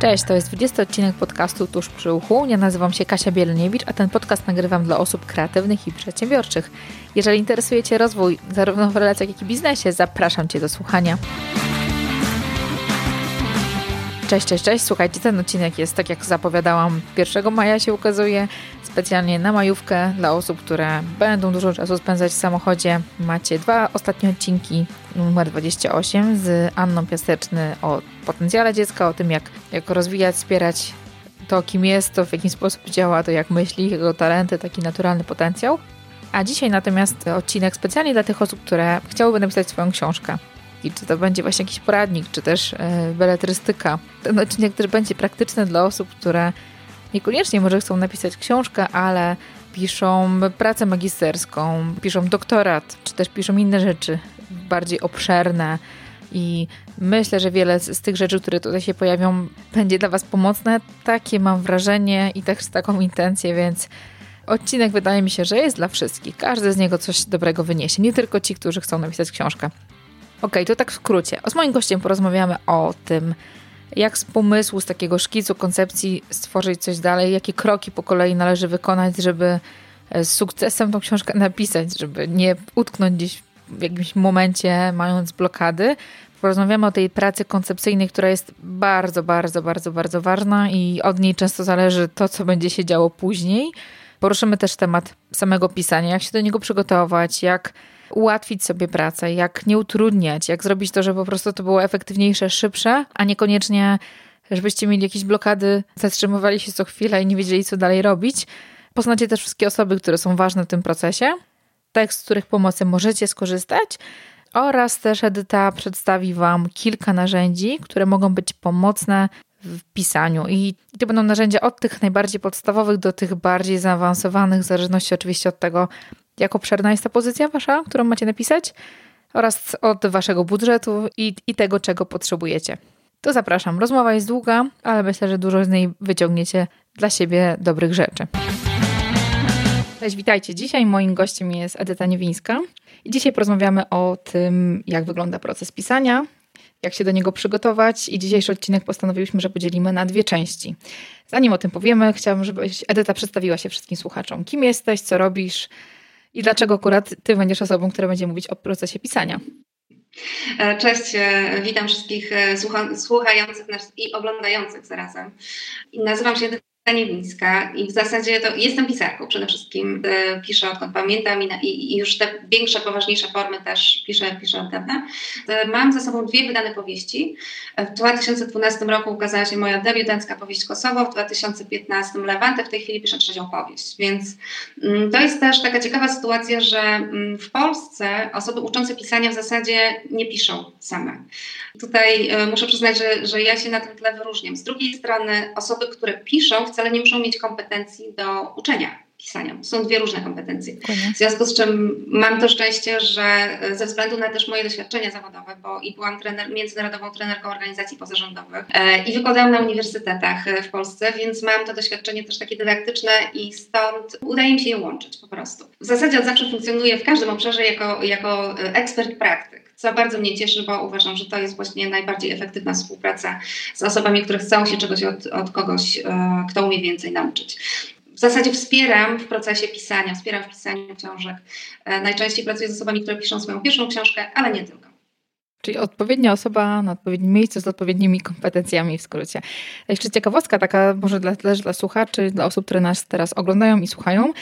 Cześć, to jest 20 odcinek podcastu Tuż przy uchu. Ja nazywam się Kasia Bielniewicz, a ten podcast nagrywam dla osób kreatywnych i przedsiębiorczych. Jeżeli interesuje Cię rozwój zarówno w relacjach, jak i biznesie, zapraszam Cię do słuchania. Cześć, cześć, cześć. Słuchajcie, ten odcinek jest, tak jak zapowiadałam, 1 maja się ukazuje, specjalnie na majówkę dla osób, które będą dużo czasu spędzać w samochodzie. Macie dwa ostatnie odcinki, numer 28 z Anną Piaseczny o potencjale dziecka, o tym jak, jak rozwijać, wspierać to, kim jest, to w jaki sposób działa, to jak myśli, jego talenty, taki naturalny potencjał. A dzisiaj natomiast odcinek specjalnie dla tych osób, które chciałyby napisać swoją książkę czy to będzie właśnie jakiś poradnik, czy też e, beletrystyka. Ten odcinek też będzie praktyczny dla osób, które niekoniecznie może chcą napisać książkę, ale piszą pracę magisterską, piszą doktorat, czy też piszą inne rzeczy bardziej obszerne. I myślę, że wiele z tych rzeczy, które tutaj się pojawią, będzie dla Was pomocne. Takie mam wrażenie i też taką intencję, więc odcinek wydaje mi się, że jest dla wszystkich. Każdy z niego coś dobrego wyniesie, nie tylko ci, którzy chcą napisać książkę. Ok, to tak w skrócie. Z moim gościem porozmawiamy o tym, jak z pomysłu, z takiego szkicu, koncepcji stworzyć coś dalej, jakie kroki po kolei należy wykonać, żeby e, z sukcesem tą książkę napisać, żeby nie utknąć gdzieś w jakimś momencie, mając blokady. Porozmawiamy o tej pracy koncepcyjnej, która jest bardzo, bardzo, bardzo, bardzo ważna i od niej często zależy to, co będzie się działo później. Poruszymy też temat samego pisania, jak się do niego przygotować, jak ułatwić sobie pracę, jak nie utrudniać, jak zrobić to, żeby po prostu to było efektywniejsze, szybsze, a niekoniecznie, żebyście mieli jakieś blokady, zatrzymywali się co chwilę i nie wiedzieli, co dalej robić. Poznacie też wszystkie osoby, które są ważne w tym procesie, tekst, z których pomocy możecie skorzystać. Oraz też Edyta przedstawi Wam kilka narzędzi, które mogą być pomocne w pisaniu. I to będą narzędzia od tych najbardziej podstawowych do tych bardziej zaawansowanych, w zależności oczywiście od tego, jak obszerna jest ta pozycja wasza, którą macie napisać, oraz od waszego budżetu i, i tego, czego potrzebujecie. To zapraszam. Rozmowa jest długa, ale myślę, że dużo z niej wyciągniecie dla siebie dobrych rzeczy. Cześć, witajcie. Dzisiaj moim gościem jest Edyta Niewińska i dzisiaj porozmawiamy o tym, jak wygląda proces pisania, jak się do niego przygotować i dzisiejszy odcinek postanowiliśmy, że podzielimy na dwie części. Zanim o tym powiemy, chciałabym, żebyś Edyta przedstawiła się wszystkim słuchaczom. Kim jesteś, co robisz, i dlaczego akurat ty będziesz osobą, która będzie mówić o procesie pisania? E, cześć, e, witam wszystkich e, słuchających nas i oglądających zarazem. Nazywam się Niewińska i w zasadzie to jestem pisarką przede wszystkim. E, piszę odkąd pamiętam i, już te większe, poważniejsze formy też piszę, piszę od dawna. E, mam za sobą dwie wydane powieści. E, w 2012 roku ukazała się moja debiutancka powieść Kosowo, w 2015 Lewantę, w tej chwili piszę trzecią powieść. Więc mm, to jest też taka ciekawa sytuacja, że mm, w Polsce osoby uczące pisania w zasadzie nie piszą same. Tutaj muszę przyznać, że, że ja się na tym tle wyróżniam. Z drugiej strony osoby, które piszą, wcale nie muszą mieć kompetencji do uczenia pisania. Są dwie różne kompetencje. W związku z czym mam to szczęście, że ze względu na też moje doświadczenia zawodowe, bo i byłam trener, międzynarodową trenerką organizacji pozarządowych e, i wykładałam na uniwersytetach e, w Polsce, więc mam to doświadczenie też takie dydaktyczne i stąd udaje mi się je łączyć po prostu. W zasadzie od zawsze funkcjonuję w każdym obszarze jako, jako e, ekspert praktyk co bardzo mnie cieszy, bo uważam, że to jest właśnie najbardziej efektywna współpraca z osobami, które chcą się czegoś od, od kogoś, e, kto umie więcej nauczyć. W zasadzie wspieram w procesie pisania, wspieram w pisaniu książek. E, najczęściej pracuję z osobami, które piszą swoją pierwszą książkę, ale nie tylko. Czyli odpowiednia osoba na odpowiednim miejscu z odpowiednimi kompetencjami w skrócie. Jeszcze ciekawostka taka może dla, też dla słuchaczy, dla osób, które nas teraz oglądają i słuchają.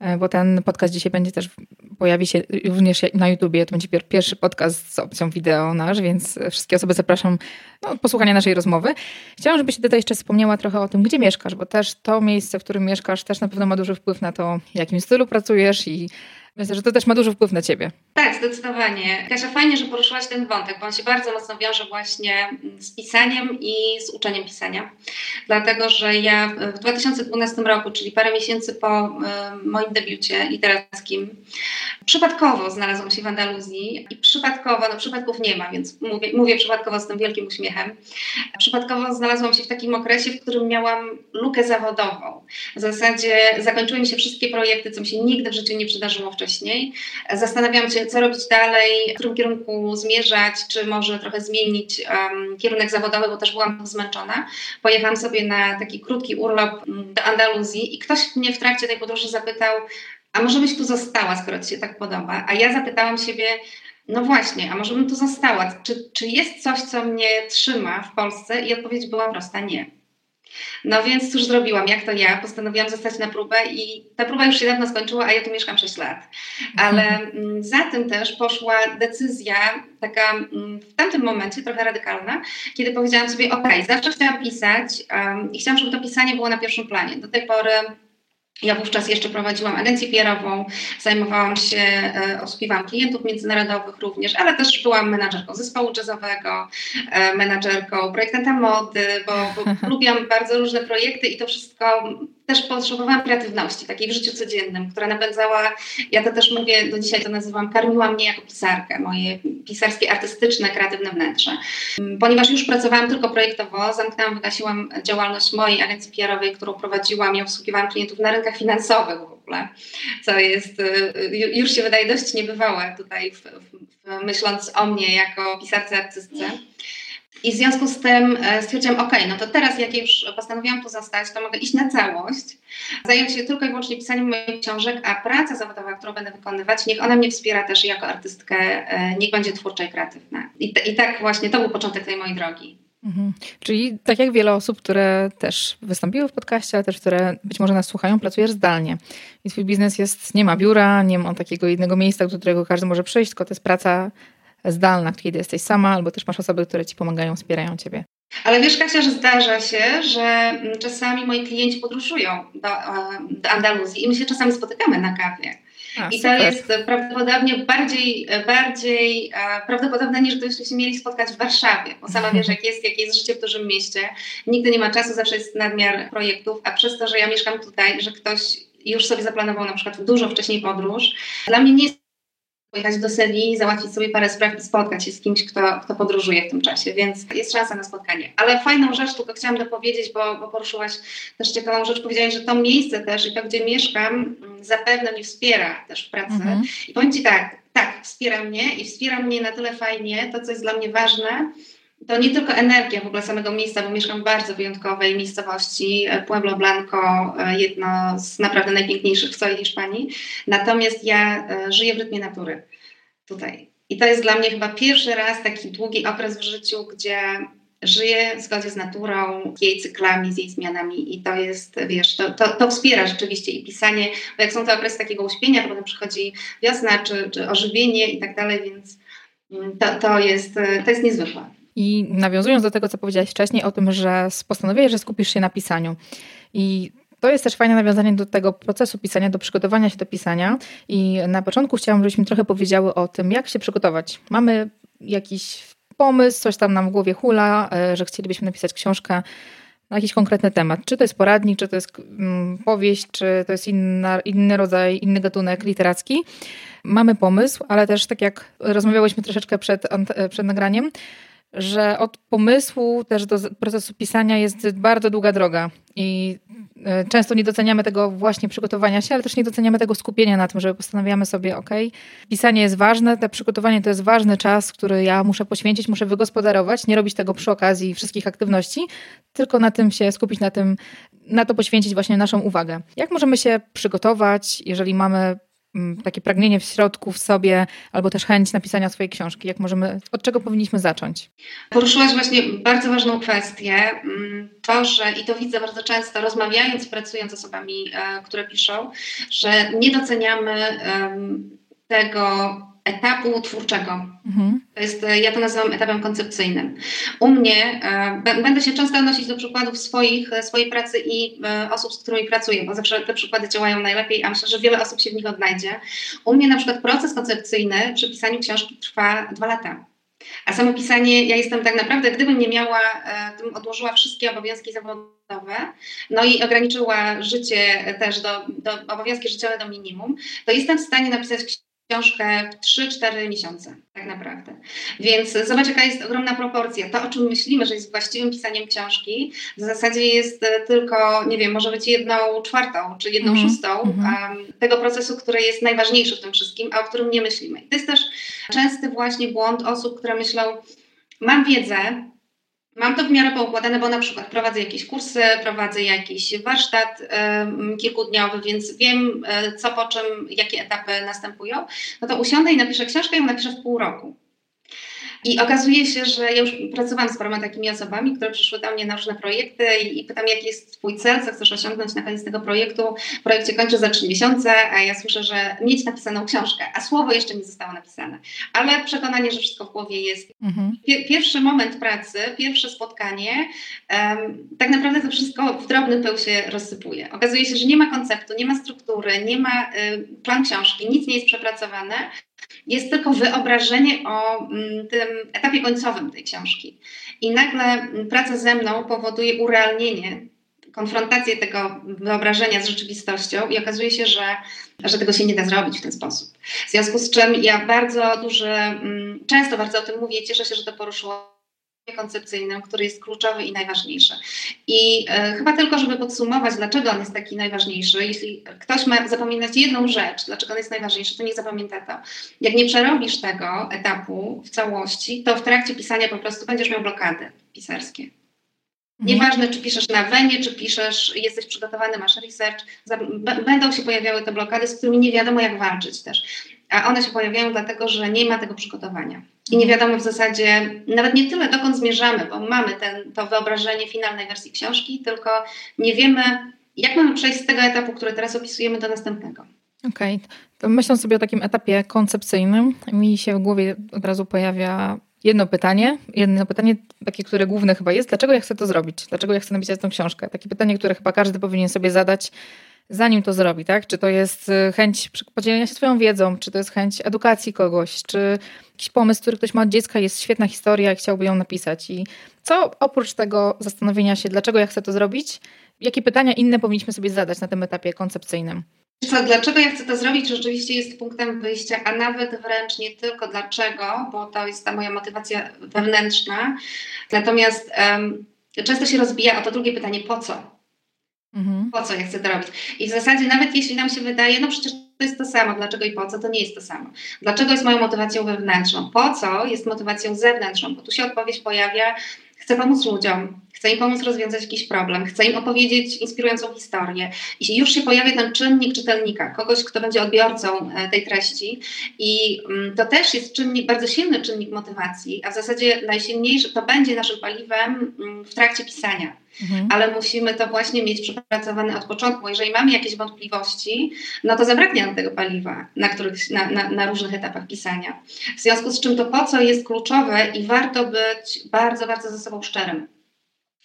E, bo ten podcast dzisiaj będzie też, pojawi się również na YouTubie, to będzie pierwszy podcast z opcją wideo nasz, więc wszystkie osoby zapraszam do posłuchania naszej rozmowy. Chciałam, żebyś tutaj jeszcze wspomniała trochę o tym, gdzie mieszkasz, bo też to miejsce, w którym mieszkasz, też na pewno ma duży wpływ na to, w jakim stylu pracujesz i Myślę, że to też ma duży wpływ na ciebie. Tak, zdecydowanie. Kasia, fajnie, że poruszyłaś ten wątek, bo on się bardzo mocno wiąże właśnie z pisaniem i z uczeniem pisania. Dlatego, że ja w 2012 roku, czyli parę miesięcy po moim debiucie literackim, przypadkowo znalazłam się w Andaluzji i przypadkowo, no przypadków nie ma, więc mówię, mówię przypadkowo z tym wielkim uśmiechem. Przypadkowo znalazłam się w takim okresie, w którym miałam lukę zawodową. W zasadzie zakończyły mi się wszystkie projekty, co mi się nigdy w życiu nie przydarzyło wcześniej wcześniej. Zastanawiałam się, co robić dalej, w którym kierunku zmierzać, czy może trochę zmienić um, kierunek zawodowy, bo też byłam zmęczona. Pojechałam sobie na taki krótki urlop mm, do Andaluzji i ktoś mnie w trakcie tej podróży zapytał, a może byś tu została, skoro ci się tak podoba? A ja zapytałam siebie, no właśnie, a może bym tu została? Czy, czy jest coś, co mnie trzyma w Polsce? I odpowiedź była prosta, nie. No więc cóż zrobiłam, jak to ja? Postanowiłam zostać na próbę i ta próba już się dawno skończyła, a ja tu mieszkam 6 lat. Ale mm, za tym też poszła decyzja taka mm, w tamtym momencie trochę radykalna, kiedy powiedziałam sobie, ok, zawsze chciałam pisać um, i chciałam, żeby to pisanie było na pierwszym planie. Do tej pory ja wówczas jeszcze prowadziłam agencję PR-ową, zajmowałam się, e, obsługiwałam klientów międzynarodowych również, ale też byłam menadżerką zespołu jazzowego, e, menadżerką projektanta mody, bo, bo lubiłam bardzo różne projekty i to wszystko też potrzebowałam kreatywności, takiej w życiu codziennym, która napędzała, ja to też mówię, do dzisiaj to nazywam, karmiła mnie jako pisarkę, moje pisarskie, artystyczne, kreatywne wnętrze. Ponieważ już pracowałam tylko projektowo, zamknęłam, wygasiłam działalność mojej agencji PR-owej, którą prowadziłam i obsługiwałam klientów na rynkach finansowych w ogóle, co jest, y, już się wydaje dość niebywałe tutaj, w, w, myśląc o mnie jako pisarce, artystce. I w związku z tym e, stwierdziłam, ok, no to teraz jak już postanowiłam tu zostać, to mogę iść na całość, zająć się tylko i wyłącznie pisaniem moich książek, a praca zawodowa, którą będę wykonywać, niech ona mnie wspiera też jako artystkę, e, niech będzie twórcza i kreatywna. I, i tak właśnie to był początek tej mojej drogi. Mhm. Czyli tak jak wiele osób, które też wystąpiły w podcaście, ale też które być może nas słuchają, pracujesz zdalnie. I twój biznes jest, nie ma biura, nie ma takiego jednego miejsca, do którego każdy może przyjść, tylko to jest praca zdalna, kiedy jesteś sama, albo też masz osoby, które ci pomagają, wspierają ciebie. Ale wiesz, Kasia, że zdarza się, że czasami moi klienci podróżują do, do Andaluzji i my się czasami spotykamy na kawie. A, I to jest prawdopodobnie bardziej, bardziej prawdopodobne niż gdybyśmy się mieli spotkać w Warszawie, bo sama wiesz, jak jest, jak jest życie w dużym mieście. Nigdy nie ma czasu, zawsze jest nadmiar projektów, a przez to, że ja mieszkam tutaj, że ktoś już sobie zaplanował na przykład dużo wcześniej podróż, dla mnie nie jest pojechać do Sewilli, załatwić sobie parę spraw i spotkać się z kimś, kto, kto podróżuje w tym czasie, więc jest szansa na spotkanie. Ale fajną rzecz tylko chciałam dopowiedzieć, bo, bo poruszyłaś też ciekawą rzecz, powiedziałaś, że to miejsce też i to, gdzie mieszkam, mm, zapewne mnie wspiera też w pracy. Mhm. I powiem Ci tak, tak, wspiera mnie i wspiera mnie na tyle fajnie, to co jest dla mnie ważne, to nie tylko energia w ogóle samego miejsca, bo mieszkam w bardzo wyjątkowej miejscowości, e, Pueblo Blanco, e, jedno z naprawdę najpiękniejszych w całej Hiszpanii. Natomiast ja e, żyję w rytmie natury tutaj. I to jest dla mnie chyba pierwszy raz taki długi okres w życiu, gdzie żyję w zgodzie z naturą, z jej cyklami, z jej zmianami i to jest, wiesz, to, to, to wspiera rzeczywiście i pisanie, bo jak są to okresy takiego uśpienia, to potem przychodzi wiosna czy, czy ożywienie i tak dalej, więc mm, to, to, jest, to jest niezwykłe. I nawiązując do tego, co powiedziałaś wcześniej o tym, że postanowiłeś, że skupisz się na pisaniu. I to jest też fajne nawiązanie do tego procesu pisania, do przygotowania się do pisania. I na początku chciałam, żebyśmy trochę powiedziały o tym, jak się przygotować. Mamy jakiś pomysł, coś tam nam w głowie hula, e, że chcielibyśmy napisać książkę na jakiś konkretny temat. Czy to jest poradnik, czy to jest mm, powieść, czy to jest inna, inny rodzaj, inny gatunek literacki. Mamy pomysł, ale też tak jak rozmawiałyśmy troszeczkę przed, przed nagraniem, że od pomysłu też do procesu pisania jest bardzo długa droga i e, często nie doceniamy tego właśnie przygotowania się, ale też nie doceniamy tego skupienia na tym, że postanawiamy sobie, ok, pisanie jest ważne, te przygotowanie to jest ważny czas, który ja muszę poświęcić, muszę wygospodarować, nie robić tego przy okazji wszystkich aktywności, tylko na tym się skupić, na tym, na to poświęcić właśnie naszą uwagę. Jak możemy się przygotować, jeżeli mamy takie pragnienie w środku, w sobie, albo też chęć napisania swojej książki? Jak możemy, od czego powinniśmy zacząć? Poruszyłaś właśnie bardzo ważną kwestię. To, że i to widzę bardzo często, rozmawiając, pracując z osobami, e, które piszą, że nie doceniamy tego, etapu twórczego. Mhm. To jest, e, ja to nazywam etapem koncepcyjnym. U mnie e, będę się często odnosić do przykładów swoich, e, swojej pracy i e, osób, z którymi pracuję, bo zawsze te przykłady działają najlepiej, a myślę, że wiele osób się w nich odnajdzie. U mnie na przykład proces koncepcyjny przy pisaniu książki trwa dwa lata. A samo pisanie, ja jestem tak naprawdę, gdybym nie miała, gdybym odłożyła wszystkie obowiązki zawodowe, no i ograniczyła życie też do, do obowiązki życiowe do minimum, to jestem w stanie napisać książkę w 3-4 miesiące, tak naprawdę. Więc zobacz, jaka jest ogromna proporcja. To, o czym myślimy, że jest właściwym pisaniem książki, w zasadzie jest e, tylko, nie wiem, może być jedną czwartą czy jedną mm -hmm. szóstą um, tego procesu, który jest najważniejszy w tym wszystkim, a o którym nie myślimy. I to jest też częsty właśnie błąd osób, które myślą, mam wiedzę, Mam to w miarę poukładane, bo na przykład prowadzę jakieś kursy, prowadzę jakiś warsztat kilkudniowy, więc wiem y, co po czym, jakie etapy następują. No to usiądę i napiszę książkę ją napiszę w pół roku. I okazuje się, że ja już pracowałam z paroma takimi osobami, które przyszły do mnie na różne projekty i, i pytam, jaki jest Twój cel, co chcesz osiągnąć na koniec tego projektu. W projekcie kończę za trzy miesiące, a ja słyszę, że mieć napisaną książkę, a słowo jeszcze nie zostało napisane. Ale przekonanie, że wszystko w głowie jest. Mhm. Pierwszy moment pracy, pierwsze spotkanie, um, tak naprawdę to wszystko w drobny pył się rozsypuje. Okazuje się, że nie ma konceptu, nie ma struktury, nie ma y, plan książki, nic nie jest przepracowane, jest tylko wyobrażenie o mm, tym etapie końcowym tej książki. I nagle mm, praca ze mną powoduje urealnienie, konfrontację tego wyobrażenia z rzeczywistością i okazuje się, że, że tego się nie da zrobić w ten sposób. W związku z czym ja bardzo duży, mm, często bardzo o tym mówię, cieszę się, że to poruszyło koncepcyjnym, który jest kluczowy i najważniejszy. I e, chyba tylko, żeby podsumować, dlaczego on jest taki najważniejszy, jeśli ktoś ma zapominać jedną rzecz, dlaczego on jest najważniejszy, to niech zapamięta to. Jak nie przerobisz tego etapu w całości, to w trakcie pisania po prostu będziesz miał blokady pisarskie. Mhm. Nieważne, czy piszesz na wenie, czy piszesz, jesteś przygotowany, masz research, będą się pojawiały te blokady, z którymi nie wiadomo, jak walczyć też. A one się pojawiają dlatego, że nie ma tego przygotowania. I nie wiadomo w zasadzie nawet nie tyle, dokąd zmierzamy, bo mamy ten, to wyobrażenie finalnej wersji książki, tylko nie wiemy, jak mamy przejść z tego etapu, który teraz opisujemy, do następnego. Okej, okay. to myśląc sobie o takim etapie koncepcyjnym, mi się w głowie od razu pojawia jedno pytanie, jedno pytanie, takie, które główne chyba jest, dlaczego ja chcę to zrobić? Dlaczego ja chcę napisać tę książkę? Takie pytanie, które chyba każdy powinien sobie zadać, zanim to zrobi, tak? Czy to jest y, chęć podzielenia się swoją wiedzą, czy to jest chęć edukacji kogoś, czy jakiś pomysł, który ktoś ma od dziecka, jest świetna historia i chciałby ją napisać. I co oprócz tego zastanowienia się, dlaczego ja chcę to zrobić, jakie pytania inne powinniśmy sobie zadać na tym etapie koncepcyjnym? Co, dlaczego ja chcę to zrobić, rzeczywiście jest punktem wyjścia, a nawet wręcz nie tylko dlaczego, bo to jest ta moja motywacja wewnętrzna. Natomiast um, często się rozbija o to drugie pytanie, po co? Mhm. Po co ja chcę to robić? I w zasadzie nawet jeśli nam się wydaje, no przecież to jest to samo, dlaczego i po co, to nie jest to samo. Dlaczego jest moją motywacją wewnętrzną? Po co jest motywacją zewnętrzną? Bo tu się odpowiedź pojawia, chcę pomóc ludziom, chcę im pomóc rozwiązać jakiś problem, chcę im opowiedzieć inspirującą historię. I już się pojawia ten czynnik czytelnika, kogoś, kto będzie odbiorcą e, tej treści. I mm, to też jest czynnik, bardzo silny czynnik motywacji, a w zasadzie najsilniejszy to będzie naszym paliwem mm, w trakcie pisania. Mhm. Ale musimy to właśnie mieć przepracowane od początku. Jeżeli mamy jakieś wątpliwości, no to zabraknie nam tego paliwa na, których, na, na, na różnych etapach pisania. W związku z czym to po co jest kluczowe i warto być bardzo, bardzo ze sobą szczerym.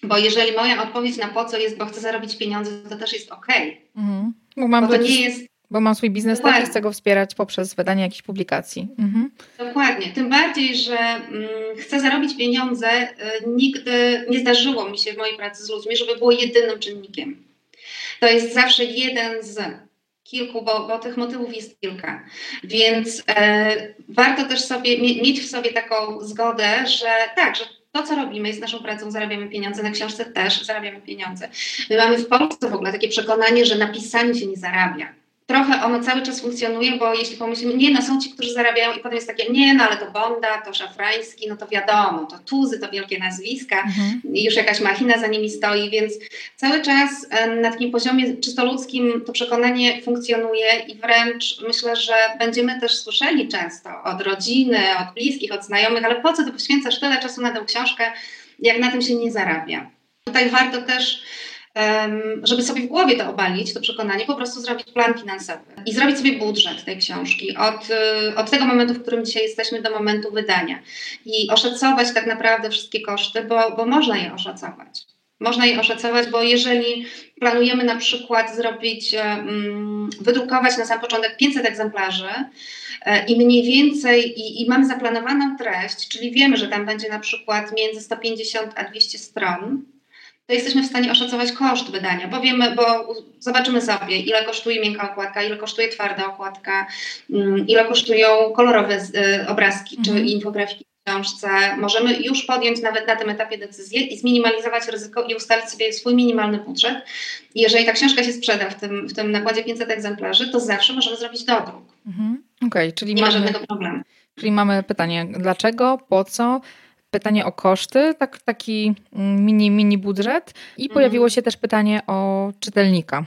Bo jeżeli moja odpowiedź na po co jest, bo chcę zarobić pieniądze, to też jest ok. Mhm. Bo, mam bo to nie jest. Bo mam swój biznes Dokładnie. tak chcę go wspierać poprzez wydanie jakichś publikacji. Mhm. Dokładnie. Tym bardziej, że mm, chcę zarobić pieniądze. Y, nigdy nie zdarzyło mi się w mojej pracy z ludźmi, żeby było jedynym czynnikiem. To jest zawsze jeden z kilku, bo, bo tych motywów jest kilka. Więc e, warto też sobie mieć w sobie taką zgodę, że tak, że to, co robimy, jest naszą pracą, zarabiamy pieniądze, na książce też zarabiamy pieniądze. My mamy w Polsce w ogóle takie przekonanie, że na pisaniu się nie zarabia trochę ono cały czas funkcjonuje, bo jeśli pomyślimy, nie, no są ci, którzy zarabiają i potem jest takie, nie, no ale to Bonda, to Szafrański, no to wiadomo, to Tuzy, to wielkie nazwiska mhm. już jakaś machina za nimi stoi, więc cały czas na takim poziomie czysto ludzkim to przekonanie funkcjonuje i wręcz myślę, że będziemy też słyszeli często od rodziny, od bliskich, od znajomych, ale po co ty poświęcasz tyle czasu na tę książkę, jak na tym się nie zarabia. Tutaj warto też żeby sobie w głowie to obalić, to przekonanie, po prostu zrobić plan finansowy i zrobić sobie budżet tej książki od, y, od tego momentu, w którym dzisiaj jesteśmy, do momentu wydania i oszacować tak naprawdę wszystkie koszty, bo, bo można je oszacować. Można je oszacować, bo jeżeli planujemy na przykład zrobić, wydrukować na sam początek 500 egzemplarzy e, i mniej więcej, i, i mamy zaplanowaną treść, czyli wiemy, że tam będzie na przykład między 150 a 200 stron, to jesteśmy w stanie oszacować koszt wydania, bo wiemy, bo zobaczymy sobie, ile kosztuje miękka okładka, ile kosztuje twarda okładka, mm, ile kosztują kolorowe y, obrazki czy mhm. infografiki w książce. Możemy już podjąć nawet na tym etapie decyzję i zminimalizować ryzyko i ustalić sobie swój minimalny budżet. I jeżeli ta książka się sprzeda w tym, w tym nakładzie 500 egzemplarzy, to zawsze możemy zrobić dodruk. Mhm. Okej, okay, czyli nie mamy, ma żadnego problemu. Czyli mamy pytanie, dlaczego, po co, pytanie o koszty, tak, taki mini, mini budżet i mhm. pojawiło się też pytanie o czytelnika.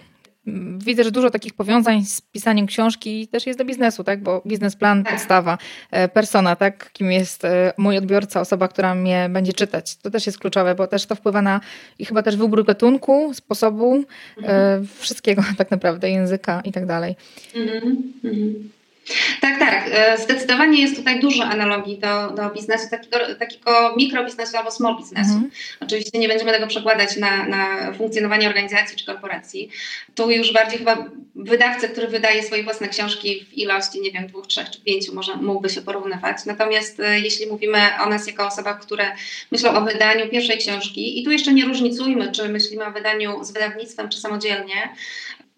Widzę, że dużo takich powiązań z pisaniem książki też jest do biznesu, tak? Bo biznesplan, tak. podstawa, e, persona, tak? Kim jest e, mój odbiorca, osoba, która mnie będzie czytać. To też jest kluczowe, bo też to wpływa na i chyba też wybór gatunku, sposobu, e, mhm. wszystkiego tak naprawdę, języka i tak dalej. Mhm. mhm. Tak, tak. E, zdecydowanie jest tutaj dużo analogii do, do biznesu, takiego, takiego mikrobiznesu albo small biznesu. Mhm. Oczywiście nie będziemy tego przekładać na, na funkcjonowanie organizacji czy korporacji. Tu już bardziej chyba wydawca, który wydaje swoje własne książki w ilości, nie wiem, dwóch, trzech czy pięciu, może mógłby się porównywać. Natomiast e, jeśli mówimy o nas jako osobach, które myślą o wydaniu pierwszej książki, i tu jeszcze nie różnicujmy, czy myślimy o wydaniu z wydawnictwem, czy samodzielnie,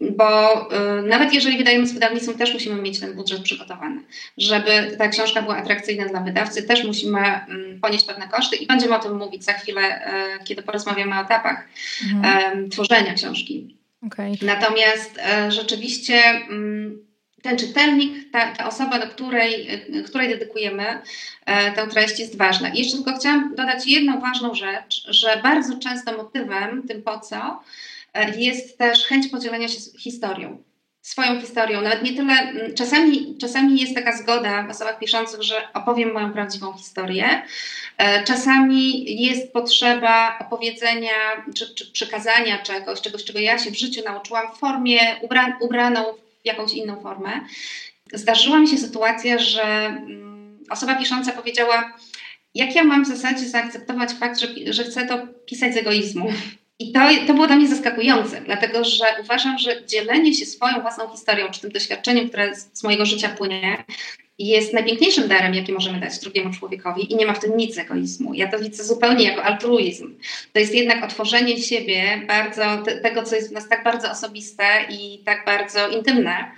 bo y, nawet jeżeli wydajemy z wydawnictwem, też musimy mieć ten budżet przygotowany. Żeby ta książka była atrakcyjna dla wydawcy, też musimy y, ponieść pewne koszty i będziemy o tym mówić za chwilę, y, kiedy porozmawiamy o etapach mhm. tworzenia książki. Okay. Natomiast e, rzeczywiście mm, ten czytelnik, ta, ta, osoba, do której, której dedykujemy e, tę treść jest ważna. I jeszcze tylko chciałam dodać jedną ważną rzecz, że bardzo często motywem, tym po co, jest też chęć podzielenia się historią, swoją historią. Nawet nie tyle, czasami, czasami jest taka zgoda w osobach piszących, że opowiem moją prawdziwą historię. E, czasami jest potrzeba opowiedzenia czy, czy przekazania czegoś, czegoś, czego ja się w życiu nauczyłam w formie ubra, ubraną w jakąś inną formę. Zdarzyła mi się sytuacja, że osoba pisząca powiedziała, jak ja mam w zasadzie zaakceptować fakt, że, że chcę to pisać z egoizmu. I to, to było dla mnie zaskakujące, dlatego że uważam, że dzielenie się swoją własną historią, czy tym doświadczeniem, które z mojego życia płynie, jest najpiękniejszym darem, jaki możemy dać drugiemu człowiekowi i nie ma w tym nic egoizmu. Ja to widzę zupełnie jako altruizm. To jest jednak otworzenie siebie, bardzo, te, tego, co jest w nas tak bardzo osobiste i tak bardzo intymne,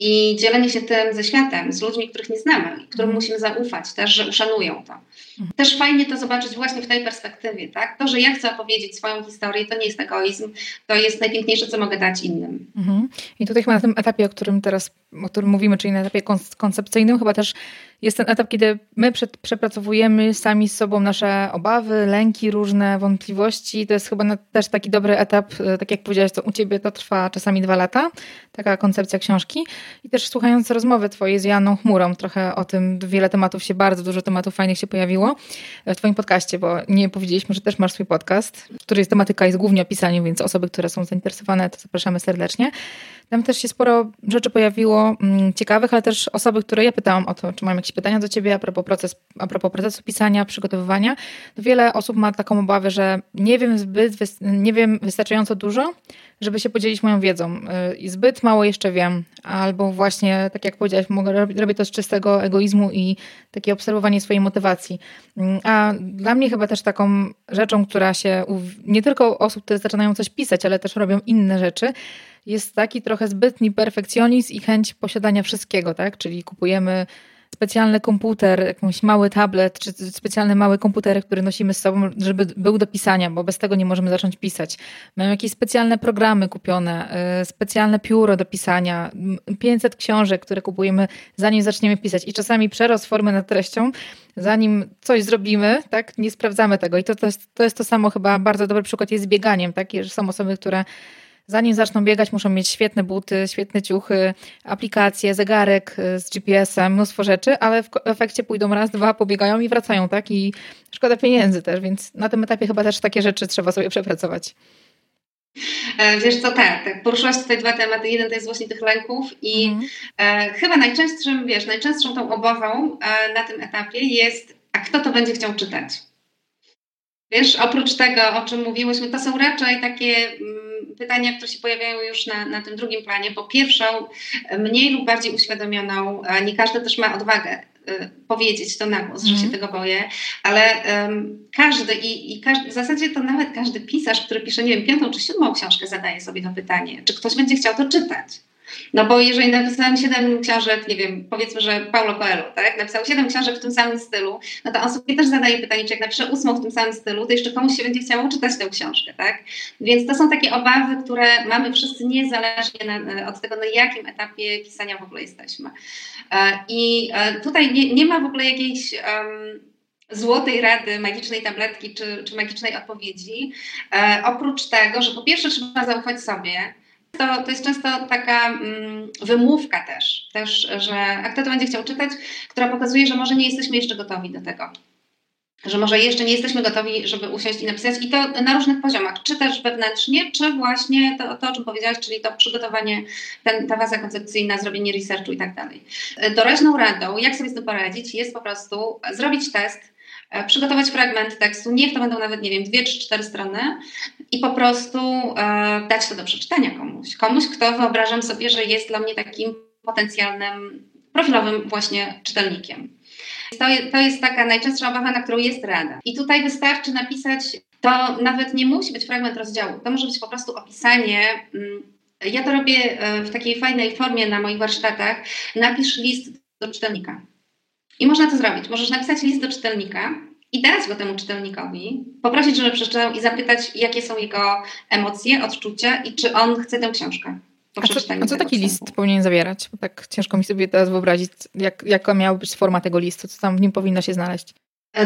i dzielenie się tym ze światem, z ludźmi, których nie znamy, którym mhm. musimy zaufać też, że uszanują to. Mhm. Też fajnie to zobaczyć właśnie w tej perspektywie, tak? To, że ja chcę opowiedzieć swoją historię, to nie jest egoizm, to jest najpiękniejsze, co mogę dać innym. Mhm. I tutaj chyba na tym etapie, o którym teraz, o którym mówimy, czyli na etapie koncepcyjnym, chyba też jest ten etap, kiedy my przed, przepracowujemy sami z sobą nasze obawy, lęki, różne wątpliwości. To jest chyba też taki dobry etap, e, tak jak powiedziałeś, to u Ciebie to trwa czasami dwa lata, taka koncepcja książki. I też słuchając rozmowy Twojej z Janą Chmurą, trochę o tym, wiele tematów się, bardzo dużo tematów fajnych się pojawiło w Twoim podcaście, bo nie powiedzieliśmy, że też masz swój podcast, który jest tematyka jest głównie o pisaniu, więc osoby, które są zainteresowane, to zapraszamy serdecznie. Tam też się sporo rzeczy pojawiło mm, ciekawych, ale też osoby, które ja pytałam o to, czy mam jakieś pytania do ciebie a propos, proces, a propos procesu pisania, przygotowywania. Wiele osób ma taką obawę, że nie wiem zbyt, nie wiem wystarczająco dużo, żeby się podzielić moją wiedzą. Y, I zbyt mało jeszcze wiem, albo właśnie, tak jak powiedziałeś, mogę, robię to z czystego egoizmu i takie obserwowanie swojej motywacji. Mm, a dla mnie chyba też taką rzeczą, która się, nie tylko osób, które zaczynają coś pisać, ale też robią inne rzeczy, jest taki trochę zbytni perfekcjonizm i chęć posiadania wszystkiego, tak? Czyli kupujemy specjalny komputer, jakiś mały tablet, czy specjalny mały komputer, który nosimy z sobą, żeby był do pisania, bo bez tego nie możemy zacząć pisać. Mamy jakieś specjalne programy kupione, y, specjalne pióro do pisania, 500 książek, które kupujemy zanim zaczniemy pisać i czasami przerost formy nad treścią, zanim coś zrobimy, tak, nie sprawdzamy tego i to, to, jest, to jest to samo chyba bardzo dobry przykład jest z bieganiem, tak, że są osoby, które zanim zaczną biegać, muszą mieć świetne buty, świetne ciuchy, aplikacje, zegarek y, z GPS-em, mnóstwo rzeczy, ale w efekcie pójdą raz, dwa, pobiegają i wracają, tak? I szkoda pieniędzy też, więc na tym etapie chyba też takie rzeczy trzeba sobie przepracować. E, wiesz co, tak, tak, poruszyłaś tutaj dwa tematy. Jeden to jest właśnie tych lęków i mm. e, chyba najczęstszym, wiesz, najczęstszą tą obawą e, na tym etapie jest, a kto to będzie chciał czytać? Wiesz, oprócz tego, o czym mówiłyśmy, to są raczej takie mm, pytania, które się pojawiają już na, na tym drugim planie, po pierwszą, mniej lub bardziej uświadomioną, nie każdy też ma odwagę powiedzieć to na głos, mm. że się mhm. tego boję, ale um, każdy i, i każdy, w zasadzie to nawet każdy pisarz, który pisze, nie wiem, piątą czy siódmą książkę zadaje sobie to pytanie, czy ktoś będzie chciał to czytać. No bo jeżeli napisałem siedem książek, nie wiem, powiedzmy, że Paulo Coelho, tak, napisał siedem książek w tym samym stylu, no to on sobie też zadaje pytanie, czy jak napisze ósmą w tym samym stylu, to jeszcze komuś się będzie chciało czytać tę książkę, tak? Więc to są takie obawy, które mamy wszyscy niezależnie na, od tego, na jakim etapie pisania w ogóle jesteśmy. E, I e, tutaj nie, nie ma w ogóle jakiejś um, złotej rady, magicznej tabletki czy, czy magicznej odpowiedzi. E, oprócz tego, że po pierwsze trzeba zaufać sobie, to, to jest często taka mm, wymówka też, też, że a kto to będzie chciał czytać, która pokazuje, że może nie jesteśmy jeszcze gotowi do tego. Że może jeszcze nie jesteśmy gotowi, żeby usiąść i napisać, i to na różnych poziomach, czy też wewnętrznie, czy właśnie to, to o czym powiedziałaś, czyli to przygotowanie, ten, ta faza koncepcyjna, zrobienie researchu i tak dalej. Doraźną radą, jak sobie z tym poradzić, jest po prostu zrobić test, przygotować fragment tekstu, niech to będą nawet, nie wiem, dwie czy cztery strony i po prostu e, dać to do przeczytania komuś. Komuś, kto wyobrażam sobie, że jest dla mnie takim potencjalnym, profilowym właśnie czytelnikiem. To, to jest taka najczęstsza obawa, na którą jest rada. I tutaj wystarczy napisać, to nawet nie musi być fragment rozdziału, to może być po prostu opisanie. Mm, ja to robię e, w takiej fajnej formie na moich warsztatach. Napisz list do czytelnika. I można to zrobić. Możesz napisać list do czytelnika i dać go temu czytelnikowi, poprosić, żeby przeczytał i zapytać, jakie są jego emocje, odczucia i czy on chce tę książkę. A co, a co taki list powinien zawierać? Bo tak ciężko mi sobie teraz wyobrazić, jak, jaka miała być forma tego listu, co tam w nim powinno się znaleźć.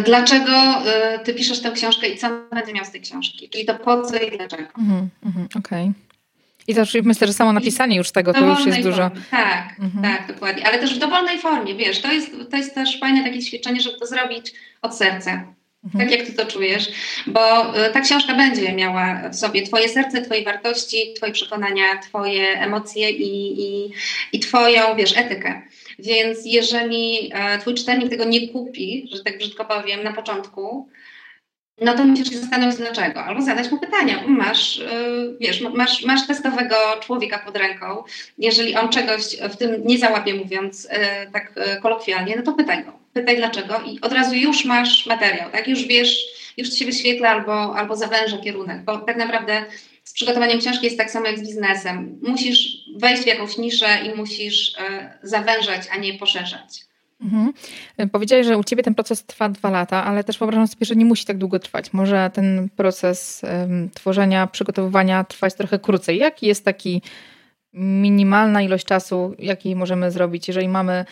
Dlaczego y, ty piszesz tę książkę i co będzie miał z tej książki? Czyli to po co i dlaczego. Mm, mm, Okej. Okay. I też myślę, że samo napisanie już tego to już jest dużo. Tak, mhm. tak, dokładnie. Ale też w dowolnej formie, wiesz, to jest, to jest też fajne takie ćwiczenie, żeby to zrobić od serca. Mhm. Tak jak ty to czujesz, bo y, ta książka będzie miała w sobie twoje serce, twoje wartości, twoje przekonania, twoje emocje i, i, i twoją, wiesz, etykę. Więc jeżeli e, twój czytelnik tego nie kupi, że tak brzydko powiem, na początku, no to musisz się zastanowić dlaczego. Albo zadać mu pytania. Masz, y, wiesz, masz, masz testowego człowieka pod ręką. Jeżeli on czegoś w tym nie załapie, mówiąc y, tak y, kolokwialnie, no to pytaj go. Pytaj dlaczego i od razu już masz materiał, tak? Już wiesz, już ci się wyświetla albo, albo zawęża kierunek, bo tak naprawdę z przygotowaniem książki jest tak samo jak z biznesem. Musisz wejść w jakąś niszę i musisz zawężać, a nie poszerzać. Mhm. Powiedziałeś, że u Ciebie ten proces trwa dwa lata, ale też wyobrażam sobie, że nie musi tak długo trwać. Może ten proces um, tworzenia, przygotowywania trwać trochę krócej. Jaki jest taki minimalna ilość czasu, jaki możemy zrobić, jeżeli mamy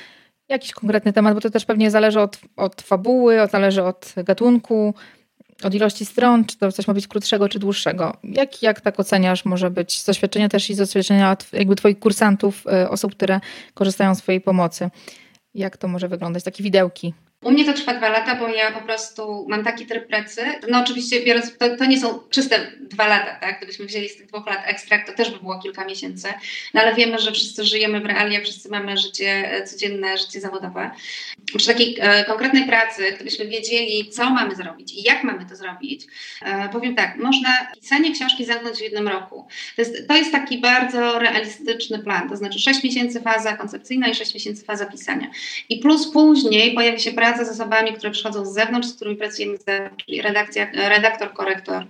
jakiś konkretny temat, bo to też pewnie zależy od, od fabuły, zależy od gatunku, od ilości stron, czy to coś ma być krótszego, czy dłuższego. Jak, jak tak oceniasz? Może być z doświadczenia też i z doświadczenia jakby Twoich kursantów, y, osób, które korzystają z Twojej pomocy. Jak to może wyglądać? Takie widełki. U mnie to trwa dwa lata, bo ja po prostu mam taki tryb pracy. No oczywiście biorąc, to, to nie są czyste dwa lata, tak? Gdybyśmy wzięli z tych dwóch lat ekstrakt, to też by było kilka miesięcy. No ale wiemy, że wszyscy żyjemy w realiach, wszyscy mamy życie e, codzienne, życie zawodowe. Przy takiej e, konkretnej pracy, gdybyśmy wiedzieli, co mamy zrobić i jak mamy to zrobić, e, powiem tak, można pisanie książki zamknąć w jednym roku. To jest, to jest taki bardzo realistyczny plan, to znaczy 6 miesięcy faza koncepcyjna i 6 miesięcy faza pisania. I plus później pojawi się praca z osobami, które przychodzą z zewnątrz, z którymi pracujemy, czyli redakcja, redaktor, korektor,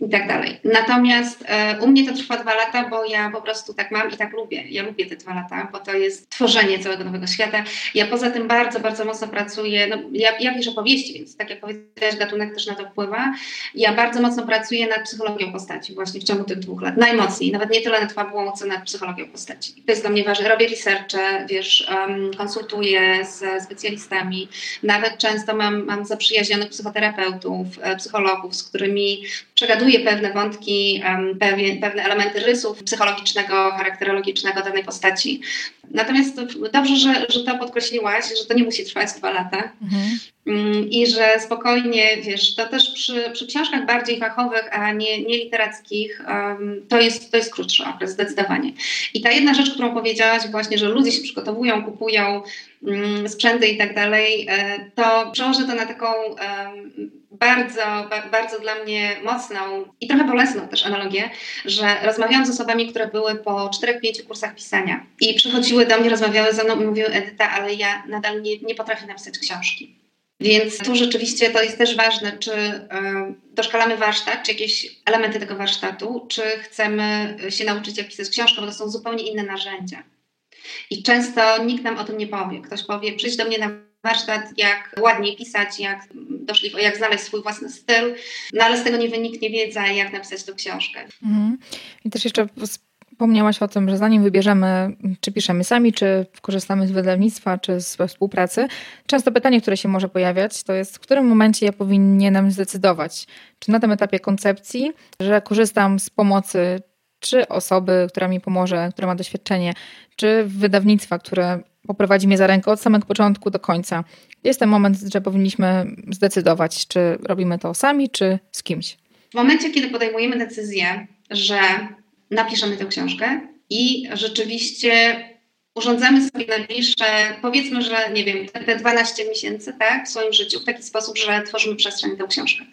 i tak dalej. Natomiast e, u mnie to trwa dwa lata, bo ja po prostu tak mam i tak lubię. Ja lubię te dwa lata, bo to jest tworzenie całego nowego świata. Ja poza tym bardzo, bardzo mocno pracuję, no, ja, ja piszę powieści, więc tak jak powiedziałeś, gatunek też na to wpływa. Ja bardzo mocno pracuję nad psychologią postaci właśnie w ciągu tych dwóch lat. Najmocniej, nawet nie tyle nad fabułą, co nad psychologią postaci. To jest dla mnie ważne. Robię researche, wiesz, um, konsultuję z specjalistami. Nawet często mam, mam zaprzyjaźnionych psychoterapeutów, e, psychologów, z którymi przegaduję pewne wątki, pewne, pewne elementy rysów psychologicznego, charakterologicznego danej postaci. Natomiast dobrze, że, że to podkreśliłaś, że to nie musi trwać dwa lata. Mhm. Mm, I że spokojnie, wiesz, to też przy, przy książkach bardziej fachowych, a nie, nie literackich, um, to, jest, to jest krótszy okres, zdecydowanie. I ta jedna rzecz, którą powiedziałaś właśnie, że ludzie się przygotowują, kupują sprzęty i tak dalej, e, to przełożę to na taką bardzo, bardzo dla mnie mocną i trochę bolesną też analogię, że rozmawiałam z osobami, które były po 4-5 kursach pisania i przychodziły do mnie, rozmawiały ze mną i mówiły Edyta, ale ja nadal nie, nie potrafię napisać książki. Więc tu rzeczywiście to jest też ważne, czy doszkalamy warsztat, czy jakieś elementy tego warsztatu, czy chcemy się nauczyć jak pisać książkę, bo to są zupełnie inne narzędzia. I często nikt nam o tym nie powie. Ktoś powie, przyjdź do mnie na warsztat, jak ładniej pisać, jak, doszli, jak znaleźć swój własny styl, no ale z tego nie wyniknie wiedza, jak napisać tę książkę. Mhm. I też jeszcze wspomniałaś o tym, że zanim wybierzemy, czy piszemy sami, czy korzystamy z wydawnictwa, czy z współpracy, często pytanie, które się może pojawiać, to jest, w którym momencie ja powinienem zdecydować, czy na tym etapie koncepcji, że korzystam z pomocy czy osoby, która mi pomoże, która ma doświadczenie, czy wydawnictwa, które poprowadzi mnie za rękę od samego początku do końca. Jest ten moment, że powinniśmy zdecydować, czy robimy to sami, czy z kimś. W momencie, kiedy podejmujemy decyzję, że napiszemy tę książkę i rzeczywiście urządzamy sobie najbliższe, powiedzmy, że nie wiem, te 12 miesięcy tak, w swoim życiu w taki sposób, że tworzymy przestrzeń tę książkę.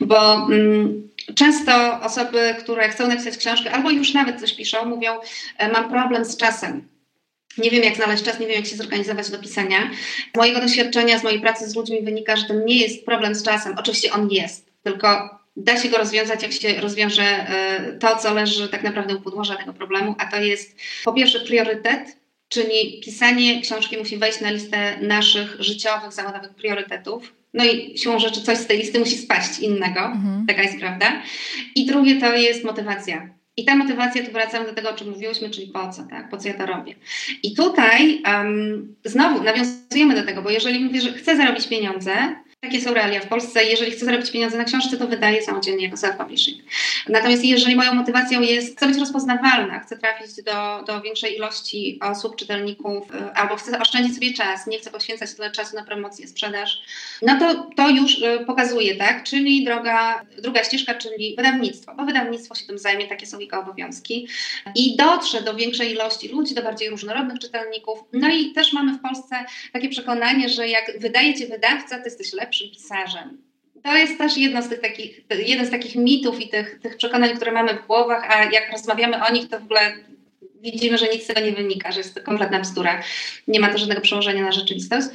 Bo mm, często osoby, które chcą napisać książkę albo już nawet coś piszą, mówią, e, mam problem z czasem. Nie wiem, jak znaleźć czas, nie wiem, jak się zorganizować do pisania. Z mojego doświadczenia, z mojej pracy z ludźmi wynika, że to nie jest problem z czasem. Oczywiście on jest, tylko da się go rozwiązać, jak się rozwiąże e, to, co leży tak naprawdę u podłoża tego problemu, a to jest po pierwsze priorytet, czyli pisanie książki musi wejść na listę naszych życiowych, zawodowych priorytetów. No i siłą rzeczy coś z tej listy musi spaść innego, mhm. taka jest prawda. I drugie to jest motywacja. I ta motywacja, tu wracamy do tego, o czym mówiłyśmy, czyli po co, tak? Po co ja to robię? I tutaj um, znowu nawiązujemy do tego, bo jeżeli mówię, że chcę zarobić pieniądze, takie są realia w Polsce. Jeżeli chcę zarobić pieniądze na książce, to wydaję samodzielnie jako self-publishing. Natomiast jeżeli moją motywacją jest, chcę być rozpoznawalna, chcę trafić do, do większej ilości osób, czytelników, y, albo chcę oszczędzić sobie czas, nie chcę poświęcać tyle czasu na promocję, sprzedaż, no to to już y, pokazuje, tak? Czyli droga, druga ścieżka, czyli wydawnictwo, bo wydawnictwo się tym zajmie, takie są jego obowiązki i dotrze do większej ilości ludzi, do bardziej różnorodnych czytelników. No i też mamy w Polsce takie przekonanie, że jak wydaje cię wydawca, to jesteś lepszy lepszym pisarzem. To jest też jedno z tych takich, jeden z takich mitów i tych, tych przekonań, które mamy w głowach, a jak rozmawiamy o nich, to w ogóle widzimy, że nic z tego nie wynika, że jest to kompletna bzdura. Nie ma to żadnego przełożenia na rzeczywistość.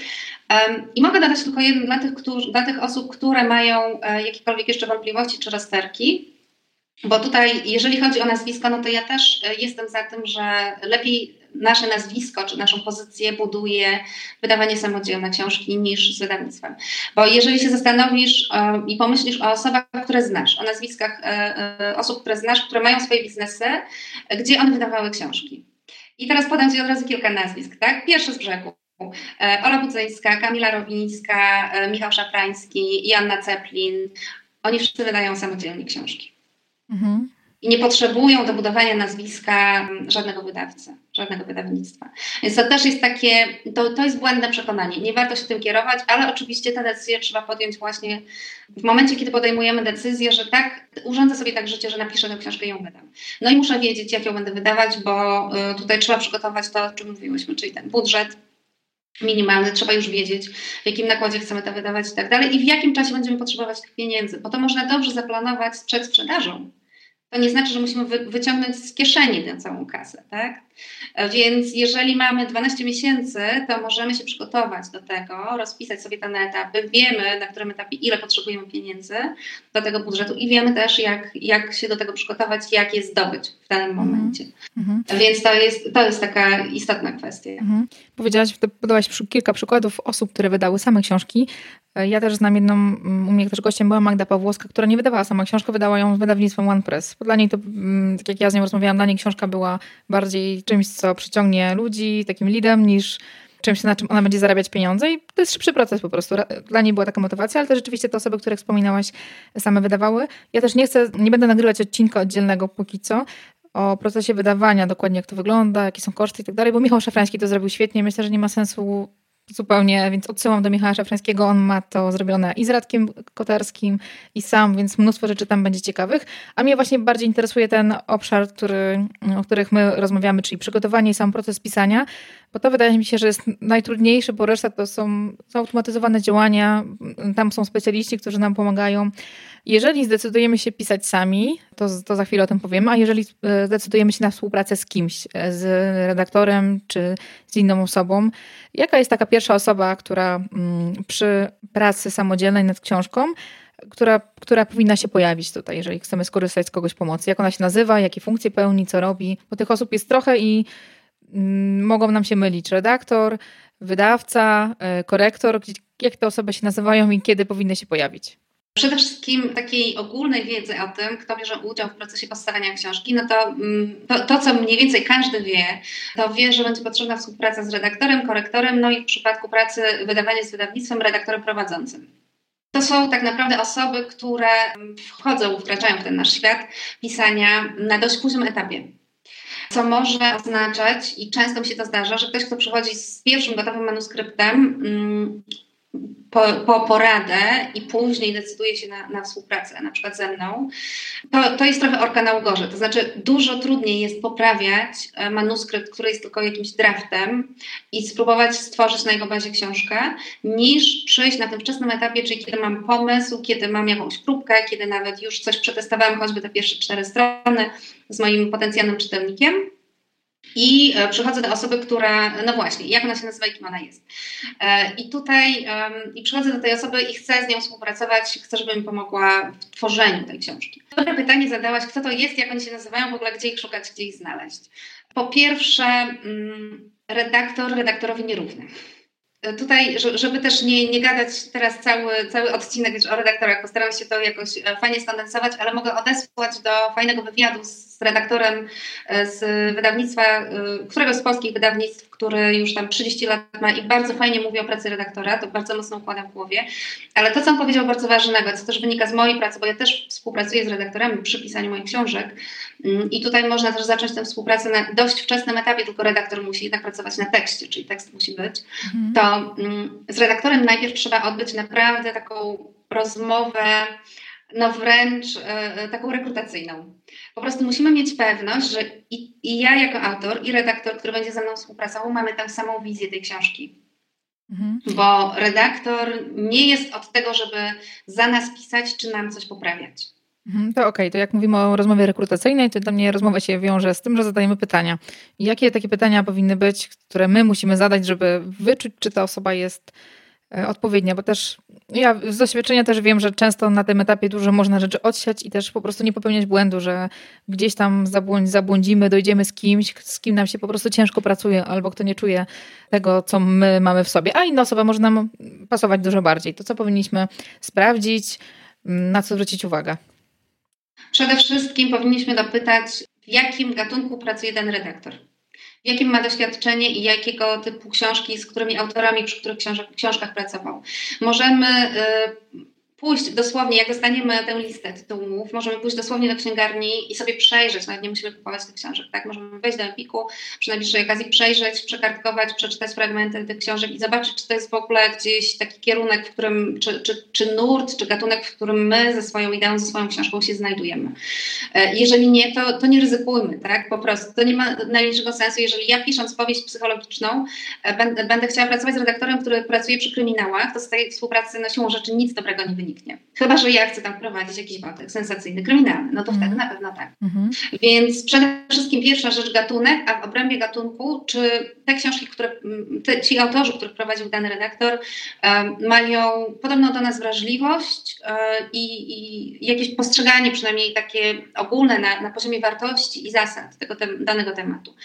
Um, I mogę dodać tylko jedno dla tych, którzy, dla tych osób, które mają e, jakiekolwiek jeszcze wątpliwości czy rozterki, bo tutaj, jeżeli chodzi o nazwisko, no to ja też e, jestem za tym, że lepiej nasze nazwisko czy naszą pozycję buduje wydawanie samodzielne książki niż z wydawnictwem. Bo jeżeli się zastanowisz um, i pomyślisz o osobach, które znasz, o nazwiskach e, e, osób, które znasz, które mają swoje biznesy, e, gdzie one wydawały książki. I teraz podam Ci od razu kilka nazwisk, tak? Pierwszy z brzegu. E, Ola Budzyńska, Kamila Rowińska, e, Michał Szafrański, Janna Ceplin. Oni wszyscy wydają samodzielnie książki. Mhm i nie potrzebują do budowania nazwiska mm, żadnego wydawcy, żadnego wydawnictwa. Więc to też jest takie, to, to jest błędne przekonanie. Nie warto się tym kierować, ale oczywiście tę decyzję trzeba podjąć właśnie w momencie, kiedy podejmujemy decyzję, że tak, urządzę sobie tak życie, że napiszę tę książkę i ją wydam. No i muszę wiedzieć, jak ją będę wydawać, bo y, tutaj trzeba przygotować to, o czym mówiłyśmy, czyli ten budżet, minimalny, trzeba już wiedzieć, w jakim nakładzie chcemy to wydawać i tak dalej, i w jakim czasie będziemy potrzebować tych pieniędzy, bo to można dobrze zaplanować przed sprzedażą to nie znaczy, że musimy wy, wyciągnąć z kieszeni tę całą kasę, tak? Więc jeżeli mamy 12 miesięcy, to możemy się przygotować do tego, rozpisać sobie ten etapy, wiemy na którym etapie ile potrzebujemy pieniędzy do tego budżetu i wiemy też jak, jak się do tego przygotować, jak je zdobyć w danym mhm. momencie. Mhm. Więc to jest, to jest taka istotna kwestia. Mhm. Powiedziałaś, podałaś kilka przykładów osób, które wydały same książki. Ja też znam jedną, u mnie też gościem była Magda Pawłowska, która nie wydawała sama książkę, wydała ją z wydawnictwem OnePress. Dla niej to, tak jak ja z nią rozmawiałam, dla niej książka była bardziej czymś, co przyciągnie ludzi, takim lidem, niż czymś, na czym ona będzie zarabiać pieniądze i to jest szybszy proces po prostu. Dla niej była taka motywacja, ale też rzeczywiście te osoby, które wspominałaś, same wydawały. Ja też nie chcę, nie będę nagrywać odcinka oddzielnego póki co, o procesie wydawania, dokładnie jak to wygląda, jakie są koszty i tak dalej, bo Michał Szafrański to zrobił świetnie. Myślę, że nie ma sensu zupełnie, więc odsyłam do Michała Szafrańskiego, on ma to zrobione i z Radkiem Kotarskim i sam, więc mnóstwo rzeczy tam będzie ciekawych. A mnie właśnie bardziej interesuje ten obszar, który, o których my rozmawiamy, czyli przygotowanie i sam proces pisania, bo to wydaje mi się, że jest najtrudniejsze, bo reszta to są zautomatyzowane działania, tam są specjaliści, którzy nam pomagają. Jeżeli zdecydujemy się pisać sami, to, to za chwilę o tym powiemy, a jeżeli e, zdecydujemy się na współpracę z kimś, e, z redaktorem czy z inną osobą, jaka jest taka pierwsza osoba, która mm, przy pracy samodzielnej nad książką, która, która powinna się pojawić tutaj, jeżeli chcemy skorzystać z kogoś pomocy? Jak ona się nazywa, jakie funkcje pełni, co robi? Bo tych osób jest trochę i mogą nam się mylić. Redaktor, wydawca, e, korektor, jak te osoby się nazywają i kiedy powinny się pojawić? Przede wszystkim takiej ogólnej wiedzy o tym, kto bierze udział w procesie powstawania książki, no to, mm, to, to, co mniej więcej każdy wie, to wie, że będzie potrzebna współpraca z redaktorem, korektorem, no i w przypadku pracy wydawania z wydawnictwem, redaktorem prowadzącym. To są tak naprawdę osoby, które wchodzą, wkraczają w ten nasz świat pisania na dość późnym etapie. Co może oznaczać, i często mi się to zdarza, że ktoś, kto przychodzi z pierwszym gotowym manuskryptem, mm, po, po poradę i później decyduje się na, na współpracę, na przykład ze mną, to, to jest trochę orka na ugorze. To znaczy, dużo trudniej jest poprawiać e, manuskrypt, który jest tylko jakimś draftem i spróbować stworzyć na jego bazie książkę, niż przyjść na tym wczesnym etapie, czyli kiedy mam pomysł, kiedy mam jakąś próbkę, kiedy nawet już coś przetestowałem, choćby te pierwsze cztery strony z moim potencjalnym czytelnikiem i e, przychodzę do osoby, która, no właśnie, jak ona się nazywa i kim ona jest. E, I tutaj, i przychodzę do tej osoby i chcę z nią współpracować, chcę, żeby mi pomogła w tworzeniu tej książki. Dobre pytanie zadałaś, kto to jest, jak oni się nazywają, w ogóle gdzie ich szukać, gdzie ich znaleźć. Po pierwsze, mm, redaktor redaktorowi nierówny tutaj, żeby też nie, nie gadać teraz cały, cały odcinek o redaktorach, postaram się to jakoś e, fajnie skondensować, ale mogę odesłać do fajnego wywiadu z redaktorem e, z wydawnictwa, e, któregoś z polskich wydawnictw, który już tam 30 lat ma i bardzo fajnie mówi o pracy redaktora, to bardzo mocno układam w głowie. Ale to, co on powiedział bardzo ważnego, co też wynika z mojej pracy, bo ja też współpracuję z redaktorami przy pisaniu moich książek mm, i tutaj można też zacząć tę współpracę na dość wczesnym etapie, tylko redaktor musi jednak pracować na tekście, czyli tekst musi być. Mhm. To mm, z redaktorem najpierw trzeba odbyć naprawdę taką rozmowę, no wręcz e, taką rekrutacyjną. Po prostu musimy mieć pewność, że i, i, ja jako autor, i redaktor, który będzie ze mną współpracował, mamy tę samą wizję tej książki. Mhm. Bo redaktor nie jest od tego, żeby za nas pisać, czy nam coś poprawiać. Mhm, to okej, okay. to jak mówimy o rozmowie rekrutacyjnej, to dla mnie rozmowa się wiąże z tym, że zadajemy pytania. jakie takie pytania powinny być, które my musimy zadać, żeby wyczuć, czy ta osoba jest E, odpowiednia, bo też ja z doświadczenia też wiem, że często na tym etapie dużo można rzeczy odsiać i też po prostu nie popełniać błędu, że gdzieś tam zabłądź, zabłądzimy, dojdziemy z kimś, z kim nam się po prostu ciężko pracuje, albo kto nie czuje tego, co my mamy w sobie, a inna osoba może nam pasować dużo bardziej. To co powinniśmy sprawdzić, na co zwrócić uwagę? Przede wszystkim powinniśmy dopytać, w jakim gatunku pracuje ten redaktor jakim ma doświadczenie i jakiego typu książki, z którymi autorami, przy których książek, książkach pracował. Możemy y, pójść dosłownie, jak dostaniemy tę listę tytułów, możemy pójść dosłownie do księgarni i sobie przejrzeć, nawet nie musimy kupować tych książek, tak? Możemy wejść do Empiku, przy najbliższej okazji przejrzeć, przekartkować, przeczytać fragmenty tych książek i zobaczyć, czy to jest w ogóle gdzieś taki kierunek, w którym, czy, czy, czy nurt, czy gatunek, w którym my ze swoją ideą, ze swoją książką się znajdujemy. E, jeżeli nie, to, to nie ryzykujmy, tak? Po prostu. To nie ma najmniejszego sensu. Jeżeli ja pisząc powieść psychologiczną, e, będę, będę chciała pracować z redaktorem, który pracuje przy kryminałach, to z tej współpracy na siłą rzeczy nic dobrego nie wynika wyniknie. Chyba, że ja chcę tam prowadzić jakiś wątek sensacyjny, kryminalny, no to mm. wtedy na pewno tak. Mm -hmm. Więc przede wszystkim pierwsza rzecz gatunek, a w obrębie gatunku, czy te książki, które te, ci autorzy, których prowadził dany redaktor, um, mają podobną do nas wrażliwość um, i, i, jakieś postrzeganie przynajmniej takie ogólne na, na poziomie wartości i zasad tego tem, danego tematu.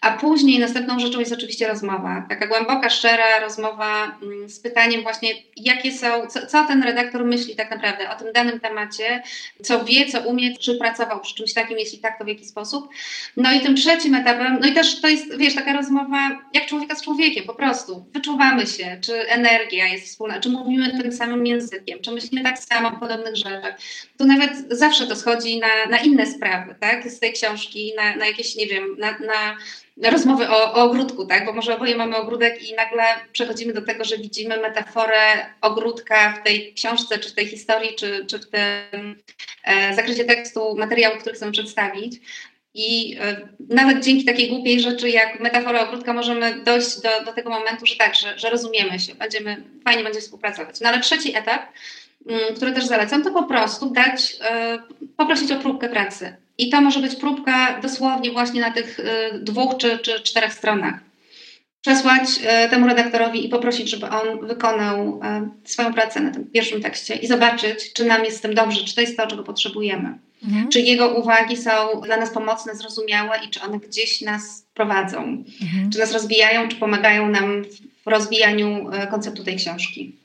A później następną rzeczą jest oczywiście rozmowa, taka głęboka, szczera rozmowa um, z pytaniem właśnie, jakie są, co, co ten redaktor myśli myśli tak naprawdę o tym danym temacie, co wie, co umie, czy pracował przy czymś takim, jeśli tak, to w jaki sposób. No i tym trzecim etapem, no i też to jest, wiesz, taka rozmowa jak człowieka z człowiekiem, po prostu. Wyczuwamy się, czy energia jest wspólna, czy mówimy tym samym językiem, czy myślimy tak samo o podobnych rzeczach. Tu nawet zawsze to schodzi na, na inne sprawy, tak, z tej książki, na, na jakieś, nie wiem, na, na rozmowy o, o, ogródku, tak? Bo może oboje mamy ogródek i nagle przechodzimy do tego, że widzimy metaforę ogródka w tej książce, czy w tej historii, czy, czy w tym e, zakresie tekstu, materiału, który chcemy przedstawić. I e, nawet dzięki takiej głupiej rzeczy jak metafora ogródka możemy dojść do, do tego momentu, że tak, że, że rozumiemy się, będziemy, fajnie będzie współpracować. No ale trzeci etap, mm, który też zalecam, to po prostu dać, e, poprosić o próbkę pracy. I to może być próbka dosłownie właśnie na tych e, dwóch czy, czy czterech stronach. Przesłać temu redaktorowi i poprosić, żeby on wykonał swoją pracę na tym pierwszym tekście i zobaczyć, czy nam jest z tym dobrze, czy to jest to, czego potrzebujemy. Mhm. Czy jego uwagi są dla nas pomocne, zrozumiałe i czy one gdzieś nas prowadzą? Mhm. Czy nas rozwijają, czy pomagają nam w rozwijaniu konceptu tej książki?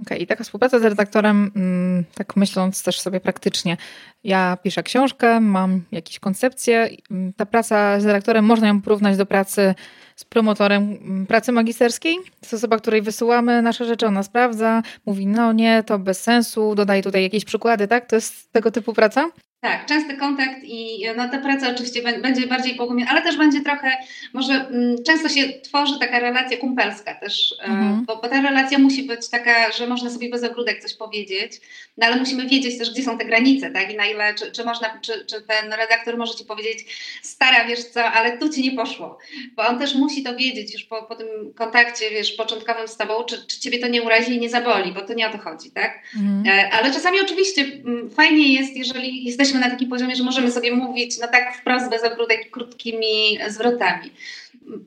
Okej, okay, i taka współpraca z redaktorem, mm, tak myśląc też sobie praktycznie, ja piszę książkę, mam jakieś koncepcje, mm, ta praca z redaktorem można ją porównać do pracy z promotorem mm, pracy magisterskiej. To jest osoba, której wysyłamy nasze rzeczy, ona sprawdza, mówi no nie, to bez sensu, dodaje tutaj jakieś przykłady, tak? To jest tego typu praca? Tak, częsty kontakt i no, ta praca oczywiście będzie bardziej pogłębiona, ale też będzie trochę, może mm, często się tworzy taka relacja kumpelska też, e, mhm. bo, bo, ta relacja musi być taka, że można sobie bez ogródek coś powiedzieć, no ale musimy wiedzieć też, gdzie są te granice, tak, i na ile, czy, czy można, czy, czy ten redaktor może Ci powiedzieć, stara, wiesz co, ale tu Ci nie poszło, bo on też musi to wiedzieć już po, po tym kontakcie, wiesz, początkowym z Tobą, czy, czy Ciebie to nie urazi i nie zaboli, bo to nie o to chodzi, tak, mhm. E, ale czasami oczywiście mm, fajnie jest, jeżeli jesteśmy jesteśmy na takim poziomie, że możemy sobie mówić no tak wprost, bez ogródek, krótkimi zwrotami.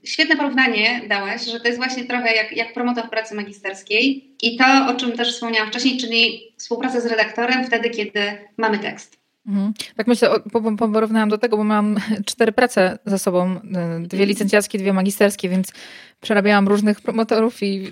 Świetne porównanie dałaś, że to jest właśnie trochę jak, jak promotor pracy magisterskiej i to, o czym też wspomniałam wcześniej, czyli współpraca z redaktorem wtedy, kiedy mamy tekst. Mhm. Tak myślę, porównałam do tego, bo mam cztery prace za sobą, y, dwie licencjackie, dwie magisterskie, więc przerabiałam różnych promotorów i,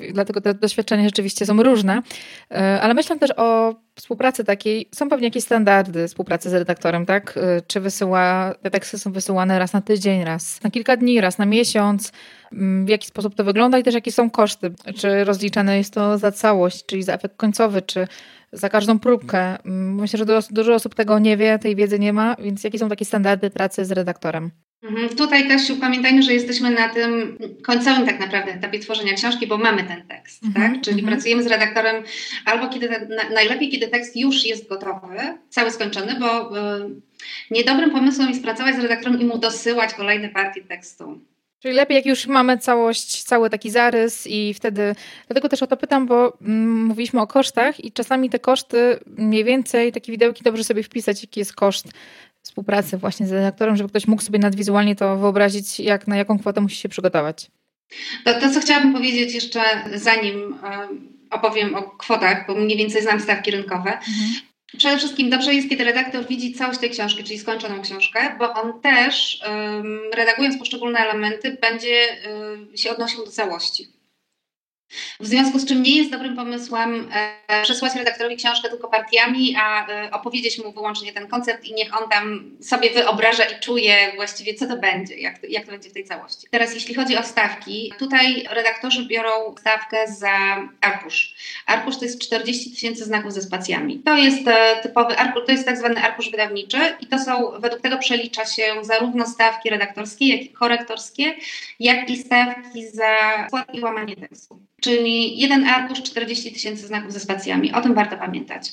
y, dlatego te doświadczenia rzeczywiście są różne. Y, ale myślę też o współpracy takiej, są pewnie jakieś standardy współpracy z redaktorem, tak? Czy wysyła, te teksty są wysyłane raz na tydzień, raz na kilka dni, raz na miesiąc, mm, w jaki sposób to wygląda i też jakie są koszty. Czy rozliczane jest to za całość, czyli za efekt końcowy, czy za każdą próbkę. Mm, myślę, że dużo osób tego nie wie, tej wiedzy nie ma, więc jakie są takie standardy pracy z redaktorem? Mhm. Tutaj, Kasiu, pamiętajmy, że jesteśmy na tym końcowym tak naprawdę etapie tworzenia książki, bo mamy ten tekst, mhm. tak? Czyli mhm. pracujemy z redaktorem albo kiedy, na, najlepiej, kiedy tekst już jest gotowy, cały skończony, bo y, niedobrym pomysłem jest pracować z redaktorem i mu dosyłać kolejne partie tekstu. Czyli lepiej, jak już mamy całość, cały taki zarys i wtedy, dlatego też o to pytam, bo mm, mówiliśmy o kosztach i czasami te koszty, mniej więcej takie widełki dobrze sobie wpisać, jaki jest koszt współpracy właśnie z redaktorem, żeby ktoś mógł sobie nadwizualnie to wyobrazić, jak, na jaką kwotę musi się przygotować. To, to co chciałabym powiedzieć jeszcze zanim opowiem o kwotach, bo mniej więcej znam stawki rynkowe, mhm. Przede wszystkim dobrze jest, kiedy redaktor widzi całość tej książki, czyli skończoną książkę, bo on też, redagując poszczególne elementy, będzie się odnosił do całości. W związku z czym nie jest dobrym pomysłem e, przesłać redaktorowi książkę tylko partiami, a e, opowiedzieć mu wyłącznie ten koncept i niech on tam sobie wyobraża i czuje właściwie, co to będzie, jak to, jak to będzie w tej całości. Teraz, jeśli chodzi o stawki, tutaj redaktorzy biorą stawkę za arkusz. Arkusz to jest 40 tysięcy znaków ze spacjami. To jest e, typowy arkusz, to jest tak zwany arkusz wydawniczy i to są, według tego przelicza się zarówno stawki redaktorskie, jak i korektorskie, jak i stawki za skład i łamanie tekstu czyli jeden arkusz 40 tysięcy znaków ze spacjami. O tym warto pamiętać.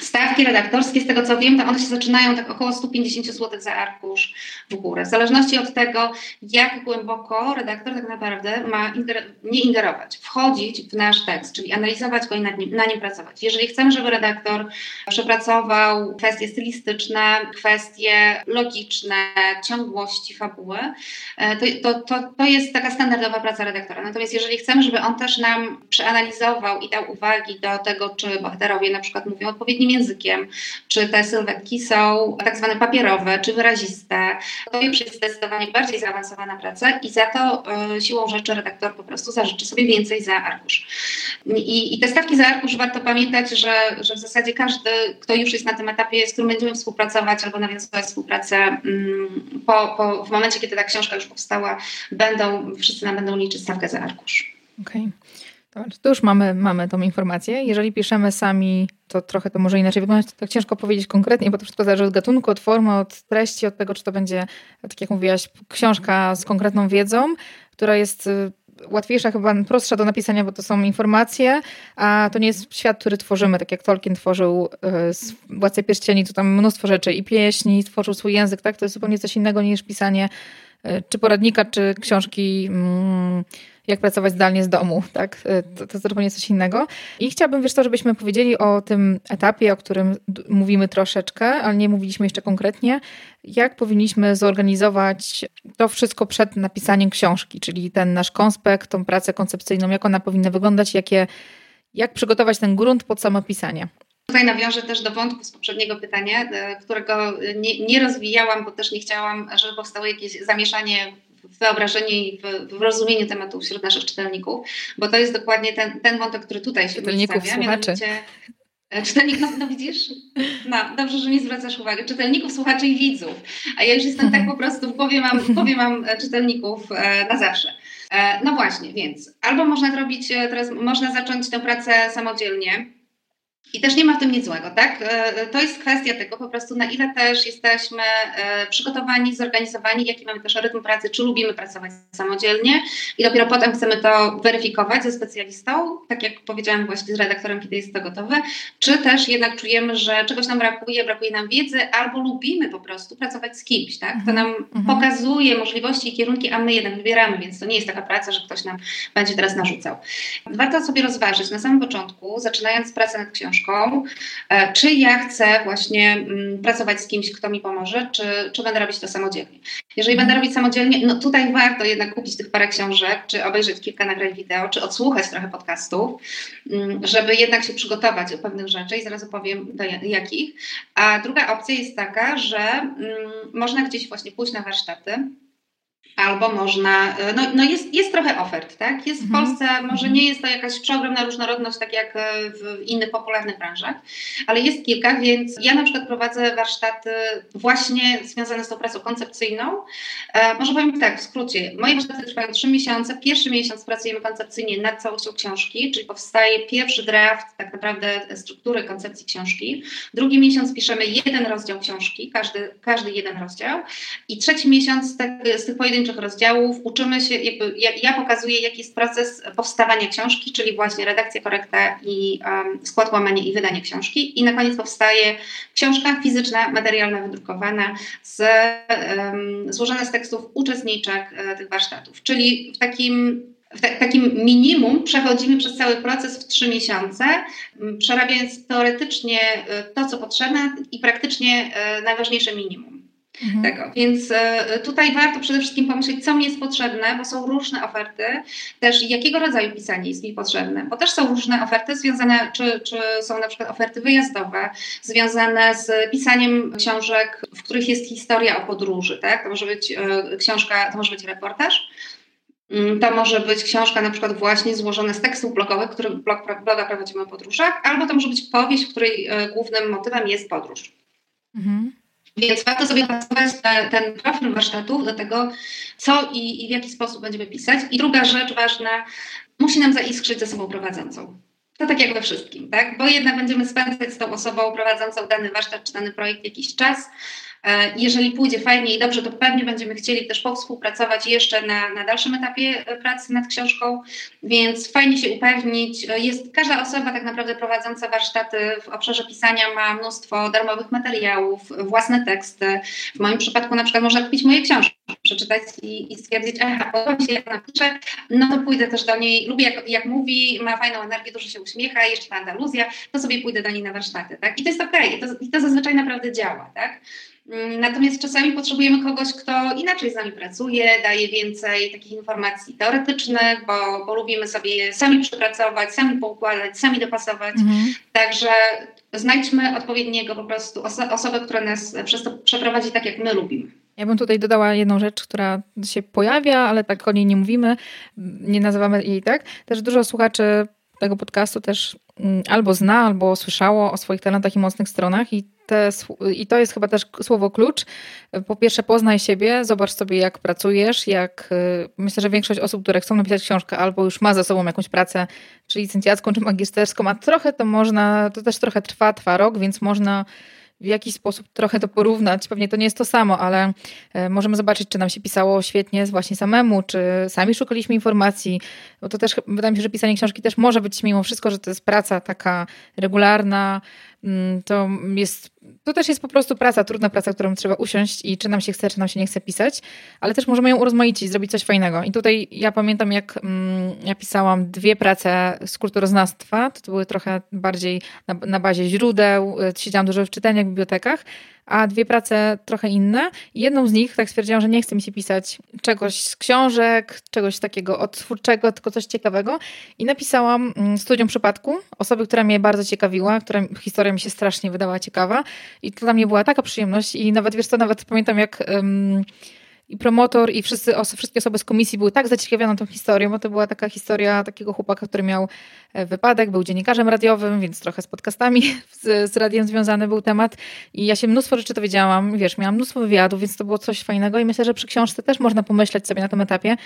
Stawki redaktorskie, z tego co wiem, to one się zaczynają tak około 150 zł za arkusz w górę. W zależności od tego, jak głęboko redaktor tak naprawdę ma inger nie ingerować, wchodzić w nasz tekst, czyli analizować go i nad nim, na nim pracować. Jeżeli chcemy, żeby redaktor przepracował kwestie stylistyczne, kwestie logiczne, ciągłości fabuły, e, to, to, to, to jest taka standardowa praca redaktora. Natomiast jeżeli chcemy, żeby on też nam przeanalizował i dał uwagi do tego, czy bohaterowie na przykład mówią odpowiednio odpowiednim językiem, czy te sylwetki są tak zwane papierowe, czy wyraziste. To już jest zdecydowanie bardziej zaawansowana praca i za to y, siłą rzeczy redaktor po prostu zażyczy sobie więcej za arkusz. I, i te stawki za arkusz warto pamiętać, że, że w zasadzie każdy, kto już jest na tym etapie, z którym będziemy współpracować albo nawiązywać współpracę mm, po, po, w momencie, kiedy ta książka już powstała, będą, wszyscy nam będą liczyć stawkę za arkusz. Okej. Okay. To już mamy, mamy tą informację. Jeżeli piszemy sami, to trochę to może inaczej wyglądać. Tak ciężko powiedzieć konkretnie, bo to wszystko zależy od gatunku, od formy, od treści, od tego, czy to będzie, tak jak mówiłaś, książka z konkretną wiedzą, która jest y, łatwiejsza, chyba prostsza do napisania, bo to są informacje, a to nie jest świat, który tworzymy, tak jak Tolkien tworzył y, Władcę Pierścieni, to tam mnóstwo rzeczy i pieśni, tworzył swój język, tak? To jest zupełnie coś innego niż pisanie y, czy poradnika, czy książki mm, jak pracować zdalnie z domu, tak? E, to, to zupełnie coś innego. I chciałabym, wiesz to, żebyśmy powiedzieli o tym etapie, o którym mówimy troszeczkę, ale nie mówiliśmy jeszcze konkretnie, jak powinniśmy zorganizować to wszystko przed napisaniem książki, czyli ten nasz konspekt, tą pracę koncepcyjną, jak ona powinna wyglądać, jakie, jak przygotować ten grunt pod samopisanie. Tutaj nawiążę też do wątku z poprzedniego pytania, e, którego nie, nie rozwijałam, bo też nie chciałam, żeby powstało jakieś zamieszanie w wyobrażeniu i w, w, rozumieniu tematu wśród naszych czytelników, bo to jest dokładnie ten, ten wątek, który tutaj się czytelników, przedstawia. Słuchaczy. E, czytelników, no widzisz? No, dobrze, że mi zwracasz uwagę. Czytelników, słuchaczy i widzów. A ja już jestem tak po prostu, w głowie mam, w głowie mam e, czytelników e, na zawsze. No właśnie, więc albo można zrobić, teraz można zacząć tę pracę samodzielnie, i też nie ma w tym nic złego, tak? E, to jest kwestia tego po prostu, na ile też jesteśmy e, przygotowani, zorganizowani, jaki mamy też rytm pracy, czy lubimy pracować samodzielnie i dopiero potem chcemy to weryfikować ze specjalistą, tak jak powiedziałam właśnie z redaktorem, kiedy jest to gotowe, czy też jednak czujemy, że czegoś nam brakuje, brakuje nam wiedzy, albo lubimy po prostu pracować z kimś, tak? To nam mhm. pokazuje możliwości i kierunki, a my jednak wybieramy, więc to nie jest taka praca, że ktoś nam będzie teraz narzucał. Warto sobie rozważyć na samym początku, zaczynając pracę nad książką, książką, e, czy ja chcę właśnie mm, pracować z kimś, kto mi pomoże, czy, czy będę robić to samodzielnie. Jeżeli będę robić samodzielnie, no tutaj warto jednak kupić tych parę książek, czy obejrzeć kilka nagrań wideo, czy odsłuchać trochę podcastów, mm, żeby jednak się przygotować do pewnych rzeczy i zaraz opowiem do jakich. A druga opcja jest taka, że mm, można gdzieś właśnie pójść na warsztaty, Albo można, e, no, no jest, jest trochę ofert, tak? Jest w mhm. Polsce, może nie jest to jakaś przeogromna różnorodność, tak jak e, w innych popularnych branżach, ale jest kilka, więc ja na przykład prowadzę warsztaty właśnie związane z tą pracą koncepcyjną. E, może powiem tak, w skrócie, moje warsztaty trwają trzy miesiące. Pierwszy miesiąc pracujemy koncepcyjnie nad całością książki, czyli powstaje pierwszy draft tak naprawdę struktury koncepcji książki. Drugi miesiąc piszemy jeden rozdział książki, każdy, każdy jeden rozdział. I trzeci miesiąc tak, z tych pojedynczych pojedynczych rozdziałów uczymy się, jakby ja, ja pokazuję, jaki jest proces powstawania książki, czyli właśnie redakcja, korekta i um, skład, łamanie i wydanie książki. I na koniec powstaje książka fizyczna, materialna, wydrukowana, z, um, złożona z tekstów uczestniczek e, tych warsztatów. Czyli w takim w takim minimum przechodzimy przez cały proces w trzy miesiące, przerabiając teoretycznie e, to, co potrzebne i praktycznie e, najważniejsze minimum. Mhm. Tego. Więc e, tutaj warto przede wszystkim pomyśleć, co mi jest potrzebne, bo są różne oferty, też jakiego rodzaju pisanie jest mi potrzebne, bo też są różne oferty związane, czy, czy są na przykład oferty wyjazdowe, związane z pisaniem książek, w których jest historia o podróży, tak? To może być e, książka, to może być reportaż, mm, to może być książka na przykład właśnie złożona z tekstów blogowych, który blog, bloga prowadzimy o podróżach, albo to może być powieść, w której e, głównym motywem jest podróż. Mhm. Więc warto sobie opracować ten profil warsztatów do tego, co i, i w jaki sposób będziemy pisać. I druga rzecz ważna, musi nam zaiskrzyć ze sobą prowadzącą. To tak jak we wszystkim, tak? Bo jednak będziemy spędzać z tą osobą prowadzącą dany warsztat czy dany projekt jakiś czas, jeżeli pójdzie fajnie i dobrze, to pewnie będziemy chcieli też powspółpracować jeszcze na, na dalszym etapie e, pracy nad książką, więc fajnie się upewnić. E, jest każda osoba tak naprawdę prowadząca warsztaty w obszarze pisania ma mnóstwo darmowych materiałów, własne teksty. W moim przypadku na przykład można kupić moje książki, przeczytać i, i stwierdzić, aha, podoba mi się jak napiszę, no to pójdę też do niej, lubię jak, jak mówi, ma fajną energię, dużo się uśmiecha, jeszcze ta Andaluzja, to sobie pójdę do niej na warsztaty, tak? I to jest okej, okay. I, to, i to zazwyczaj naprawdę działa, tak? Mm, natomiast czasami potrzebujemy kogoś, kto inaczej z nami pracuje, daje więcej takich informacji teoretycznych, bo, bo lubimy sobie sami przepracować, sami poukładać, sami dopasować. Mhm. Także znajdźmy odpowiedniego po prostu oso osobę, która nas przez to przeprowadzi tak, jak my lubimy. Ja bym tutaj dodała jedną rzecz, która się pojawia, ale tak o niej nie mówimy, nie nazywamy jej tak. Też dużo słuchaczy tego podcastu też mm, albo zna, albo słyszało o swoich talentach i mocnych stronach i, te, i to jest chyba też słowo klucz. Po pierwsze poznaj siebie, zobacz sobie jak pracujesz, jak y, myślę, że większość osób, które chcą napisać książkę albo już ma za sobą jakąś pracę, czy licencjacką, czy magisterską, a trochę to można, to też trochę trwa, trwa rok, więc można w jakiś sposób trochę to porównać. Pewnie to nie jest to samo, ale e, możemy zobaczyć, czy nam się pisało świetnie właśnie samemu, czy sami szukaliśmy informacji. Bo to też wydaje mi się, że pisanie książki też może być mimo wszystko, że to jest praca taka regularna, Mm, to jest, to też jest po prostu praca, trudna praca, którą trzeba usiąść i czy nam się chce, czy nam się nie chce pisać, ale też możemy ją urozmaicić, zrobić coś fajnego. I tutaj ja pamiętam, jak mm, ja pisałam dwie prace z kulturoznawstwa, to, to były trochę bardziej na, na bazie źródeł, e, siedziałam dużo w czytelniach, w bibliotekach, a dwie prace trochę inne. Jedną z nich tak stwierdziłam, że nie chce mi się pisać czegoś z książek, czegoś takiego odtwórczego, tylko coś ciekawego. I napisałam mm, studium przypadku osoby, która mnie bardzo ciekawiła, która historia mi się strasznie wydała ciekawa. I to dla mnie była taka przyjemność. I nawet wiesz co, nawet pamiętam jak. Um, i promotor, i wszyscy, wszystkie osoby z komisji były tak zaciekawione tą historią, bo to była taka historia takiego chłopaka, który miał e, wypadek, był dziennikarzem radiowym, więc trochę z podcastami z, z radiem związany był temat. I ja się mnóstwo rzeczy dowiedziałam, wiesz, miałam mnóstwo wywiadów, więc to było coś fajnego i myślę, że przy książce też można pomyśleć sobie na tym etapie,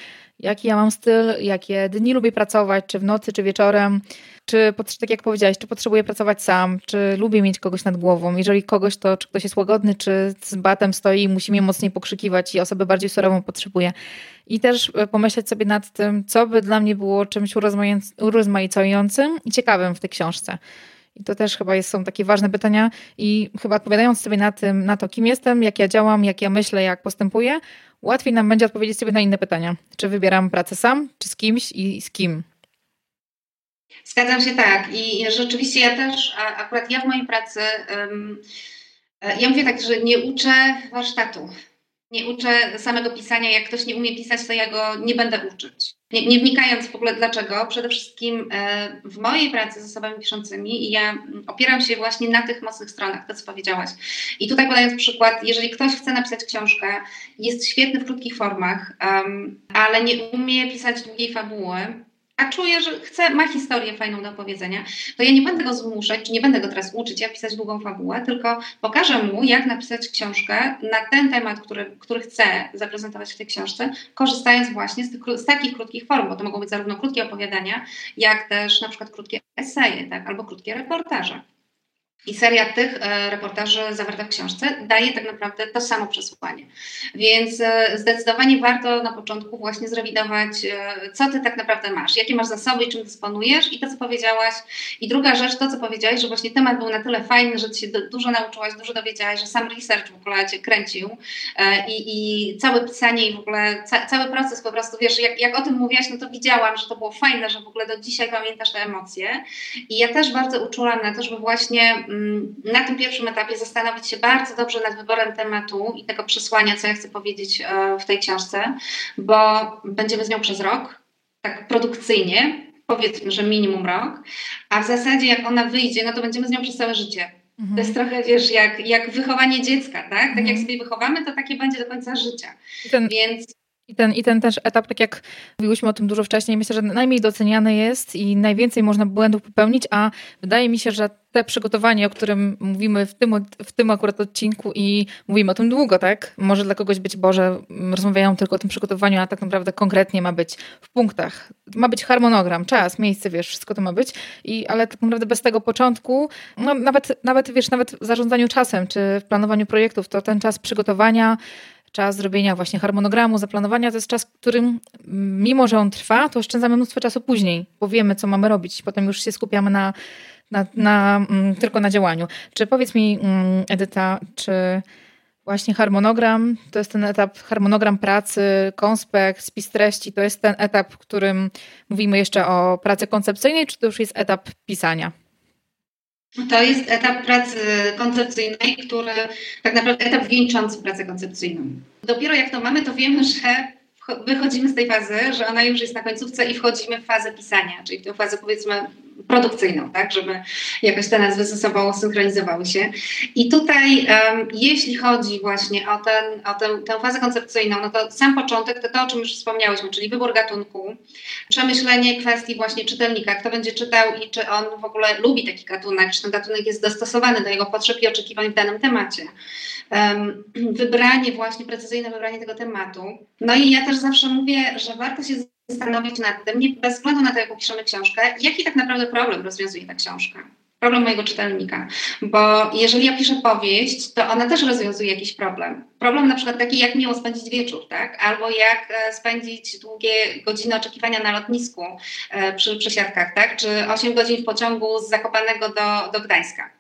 jaki ja mam styl, jakie dni lubię pracować, czy w nocy, czy wieczorem czy, tak jak czy potrzebuję pracować sam, czy lubię mieć kogoś nad głową. Jeżeli kogoś, to czy ktoś jest łagodny, czy z batem stoi i musi mnie mocniej pokrzykiwać i osobę bardziej surową potrzebuje. I też e, pomyśleć sobie nad tym, co by dla mnie było czymś urozmaicającym i ciekawym w tej książce. I to też chyba jest, są takie ważne pytania i chyba odpowiadając sobie na, tym, na to, kim jestem, jak ja działam, jak ja myślę, jak postępuję, łatwiej nam będzie odpowiedzieć sobie na inne pytania. Czy wybieram pracę sam, czy z kimś i z kim? Zgadzam się tak. I rzeczywiście ja też, akurat ja w mojej pracy, e, ja mówię tak, że nie uczę warsztatu. Nie uczę samego pisania. Jak ktoś nie umie pisać, to ja go nie będę uczyć. Nie, nie wnikając w ogóle dlaczego, przede wszystkim e, w mojej pracy z osobami piszącymi i ja opieram się właśnie na tych mocnych stronach, to co powiedziałaś. I tutaj podając przykład, jeżeli ktoś chce napisać książkę, jest świetny w krótkich formach, ale nie umie pisać długiej fabuły, a czuję, że chce, ma historię fajną do opowiedzenia, to ja nie będę go zmuszać, nie będę go teraz uczyć, jak pisać długą fabułę, tylko pokażę mu, jak napisać książkę na ten temat, który, który chcę zaprezentować w tej książce, korzystając właśnie z, tych, z takich krótkich form, bo to mogą być zarówno krótkie opowiadania, jak też na przykład krótkie eseje, tak, albo krótkie reportaże. I seria tych e, reportaży zawarta w książce daje tak naprawdę to samo przesłanie. Więc e, zdecydowanie warto na początku właśnie zrewidować, e, co ty tak naprawdę masz, jakie masz zasoby i czym dysponujesz i to, co powiedziałaś. I druga rzecz, to, co powiedziałaś, że właśnie temat był na tyle fajny, że ty się dużo nauczyłaś, dużo dowiedziałaś, że sam research w ogóle cię kręcił i, i całe pisanie i w ogóle ca, cały proces po prostu, wiesz, jak, jak o tym mówiłaś, no to widziałam, że to było fajne, że w ogóle do dzisiaj pamiętasz te emocje. I ja też bardzo uczulam na to, żeby właśnie na tym pierwszym etapie zastanowić się bardzo dobrze nad wyborem tematu i tego przesłania, co ja chcę powiedzieć e, w tej książce, bo będziemy z nią przez rok, tak produkcyjnie, powiedzmy, że minimum rok, a w zasadzie jak ona wyjdzie, no to będziemy z nią przez całe życie. Mhm. To jest trochę, wiesz, jak, jak wychowanie dziecka, tak? Tak mhm. jak sobie wychowamy, to takie będzie do końca życia. Ten, Więc i ten, I ten też etap, tak jak mówiłyśmy o tym dużo wcześniej, myślę, że najmniej doceniany jest i najwięcej można błędów popełnić, a wydaje mi się, że te przygotowanie, o którym mówimy w tym, w tym akurat odcinku i mówimy o tym długo, tak? Może dla kogoś być, Boże, rozmawiają tylko o tym przygotowaniu, a tak naprawdę konkretnie ma być w punktach. Ma być harmonogram, czas, miejsce, wiesz, wszystko to ma być, I, ale tak naprawdę bez tego początku, no, nawet, nawet, wiesz, nawet w zarządzaniu czasem, czy w planowaniu projektów, to ten czas przygotowania, czas zrobienia właśnie harmonogramu, zaplanowania, to jest czas, którym mimo, że on trwa, to oszczędzamy mnóstwo czasu później, bo wiemy, co mamy robić. Potem już się skupiamy na, na, na mm, tylko na działaniu. Czy powiedz mi, mm, Edyta, czy właśnie harmonogram, to jest ten etap, harmonogram pracy, konspekt, spis treści, to jest ten etap, w którym mówimy jeszcze o pracy koncepcyjnej, czy to już jest etap pisania? To jest etap pracy koncepcyjnej, który tak naprawdę etap wieńczący pracę koncepcyjną. Dopiero jak to mamy, to wiemy, że wychodzimy z tej fazy, że ona już jest na końcówce i wchodzimy w fazę pisania, czyli w tę fazę powiedzmy produkcyjną, tak, żeby jakoś te nazwy ze sobą synchronizowały się. I tutaj, um, jeśli chodzi właśnie o, ten, o tę, tę fazę koncepcyjną, no to sam początek to to, o czym już wspomniałyśmy, czyli wybór gatunku, przemyślenie kwestii właśnie czytelnika, kto będzie czytał i czy on w ogóle lubi taki gatunek, czy ten gatunek jest dostosowany do jego potrzeb i oczekiwań w danym temacie. Um, wybranie właśnie, precyzyjne wybranie tego tematu. No i ja też zawsze mówię, że warto się zastanowić nad tym, nie, bez względu na to, jaką piszemy książkę, jaki tak naprawdę problem rozwiązuje ta książka. Problem mojego czytelnika. Bo jeżeli ja piszę powieść, to ona też rozwiązuje jakiś problem. Problem na przykład taki, jak miło spędzić wieczór, tak? Albo jak e, spędzić długie godziny oczekiwania na lotnisku e, przy przesiadkach, tak? Czy 8 godzin w pociągu z Zakopanego do, do Gdańska.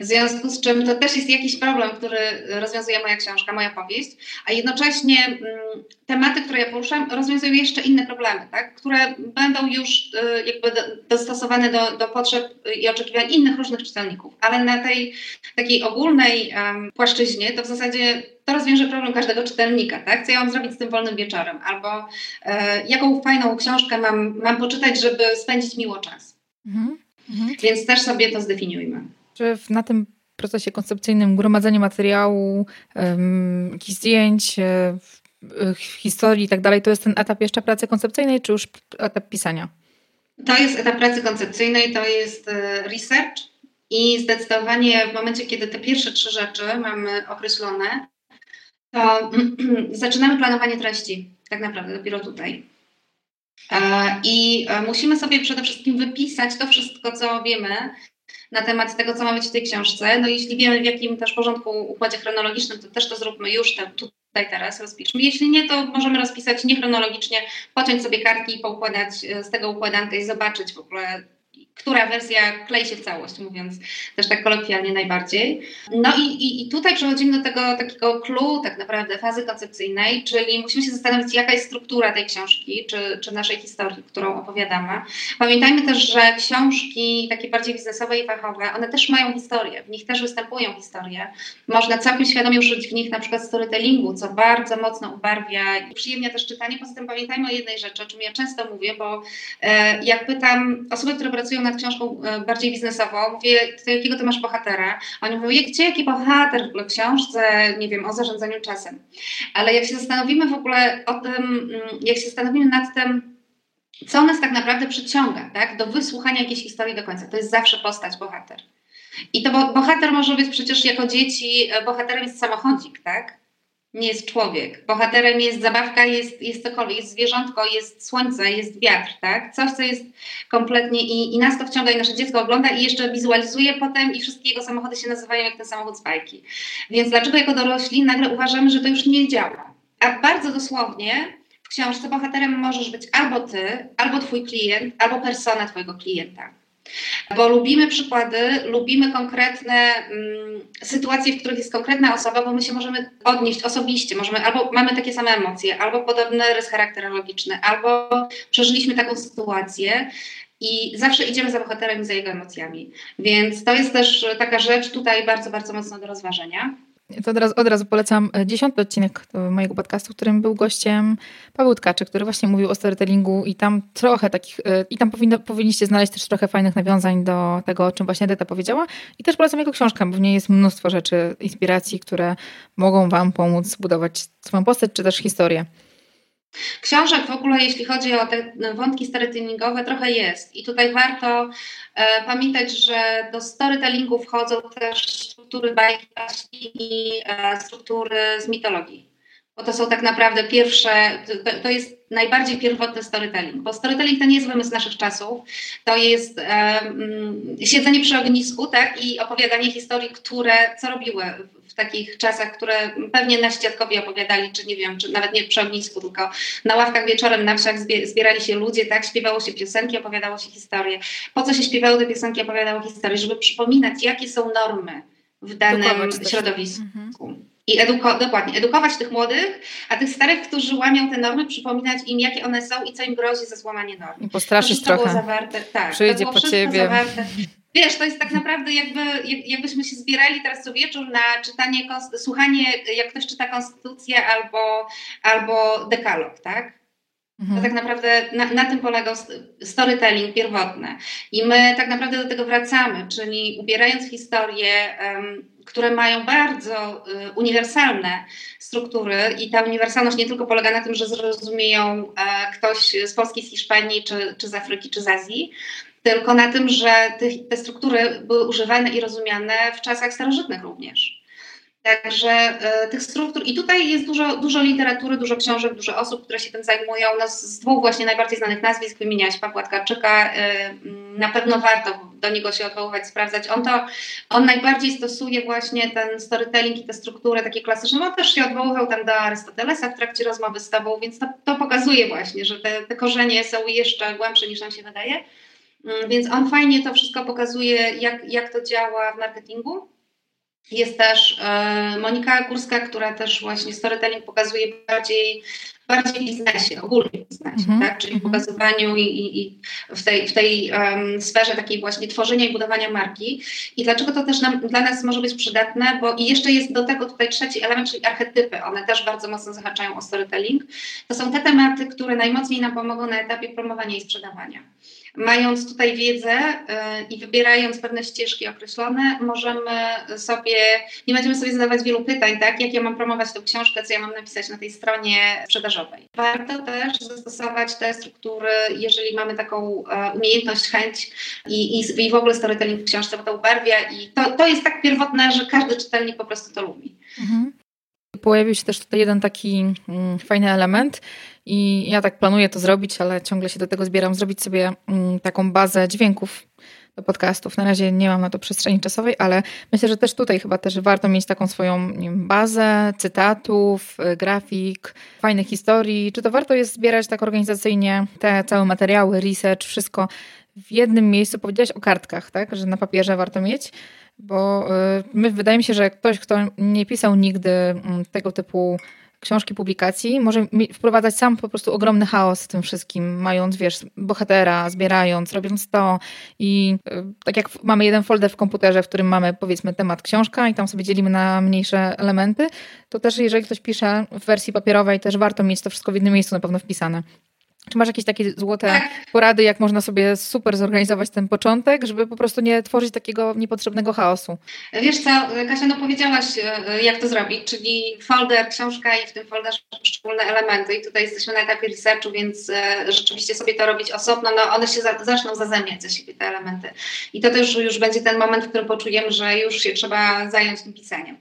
W związku z czym to też jest jakiś problem, który rozwiązuje moja książka, moja powieść, a jednocześnie mm, tematy, które ja poruszam, rozwiązują jeszcze inne problemy, tak? które będą już y, jakby dostosowane do, do potrzeb i oczekiwań innych różnych czytelników. Ale na tej takiej ogólnej um, płaszczyźnie to w zasadzie to rozwiąże problem każdego czytelnika, tak? Co ja mam zrobić z tym wolnym wieczorem? Albo e, jaką fajną książkę mam, mam poczytać, żeby spędzić miło czas. Mhm. Mhm. Więc też sobie to zdefiniujmy. Czy na tym procesie koncepcyjnym gromadzenie materiału, jakichś zdjęć, um, historii i tak dalej, to jest ten etap jeszcze pracy koncepcyjnej, czy już etap pisania? To jest etap pracy koncepcyjnej, to jest e, research i zdecydowanie w momencie, kiedy te pierwsze trzy rzeczy mamy określone, to zaczynamy planowanie treści, tak naprawdę dopiero tutaj. I musimy sobie przede wszystkim wypisać to wszystko, co wiemy, na temat tego, co ma być w tej książce. No jeśli wiemy, w jakim też porządku, układzie chronologicznym, to też to zróbmy już te, tutaj teraz, rozpiszmy. Jeśli nie, to możemy rozpisać niechronologicznie, pociąć sobie kartki i poukładać z tego układankę i zobaczyć w ogóle, która wersja klei się w całość, mówiąc też tak kolokwialnie najbardziej. No i, i, i tutaj przechodzimy do tego takiego clue tak naprawdę fazy koncepcyjnej, czyli musimy się zastanowić, jaka jest struktura tej książki, czy, czy naszej historii, którą opowiadamy. Pamiętajmy też, że książki takie bardziej biznesowe i fachowe, one też mają historię, w nich też występują historie. Można całkiem świadomie użyć w nich na przykład storytellingu, co bardzo mocno ubarwia i przyjemnia też czytanie. Poza tym pamiętajmy o jednej rzeczy, o czym ja często mówię, bo e, jak pytam osoby, które pracują nad książką e, bardziej biznesową, mówię, to jakiego ty masz bohatera? Oni mówią, gdzie jaki bohater w książce, nie wiem, o zarządzaniu czasem. Ale jak się zastanowimy w ogóle o tym, mm, jak się zastanowimy nad tym, co nas tak naprawdę przyciąga, tak, do wysłuchania jakiejś historii do końca, to jest zawsze postać, bohater. I to bohater może być przecież jako dzieci, e, bohaterem jest samochodzik, tak? Nie jest człowiek. Bohaterem jest zabawka, jest, jest cokolwiek, jest zwierzątko, jest słońce, jest wiatr, tak? Coś, co jest kompletnie i, i nas to wciąga i nasze dziecko ogląda i jeszcze wizualizuje potem i wszystkie jego samochody się nazywają jak ten samochód z bajki. Więc dlaczego jako dorośli nagle uważamy, że to już nie działa? A bardzo dosłownie w książce bohaterem możesz być albo ty, albo twój klient, albo persona twojego klienta. Bo lubimy przykłady, lubimy konkretne mm, sytuacje, w których jest konkretna osoba, bo my się możemy odnieść osobiście, możemy, albo mamy takie same emocje, albo podobny rys charakterologiczny, albo przeżyliśmy taką sytuację i zawsze idziemy za bohaterem i za jego emocjami. Więc to jest też taka rzecz tutaj bardzo, bardzo mocno do rozważenia. To od razu, od razu polecam e, dziesiąty odcinek mojego podcastu, w którym był gościem Paweł Tkaczy, który właśnie mówił o storytellingu i tam trochę takich, e, i tam powinno, powinniście znaleźć też trochę fajnych nawiązań do tego, o czym właśnie Edyta powiedziała. I też polecam jego książkę, bo w niej jest mnóstwo rzeczy, inspiracji, które mogą Wam pomóc budować swoją postać czy też historię. Książek w ogóle, jeśli chodzi o te wątki storytellingowe, trochę jest. I tutaj warto e, pamiętać, że do storytellingu wchodzą też struktury bajki i e, struktury z mitologii. Bo to są tak naprawdę pierwsze, to, to, jest najbardziej pierwotny storytelling. Bo storytelling to nie jest wymysł naszych czasów, to jest um, siedzenie przy ognisku tak, i opowiadanie historii, które co robiły w takich czasach, które pewnie nasi dziadkowie opowiadali, czy nie wiem, czy nawet nie przy ognisku, tylko na ławkach wieczorem na wsiach zbierali się ludzie, tak, śpiewało się piosenki, opowiadało się historie. Po co się śpiewały te piosenki, opowiadało historie? Żeby przypominać, jakie są normy w danym środowisku. Mhm. I eduko- dokładnie, edukować tych młodych, a tych starych, którzy łamią te normy, przypominać im, jakie one są i co im grozi za złamanie norm. I postraszyć to trochę. Było zawarte, tak, Przyjdzie to było po ciebie. Zawarte. Wiesz, to jest tak naprawdę jakby, jakbyśmy się zbierali teraz co wieczór na czytanie, słuchanie, jak ktoś czyta konstytucję albo, albo dekalog, tak? Mhm. To tak naprawdę na, na, tym polegał storytelling pierwotny. I my tak naprawdę do tego wracamy, czyli ubierając historie, um, które mają bardzo y, uniwersalne struktury i ta uniwersalność nie tylko polega na tym, że zrozumieją e, ktoś z Polski, z Hiszpanii, czy, czy z Afryki, czy z Azji, tylko na tym, że te, te struktury były używane i rozumiane w czasach starożytnych również. Także e, tych struktur, i tutaj jest dużo, dużo literatury, dużo książek, dużo osób, które się tym zajmują. No, z dwóch właśnie najbardziej znanych nazwisk wymieniałaś Pawła Tkarczyka. E, na pewno warto do niego się odwoływać, sprawdzać. On to, on najbardziej stosuje właśnie ten storytelling i te struktury takie klasyczne. On też się odwoływał tam do Arystotelesa w trakcie rozmowy z tobą, więc to, to pokazuje właśnie, że te, te korzenie są jeszcze głębsze niż nam się wydaje. Mm, więc on fajnie to wszystko pokazuje, jak, jak to działa w marketingu. Jest też e, Monika Górska, która też właśnie storytelling pokazuje bardziej, bardziej w biznesie, ogólnie w biznesie, mm -hmm. tak? czyli w mhm. pokazywaniu i, i, i, w tej, w tej um, sferze takiej właśnie tworzenia i budowania marki. I dlaczego to też nam, dla nas może być przydatne, bo i jeszcze jest do tego tutaj trzeci element, czyli archetypy. One też bardzo mocno zahaczają o storytelling. To są te tematy, które najmocniej nam pomogą na etapie promowania i sprzedawania. Mając tutaj wiedzę y, i wybierając pewne ścieżki określone, możemy sobie, nie będziemy sobie zadawać wielu pytań, tak, jak ja mam promować tę książkę, co ja mam napisać na tej stronie sprzedażowej. Warto też zastosować te struktury, jeżeli mamy taką e, umiejętność, chęć i, i, i w ogóle storytelling w książce, bo to ubarwia i to, to jest tak pierwotne, że każdy czytelnik po prostu to lubi. Mhm. Pojawił się też tutaj jeden taki mm, fajny element, i ja tak planuję to zrobić, ale ciągle się do tego zbieram, zrobić sobie mm, taką bazę dźwięków do podcastów. Na razie nie mam na to przestrzeni czasowej, ale myślę, że też tutaj chyba też warto mieć taką swoją wiem, bazę cytatów, y, grafik, fajnych historii. Czy to warto jest zbierać tak organizacyjnie te całe materiały, research, wszystko w jednym miejscu? Powiedziałeś o kartkach, tak? Że na papierze warto mieć bo y, my, wydaje mi się, że ktoś, kto nie pisał nigdy mm, tego typu książki, publikacji, może wprowadzać sam po prostu ogromny chaos w tym wszystkim, mając, wiesz, bohatera, zbierając, robiąc to i y, tak jak mamy jeden folder w komputerze, w którym mamy powiedzmy temat książka i tam sobie dzielimy na mniejsze elementy, to też jeżeli ktoś pisze w wersji papierowej, też warto mieć to wszystko w jednym miejscu na pewno wpisane. Czy masz jakieś takie złote tak. porady, jak można sobie super zorganizować ten początek, żeby po prostu nie tworzyć takiego niepotrzebnego chaosu? Wiesz co, Kasia, no powiedziałaś, e, jak to zrobić, czyli folder, książka i w tym folderze poszczególne elementy. I tutaj jesteśmy na etapie researchu, więc e, rzeczywiście sobie to robić osobno, no one się za, zaczną zazębiać za siebie, te elementy. I to też już będzie ten moment, w którym poczujemy, że już się trzeba zająć tym pisaniem.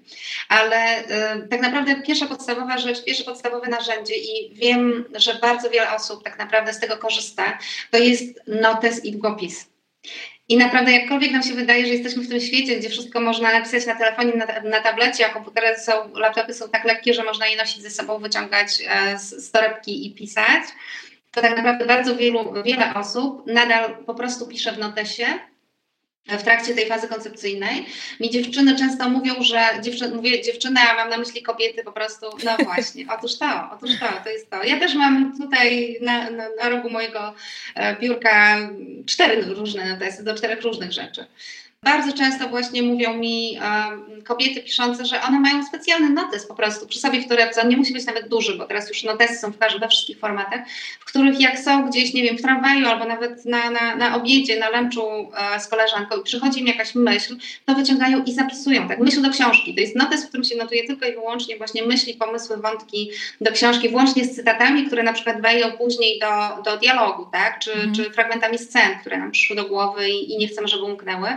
Ale e, tak naprawdę pierwsza podstawowa rzecz, pierwsze podstawowe narzędzie i wiem, że bardzo wiele osób tak naprawdę z tego korzysta, to jest notes i długopis. I naprawdę jakkolwiek nam się wydaje, że jesteśmy w tym świecie, gdzie wszystko można napisać na telefonie, na, na tablecie, a komputery są, laptopy są tak lekkie, że można je nosić ze sobą, wyciągać e, z, z torebki i pisać, to tak naprawdę bardzo wielu, wiele osób nadal po prostu pisze w notesie w trakcie tej fazy koncepcyjnej. Mi dziewczyny często mówią, że dziewczyny, mówię dziewczyny, a mam na myśli kobiety po prostu, no właśnie, otóż to, otóż to, to jest to. Ja też mam tutaj na, na, na rogu mojego e, biurka cztery różne notesy do czterech różnych rzeczy. Bardzo często właśnie mówią mi um, kobiety piszące, że one mają specjalny notes po prostu przy sobie w torebce. On nie musi być nawet duży, bo teraz już notesy są w każdym, we wszystkich formatach, w których jak są gdzieś, nie wiem, w tramwaju albo nawet na, na, na obiedzie, na lunchu e, z koleżanką i przychodzi im jakaś myśl, to wyciągają i zapisują, tak, myśl do książki. To jest notes, w którym się notuje tylko i wyłącznie właśnie myśli, pomysły, wątki do książki, włącznie z cytatami, które na przykład wejdą później do, do dialogu, tak, czy, mm. czy fragmentami scen, które nam przyszły do głowy i, i nie chcemy, żeby umknęły.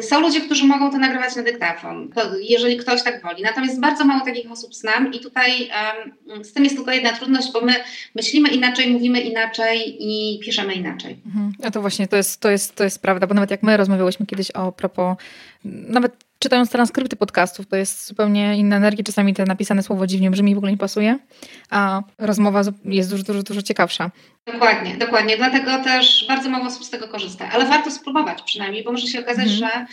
Są ludzie, którzy mogą to nagrywać na dyktafon, jeżeli ktoś tak woli. Natomiast bardzo mało takich osób znam i tutaj um, z tym jest tylko jedna trudność, bo my myślimy inaczej, mówimy inaczej i piszemy inaczej. Mhm. A to właśnie to jest, to, jest, to jest prawda, bo nawet jak my rozmawiałyśmy kiedyś o propos, nawet czytając transkrypty podcastów, to jest zupełnie inna energia. Czasami to napisane słowo dziwnie brzmi, w ogóle nie pasuje, a rozmowa jest dużo, dużo, dużo ciekawsza. Dokładnie, dokładnie. Dlatego też bardzo mało osób z tego korzysta, ale warto spróbować przynajmniej, bo może się okazać, mhm. że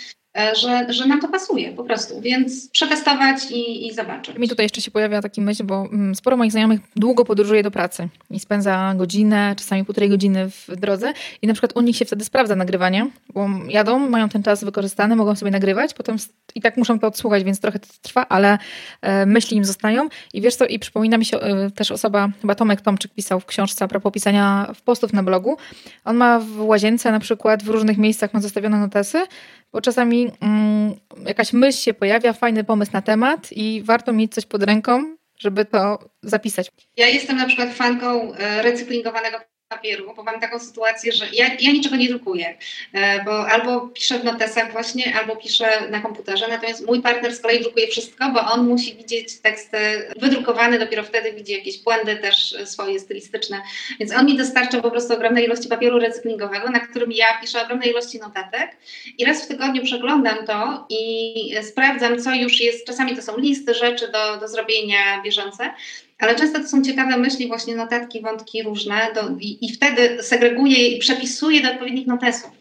że, że nam to pasuje po prostu, więc przetestować i, i zobaczyć. Mi tutaj jeszcze się pojawia taki myśl, bo mm, sporo moich znajomych długo podróżuje do pracy i spędza godzinę, czasami półtorej godziny w drodze i na przykład u nich się wtedy sprawdza nagrywanie, bo jadą, mają ten czas wykorzystany, mogą sobie nagrywać, potem i tak muszą to odsłuchać, więc trochę to trwa, ale e, myśli im zostają i wiesz co, i przypomina mi się e, też osoba, chyba Tomek Tomczyk pisał w książce a propos pisania w postów na blogu, on ma w łazience na przykład w różnych miejscach ma zostawione notesy, bo czasami mm, jakaś myśl się pojawia, fajny pomysł na temat i warto mieć coś pod ręką, żeby to zapisać. Ja jestem na przykład fanką e, recyklingowanego papieru, bo mam taką sytuację, że ja, ja niczego nie drukuję, e, bo albo piszę w notesach właśnie, albo piszę na komputerze, natomiast mój partner z kolei drukuje wszystko, bo on musi widzieć teksty wydrukowane, dopiero wtedy widzi jakieś błędy też swoje stylistyczne, więc on mi dostarcza po prostu ogromnej ilości papieru recyklingowego, na którym ja piszę ogromnej ilości notatek i raz w tygodniu przeglądam to i sprawdzam, co już jest, czasami to są listy rzeczy do, do zrobienia bieżące, ale często to są ciekawe myśli, właśnie notatki, wątki różne do, i, i wtedy segreguję i przepisuję do odpowiednich notesów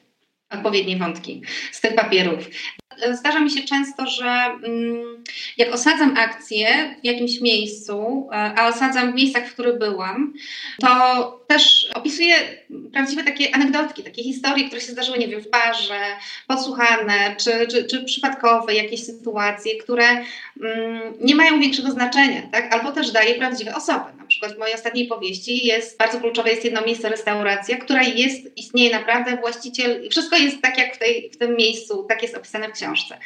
odpowiednie wątki z tych papierów. Zdarza mi się często, że mm, jak osadzam akcję w jakimś miejscu, e, a osadzam w miejscach, w których byłam, to też opisuję prawdziwe takie anegdotki, takie historie, które się zdarzyły, nie wiem, w barze, podsłuchane, czy, czy, czy przypadkowe jakieś sytuacje, które mm, nie mają większego znaczenia, tak? albo też daję prawdziwe osoby. Na przykład w mojej ostatniej powieści jest bardzo kluczowe jest jedno miejsce, restauracja, która jest, istnieje naprawdę, właściciel, wszystko jest tak jak w, tej, w tym miejscu, tak jest opisane w książce.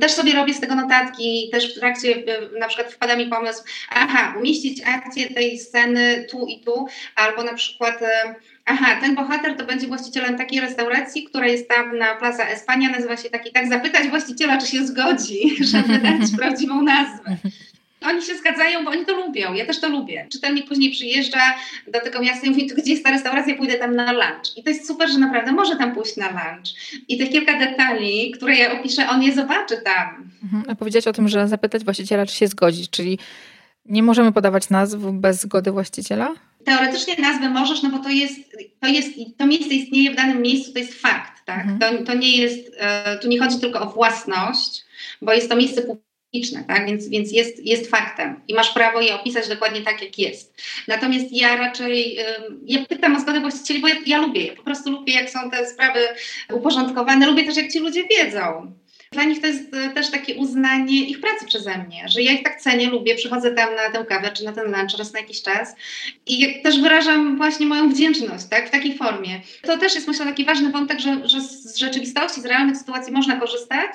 Też sobie robię z tego notatki, też w trakcie na przykład wpada mi pomysł, aha, umieścić akcję tej sceny tu i tu, albo na przykład aha, ten bohater to będzie właścicielem takiej restauracji, która jest tam na Plaza Espania, nazywa się taki, tak zapytać właściciela, czy się zgodzi, żeby dać prawdziwą nazwę. Oni się zgadzają, bo oni to lubią. Ja też to lubię. Czytelnik później przyjeżdża do tego miasta i mówi, gdzie jest ta restauracja, pójdę tam na lunch. I to jest super, że naprawdę może tam pójść na lunch. I te kilka detali, które ja opiszę, on je zobaczy tam. Mhm. A powiedziałeś o tym, że zapytać właściciela, czy się zgodzi, czyli nie możemy podawać nazw bez zgody właściciela? Teoretycznie nazwę możesz, no bo to jest, to jest, to miejsce istnieje w danym miejscu, to jest fakt, tak? Mhm. To, to nie jest, e, tu nie chodzi tylko o własność, bo jest to miejsce publiczne, tak? Więc, więc jest, jest faktem i masz prawo je opisać dokładnie tak, jak jest. Natomiast ja raczej, ja pytam o zgodę właścicieli, bo ja, ja lubię je, po prostu lubię, jak są te sprawy uporządkowane, lubię też, jak ci ludzie wiedzą. Dla nich to jest e, też takie uznanie ich pracy przeze mnie, że ja ich tak cenię, lubię, przychodzę tam na tę kawę czy na ten lunch raz na jakiś czas i też wyrażam właśnie moją wdzięczność tak, w takiej formie. To też jest myślę taki ważny wątek, że, że z rzeczywistości, z realnych sytuacji można korzystać,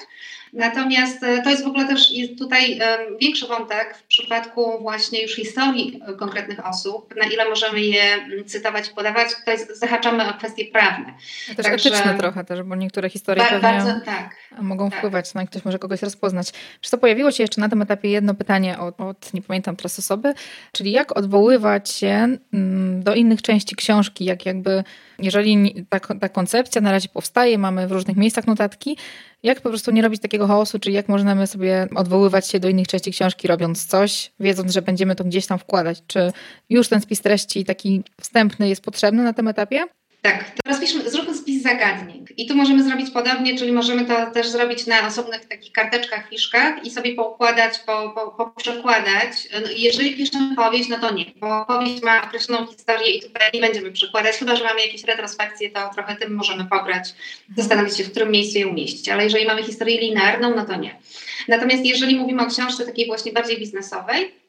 Natomiast e, to jest w ogóle też jest tutaj większy wątek w przypadku właśnie już historii e, konkretnych osób, na ile możemy je mm, cytować i podawać. Tutaj zahaczamy o kwestie prawne. Też Także, etyczne trochę też, bo niektóre historie ba bardzo, tak, mogą tak. wpływać, no i ktoś może kogoś rozpoznać. Czy to pojawiło się jeszcze na tym etapie jedno pytanie od, od nie pamiętam teraz osoby, czyli jak odwoływać się mm, do innych części książki, jak jakby jeżeli ta, ta koncepcja na razie powstaje, mamy w różnych miejscach notatki, jak po prostu nie robić takiego chaosu, czyli jak możemy sobie odwoływać się do innych części książki, robiąc coś, wiedząc, że będziemy to gdzieś tam wkładać? Czy już ten spis treści taki wstępny jest potrzebny na tym etapie? Tak, teraz piszmy, zróbmy spis zagadnień. I tu możemy zrobić podobnie, czyli możemy to też zrobić na osobnych takich karteczkach, fiszkach i sobie poukładać, po, po, poprzekładać. No, jeżeli piszemy powieść, no to nie, bo powieść ma określoną historię i tutaj nie będziemy przekładać, chyba że mamy jakieś retrospekcje, to trochę tym możemy pobrać, zastanowić się, w którym miejscu je umieścić. Ale jeżeli mamy historię linearną, no to nie. Natomiast jeżeli mówimy o książce takiej właśnie bardziej biznesowej,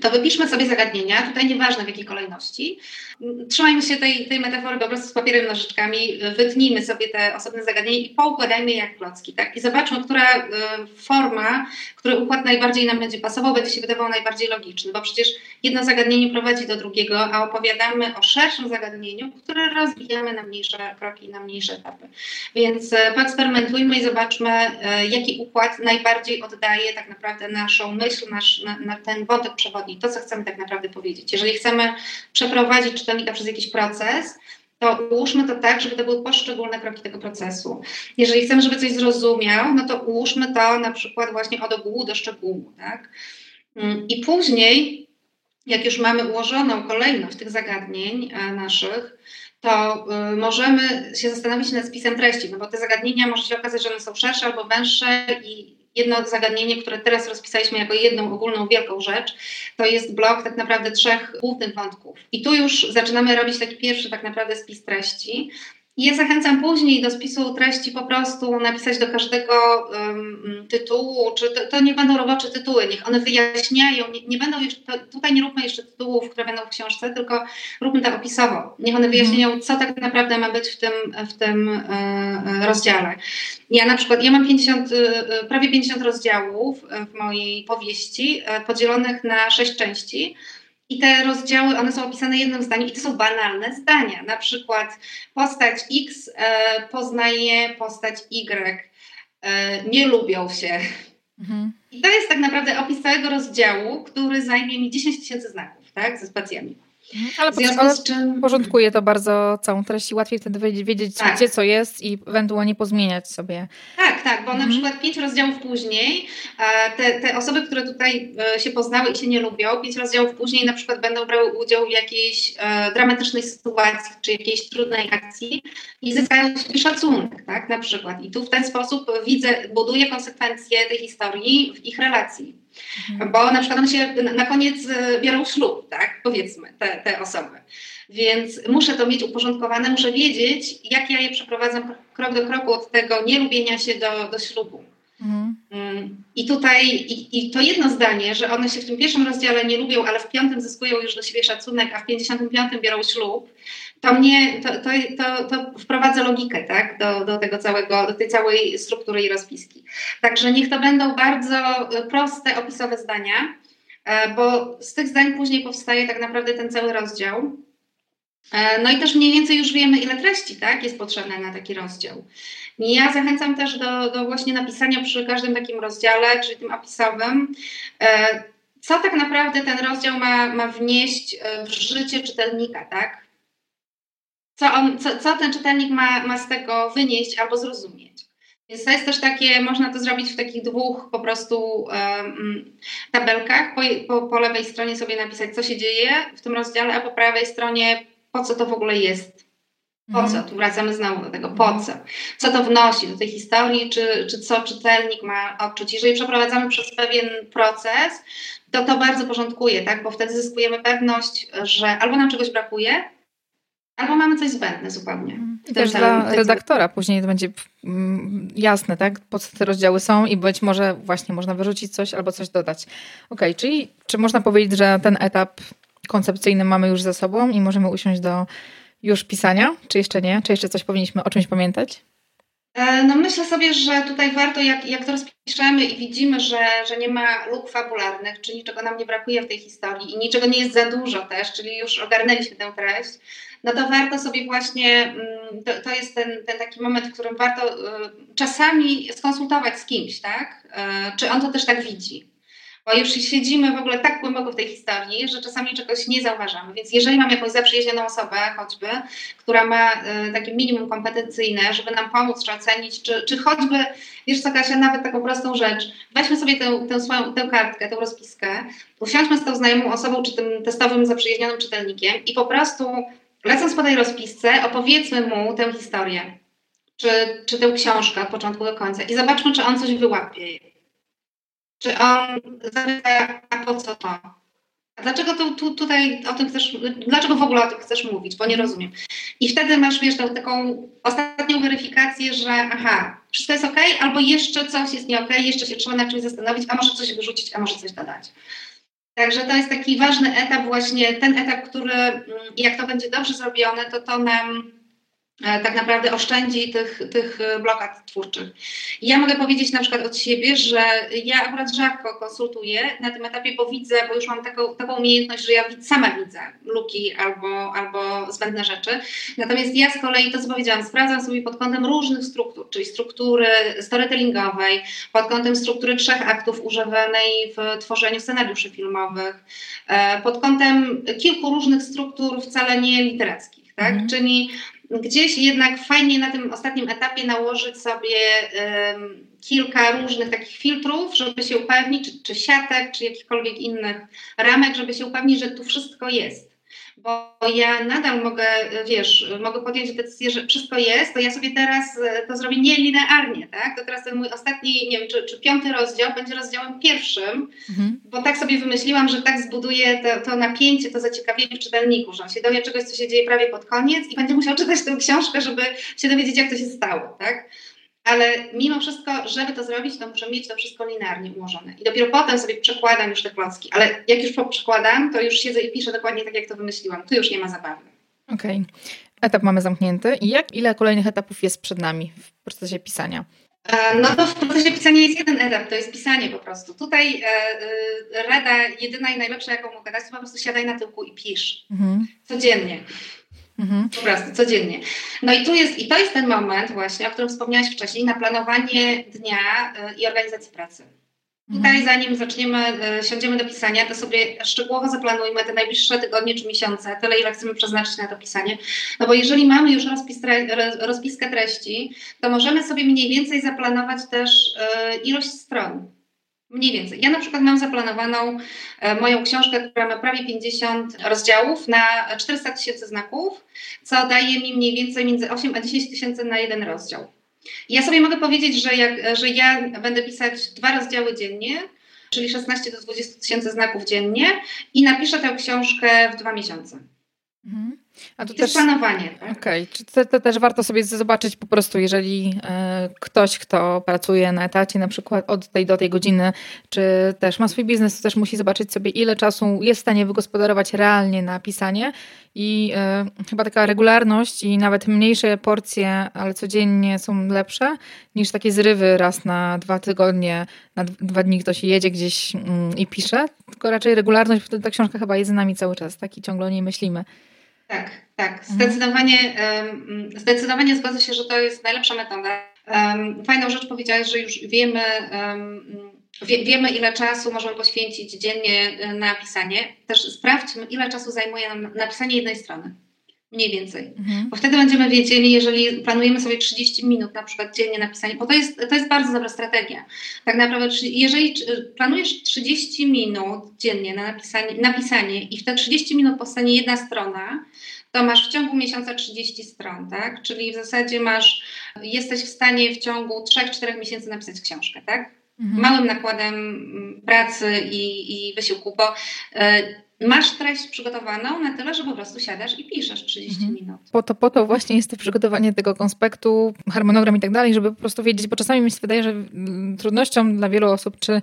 to wypiszmy sobie zagadnienia, tutaj nieważne w jakiej kolejności. Trzymajmy się tej, tej metafory po prostu z papierem, nożyczkami, wytnijmy sobie te osobne zagadnienia i poukładajmy jak klocki, tak? I zobaczmy, która y, forma, który układ najbardziej nam będzie pasował, będzie się wydawał najbardziej logiczny, bo przecież jedno zagadnienie prowadzi do drugiego, a opowiadamy o szerszym zagadnieniu, które rozbijamy na mniejsze kroki, na mniejsze etapy. Więc y, poeksperymentujmy i zobaczmy, y, jaki układ najbardziej oddaje tak naprawdę naszą myśl, nasz, na, na ten wątek przewodni to, co chcemy tak naprawdę powiedzieć. Jeżeli chcemy przeprowadzić przez jakiś proces, to ułóżmy to tak, żeby to były poszczególne kroki tego procesu. Jeżeli chcemy, żeby coś zrozumiał, no to ułóżmy to na przykład właśnie od ogółu do szczegółu, tak? Mm, I później jak już mamy ułożoną kolejność tych zagadnień e, naszych, to y, możemy się zastanowić nad spisem treści, no bo te zagadnienia może się okazać, że one są szersze albo węższe i jedno zagadnienie, które teraz rozpisaliśmy jako jedną ogólną, wielką rzecz, to jest blok tak naprawdę trzech głównych wątków. I tu już zaczynamy robić taki pierwszy tak naprawdę spis treści. Ja zachęcam później do spisu treści po prostu napisać do każdego um, tytułu, czy to, to, nie będą robocze tytuły, niech one wyjaśniają, nie, nie będą jeszcze, to, tutaj nie róbmy jeszcze tytułów, które będą w książce, tylko róbmy tak opisowo. Niech one wyjaśniają, co tak naprawdę ma być w tym, w tym e, rozdziale. Ja na przykład, ja mam 50, e, prawie 50 rozdziałów w mojej powieści, e, podzielonych na sześć części. I te rozdziały, one są opisane jednym zdaniem i to są banalne zdania. Na przykład postać X e, poznaje postać Y, e, nie lubią się. Mhm. I to jest tak naprawdę opis całego rozdziału, który zajmie mi 10 tysięcy znaków, tak, ze spacjami. Mhm, ale, ale czym... porządkuje to bardzo całą treść i łatwiej wtedy wiedzieć, tak. gdzie co jest i ewentualnie pozmieniać sobie. Tak, tak, bo mhm. na przykład pięć rozdziałów później te, te osoby, które tutaj e, się poznały i się nie lubią, pięć rozdziałów później na przykład będą brały udział w jakiejś e, dramatycznej sytuacji czy jakiejś trudnej akcji i zyskają szacunek, tak, na przykład. I tu w ten sposób widzę, buduję konsekwencje tej historii w ich relacji. Mhm. Bo na przykład one się na koniec e, biorą ślub, tak? Powiedzmy, te, te osoby. Więc muszę to mieć uporządkowane, muszę wiedzieć, jak ja je przeprowadzam krok do kroku od tego nielubienia się do, do ślubu. Mhm. Mm. I tutaj, i, i, to jedno zdanie, że one się w tym pierwszym rozdziale nie lubią, ale w piątym zyskują już do siebie szacunek, a w pięćdziesiątym piątym biorą ślub, to mnie, to, to, to, to wprowadza logikę, tak, do, do tego całego, do tej całej struktury i rozpiski. Także niech to będą bardzo proste, opisowe zdania, e, bo z tych zdań później powstaje tak naprawdę ten cały rozdział. E, no i też mniej więcej już wiemy, ile treści tak, jest potrzebne na taki rozdział. Ja zachęcam też do, do właśnie napisania przy każdym takim rozdziale, czyli tym opisowym, e, co tak naprawdę ten rozdział ma, ma wnieść w życie czytelnika, tak? Co, on, co, co ten czytelnik ma, ma z tego wynieść albo zrozumieć. Więc to jest też takie, można to zrobić w takich dwóch po prostu um, tabelkach. Po, po, po lewej stronie sobie napisać, co się dzieje w tym rozdziale, a po prawej stronie, po co to w ogóle jest. Po mhm. co? Tu wracamy znowu do tego, po co? Co to wnosi do tej historii, czy, czy co czytelnik ma odczuć? Jeżeli przeprowadzamy przez pewien proces, to to bardzo porządkuje, tak? bo wtedy zyskujemy pewność, że albo nam czegoś brakuje, Albo mamy coś zbędne zupełnie. I też dla redaktora później to będzie mm, jasne, tak? Po co te rozdziały są i być może właśnie można wyrzucić coś albo coś dodać. Ok, czyli czy można powiedzieć, że ten etap koncepcyjny mamy już za sobą i możemy usiąść do już pisania, czy jeszcze nie? Czy jeszcze coś powinniśmy o czymś pamiętać? E, no myślę sobie, że tutaj warto, jak, jak to rozpiszemy i widzimy, że, że nie ma luk fabularnych, czy niczego nam nie brakuje w tej historii i niczego nie jest za dużo też, czyli już ogarnęliśmy tę treść, no to warto sobie właśnie, mm, to, to jest ten, ten taki moment, w którym warto y, czasami skonsultować z kimś, tak? Y, czy on to też tak widzi. Bo już siedzimy w ogóle tak głęboko w tej historii, że czasami czegoś nie zauważamy. Więc jeżeli mam jakąś zaprzyjaźnioną osobę, choćby, która ma y, takie minimum kompetencyjne, żeby nam pomóc, czy ocenić, czy, czy choćby, wiesz co Kasia, nawet taką prostą rzecz, weźmy sobie tę, tę swoją tę kartkę, tę rozpiskę, usiądźmy z tą znajomą osobą, czy tym testowym, zaprzyjaźnionym czytelnikiem i po prostu lecąc po tej rozpisce, opowiedzmy mu tę historię, czy, czy tę książkę od początku do końca i zobaczmy, czy on coś wyłapie. Czy on zapyta, a po co to? A dlaczego tu, tu, tutaj o tym chcesz, dlaczego w ogóle o tym chcesz mówić, bo nie rozumiem. I wtedy masz, wiesz, tą taką ostatnią weryfikację, że aha, wszystko jest ok, albo jeszcze coś jest nie ok, jeszcze się trzeba nad czymś zastanowić, a może coś wyrzucić, a może coś dodać. Także to jest taki ważny etap, właśnie ten etap, który mm, jak to będzie dobrze zrobione, to to nam tak naprawdę oszczędzi tych, tych e, blokad twórczych. Ja mogę powiedzieć na przykład od siebie, że ja akurat rzadko konsultuję na tym etapie, bo widzę, bo już mam taką, taką umiejętność, że ja sama widzę luki albo, albo zbędne rzeczy. Natomiast ja z kolei, to co powiedziałam, sprawdzam sobie pod kątem różnych struktur, czyli struktury storytellingowej, pod kątem struktury trzech aktów używanej w tworzeniu scenariuszy filmowych, e, pod kątem kilku różnych struktur wcale nie literackich, tak? Mm. Czyli gdzieś jednak fajnie na tym ostatnim etapie nałożyć sobie kilka różnych takich filtrów, żeby się upewnić, czy, czy siatek, czy jakichkolwiek innych ramek, żeby się upewnić, że tu wszystko jest bo ja nadal mogę, wiesz, mogę podjąć decyzję, że wszystko jest, to ja sobie teraz e, to zrobię nielinearnie, tak? To teraz ten mój ostatni, nie wiem, czy, czy piąty rozdział będzie rozdziałem pierwszym, mhm. bo tak sobie wymyśliłam, że tak zbuduję to, to napięcie, to zaciekawienie w czytelniku, że on się dowie czegoś, co się dzieje prawie pod koniec i będzie musiał czytać tę książkę, żeby się dowiedzieć, jak to się stało, tak? Ale mimo wszystko, żeby to zrobić, to muszę mieć to wszystko linearnie ułożone. I dopiero potem sobie przekładam już te klocki. Ale jak już przekładam, to już siedzę i piszę dokładnie tak, jak to wymyśliłam. Tu już nie ma zabawy. Okej. Okay. Etap mamy zamknięty. I jak, ile kolejnych etapów jest przed nami w procesie pisania? E, no to w procesie pisania jest jeden etap, to jest pisanie po prostu. Tutaj e, e, rada jedyna i najlepsza, jaką mogę dać, to po prostu siadaj na tyłku i pisz. Mhm. Codziennie. Mhm. Po prostu, codziennie. No i tu jest, i to jest ten moment właśnie, o którym wspomniałaś wcześniej, na planowanie dnia y, i organizacji pracy. Mhm. Tutaj zanim zaczniemy, y, siądziemy do pisania, to sobie szczegółowo zaplanujmy te najbliższe tygodnie czy miesiące, tyle ile chcemy przeznaczyć na to pisanie. No bo jeżeli mamy już rozpis tre rozpiskę treści, to możemy sobie mniej więcej zaplanować też y, ilość stron Mniej więcej. Ja na przykład mam zaplanowaną e, moją książkę, która ma prawie 50 rozdziałów na 400 tysięcy znaków, co daje mi mniej więcej między 8 a 10 tysięcy na jeden rozdział. Ja sobie mogę powiedzieć, że, jak, że ja będę pisać dwa rozdziały dziennie, czyli 16 do 20 tysięcy znaków dziennie i napiszę tę książkę w dwa miesiące. Mhm. A to, to też planowanie. Tak? Okej, okay. to, to, też warto sobie zobaczyć po prostu, jeżeli e, ktoś, kto pracuje na etacie na przykład od tej do tej godziny, czy też ma swój biznes, to też musi zobaczyć sobie, ile czasu jest w stanie wygospodarować realnie na pisanie i e, chyba taka regularność i nawet mniejsze porcje, ale codziennie są lepsze niż takie zrywy raz na dwa tygodnie, na dwa dni ktoś jedzie gdzieś mm, i pisze, tylko raczej regularność, bo ta książka chyba jest z nami cały czas, tak i ciągle o niej myślimy. Tak, tak. Mhm. Zdecydowanie, zdecydowanie zgodzę się, że to jest najlepsza metoda. Fajną rzecz powiedziałaś, że już wiemy, wie, wiemy, ile czasu możemy poświęcić dziennie e, na pisanie. Też sprawdźmy, ile czasu zajmuje nam napisanie jednej strony. Mniej więcej. Mhm. Bo wtedy będziemy wiedzieli, jeżeli planujemy sobie 30 minut na przykład dziennie napisanie, bo to jest, to jest bardzo dobra strategia. Tak naprawdę, jeżeli planujesz 30 minut dziennie na napisanie, napisanie i w te 30 minut powstanie jedna strona, to masz w ciągu miesiąca 30 stron, tak? Czyli w zasadzie masz, jesteś w stanie w ciągu 3-4 miesięcy napisać książkę, tak? Mhm. Małym nakładem mm, pracy i, i wysiłku, bo y, masz treść przygotowaną na tyle, że po prostu siadasz i piszesz 30 mhm. minut. Po to, po to właśnie jest to przygotowanie tego konspektu, harmonogram i tak dalej, żeby po prostu wiedzieć, bo czasami mi się wydaje, że mm, trudnością dla wielu osób, czy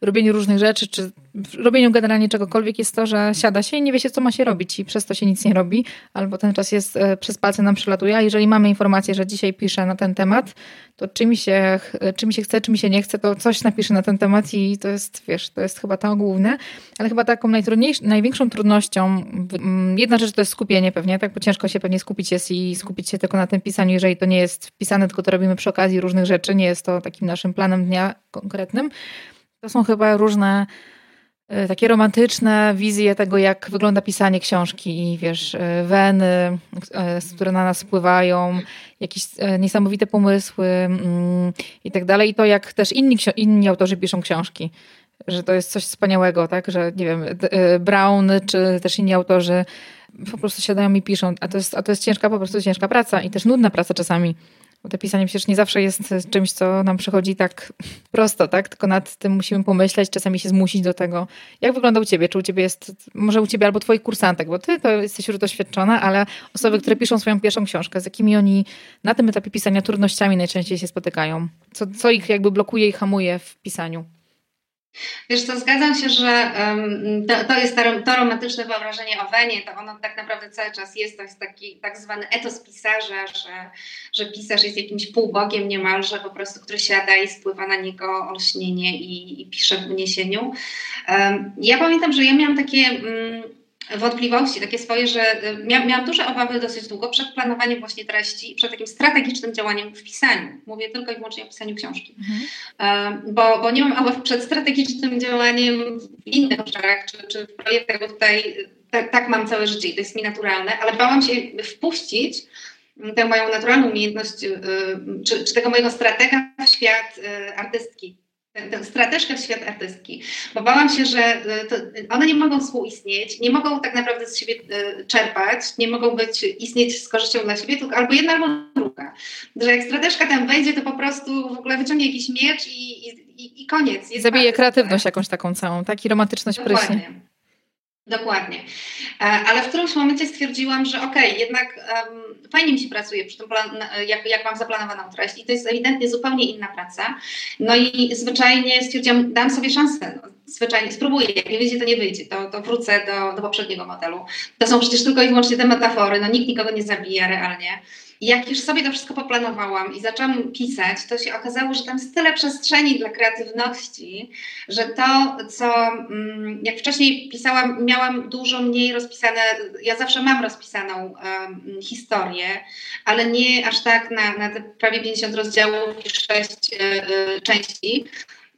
robieniu różnych rzeczy, czy robieniu generalnie czegokolwiek jest to, że siada się i nie wie się, co ma się robić i przez to się nic nie robi, albo ten czas jest e, przez palce nam przelatuje, a jeżeli mamy informację, że dzisiaj piszę na ten temat, to czy mi się, czy mi się chce, czy mi się nie chce, to coś napiszę na ten temat i to jest, wiesz, to jest chyba to główne, ale chyba taką najtrudniejszą, największą trudnością, jedna rzecz to jest skupienie pewnie, tak, bo ciężko się pewnie skupić jest i skupić się tylko na tym pisaniu, jeżeli to nie jest wpisane, tylko to robimy przy okazji różnych rzeczy, nie jest to takim naszym planem dnia konkretnym, to są chyba różne e, takie romantyczne wizje tego, jak wygląda pisanie książki i wiesz, e, weny, e, które na nas wpływają, jakieś niesamowite pomysły mm, i tak dalej. I to, jak też inni, inni autorzy piszą książki. Że to jest coś wspaniałego, tak? Że nie wiem, Brown czy też inni autorzy po prostu siadają i piszą, a to jest, a to jest ciężka, po prostu ciężka praca i też nudna praca czasami. Bo to pisanie przecież nie zawsze jest czymś, co nam przychodzi tak prosto, tak? Tylko nad tym musimy pomyśleć, czasami się zmusić do tego. Jak wygląda u ciebie? Czy u ciebie jest, może u ciebie albo twoich kursantek, bo ty to jesteś już doświadczona, ale osoby, które piszą swoją pierwszą książkę, z jakimi oni na tym etapie pisania trudnościami najczęściej się spotykają? Co, co ich jakby blokuje i hamuje w pisaniu? Wiesz co, zgadzam się, że um, to, to, jest to, to, romantyczne wyobrażenie o Wenie, to ono tak naprawdę cały czas jest, to jest taki tak zwany etos pisarza, że, że pisarz jest jakimś półbogiem niemalże, po prostu, który siada i spływa na niego olśnienie i, i pisze w uniesieniu. Um, ja pamiętam, że ja miałam takie... Um, wątpliwości takie swoje, że mia, miałam duże obawy dosyć długo przed planowaniem właśnie treści, przed takim strategicznym działaniem w pisaniu. Mówię tylko i wyłącznie o pisaniu książki. Mhm. bo, bo nie mam obaw przed strategicznym działaniem w innych obszarach, czy, czy w projektach, bo tutaj tak, tak mam całe życie i to jest mi naturalne, ale bałam się wpuścić tę moją naturalną umiejętność, czy, czy tego mojego stratega w świat artystki tę strateżkę w świat artystki. Bo bałam się, że one nie mogą współistnieć, nie mogą tak naprawdę z siebie czerpać, nie mogą być, istnieć z korzyścią dla siebie, tylko albo jedna, albo druga. Że jak strateżka tam wejdzie, to po prostu w ogóle wyciągnie jakiś miecz i, i, i koniec. Zabije kreatywność jakąś taką całą, tak? I romantyczność pryśnie. Dokładnie. E, ale w którymś momencie stwierdziłam, że okej, okay, jednak um, fajnie mi się pracuje przy tym, plan, jak, jak mam zaplanowaną treść i to jest ewidentnie zupełnie inna praca. No i zwyczajnie stwierdziłam, dam sobie szansę. No, zwyczajnie spróbuję, jak nie wyjdzie, to nie wyjdzie, to, to wrócę do, do poprzedniego modelu. To są przecież tylko i wyłącznie te metafory, no nikt nikogo nie zabija realnie. Jak już sobie to wszystko poplanowałam i zaczęłam pisać, to się okazało, że tam jest tyle przestrzeni dla kreatywności, że to, co mm, jak wcześniej pisałam, miałam dużo mniej rozpisane, ja zawsze mam rozpisaną um, historię, ale nie aż tak na, na te prawie 50 rozdziałów i 6 y, y, części.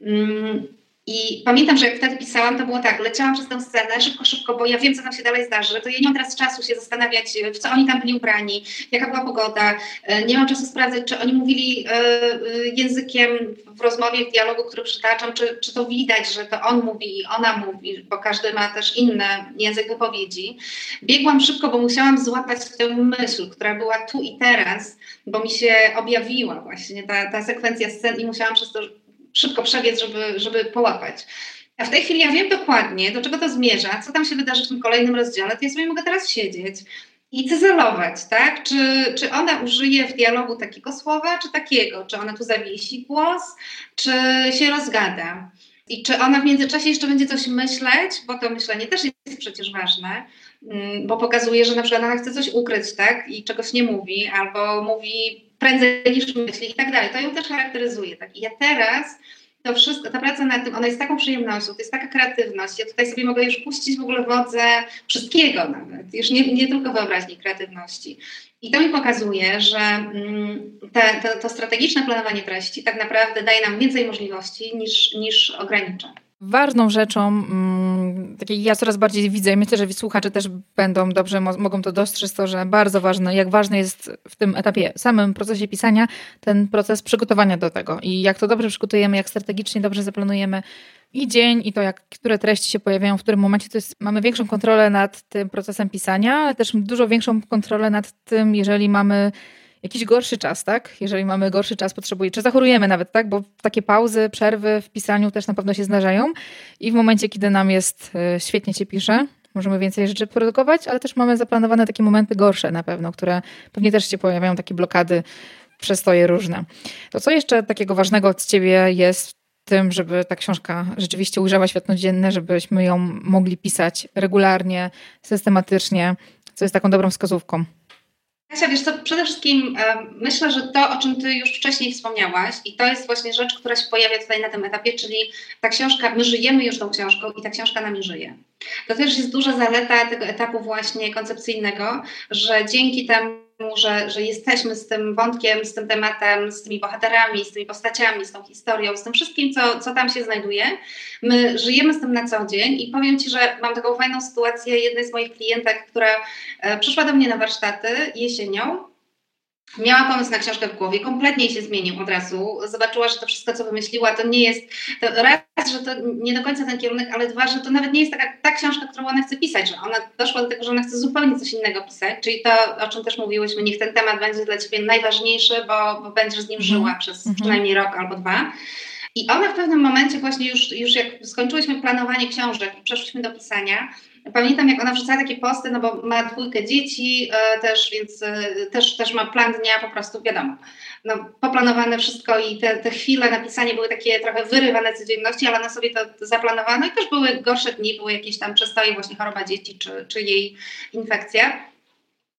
Um, i pamiętam, że jak wtedy pisałam, to było tak, leciałam przez tę scenę szybko, szybko, bo ja wiem, co tam się dalej zdarzy, to ja nie mam teraz czasu się zastanawiać, w co oni tam byli ubrani, jaka była pogoda, e, nie mam czasu sprawdzać, czy oni mówili e, e, językiem w rozmowie, w dialogu, który przytaczam, czy, czy to widać, że to on mówi i ona mówi, bo każdy ma też inny język wypowiedzi. Biegłam szybko, bo musiałam złapać tę myśl, która była tu i teraz, bo mi się objawiła właśnie ta, ta sekwencja scen i musiałam przez to szybko przebiec, żeby, żeby połapać. A w tej chwili ja wiem dokładnie, do czego to zmierza, co tam się wydarzy w tym kolejnym rozdziale, to ja sobie mogę teraz siedzieć i cyzelować, tak? Czy, czy ona użyje w dialogu takiego słowa, czy takiego? Czy ona tu zawiesi głos, czy się rozgada? I czy ona w międzyczasie jeszcze będzie coś myśleć, bo to myślenie też jest przecież ważne, mm, bo pokazuje, że na przykład ona chce coś ukryć, tak? I czegoś nie mówi, albo mówi prędzej niż myśli i tak dalej. To ją też charakteryzuje. Tak? I ja teraz to wszystko, ta praca nad tym, ona jest taką przyjemnością, to jest taka kreatywność. Ja tutaj sobie mogę już puścić w ogóle wodze wszystkiego nawet, już nie, nie tylko wyobraźni kreatywności. I to mi pokazuje, że mm, te, te, to strategiczne planowanie treści tak naprawdę daje nam więcej możliwości niż, niż ogranicza. Ważną rzeczą, mm, takiej ja coraz bardziej widzę i myślę, że słuchacze też będą dobrze, mogą to dostrzec, to, że bardzo ważne, jak ważny jest w tym etapie, samym procesie pisania, ten proces przygotowania do tego. I jak to dobrze przygotujemy, jak strategicznie dobrze zaplanujemy i dzień, i to, jak, które treści się pojawiają, w którym momencie, to jest, mamy większą kontrolę nad tym procesem pisania, ale też dużo większą kontrolę nad tym, jeżeli mamy jakiś gorszy czas, tak? Jeżeli mamy gorszy czas, potrzebuje, czy zachorujemy nawet, tak? Bo takie pauzy, przerwy w pisaniu też na pewno się zdarzają i w momencie, kiedy nam jest e, świetnie się pisze, możemy więcej rzeczy produkować, ale też mamy zaplanowane takie momenty gorsze na pewno, które pewnie też się pojawiają, takie blokady, przestoje różne. To co jeszcze takiego ważnego od ciebie jest w tym, żeby ta książka rzeczywiście ujrzała światło dzienne, żebyśmy ją mogli pisać regularnie, systematycznie, co jest taką dobrą wskazówką? Kasia, wiesz co, przede wszystkim e, myślę, że to, o czym Ty już wcześniej wspomniałaś i to jest właśnie rzecz, która się pojawia tutaj na tym etapie, czyli ta książka, my żyjemy już tą książką i ta książka nami żyje. To też jest duża zaleta tego etapu właśnie koncepcyjnego, że dzięki temu że, że jesteśmy z tym wątkiem, z tym tematem, z tymi bohaterami, z tymi postaciami, z tą historią, z tym wszystkim, co, co tam się znajduje. My żyjemy z tym na co dzień i powiem Ci, że mam taką fajną sytuację jednej z moich klientek, która e, przyszła do mnie na warsztaty jesienią Miała pomysł na książkę w głowie, kompletnie się zmienił od razu. Zobaczyła, że to wszystko, co wymyśliła, to nie jest. To raz, że to nie do końca ten kierunek, ale dwa, że to nawet nie jest taka ta książka, którą ona chce pisać, że ona doszła do tego, że ona chce zupełnie coś innego pisać. Czyli to, o czym też mówiłyśmy, niech ten temat będzie dla ciebie najważniejszy, bo, bo będziesz z nim żyła mm. przez -hmm. przynajmniej rok albo dwa. I ona w pewnym momencie, właśnie już, już jak skończyłyśmy planowanie książek i przeszłyśmy do pisania, Pamiętam, jak ona wrzucała takie posty, no bo ma dwójkę dzieci e, też, więc e, też, też ma plan dnia po prostu, wiadomo, no, poplanowane wszystko i te, te chwile napisanie były takie trochę wyrywane codzienności, ale ona sobie to zaplanowano i też były gorsze dni, były jakieś tam przestoje, właśnie choroba dzieci czy, czy jej infekcja.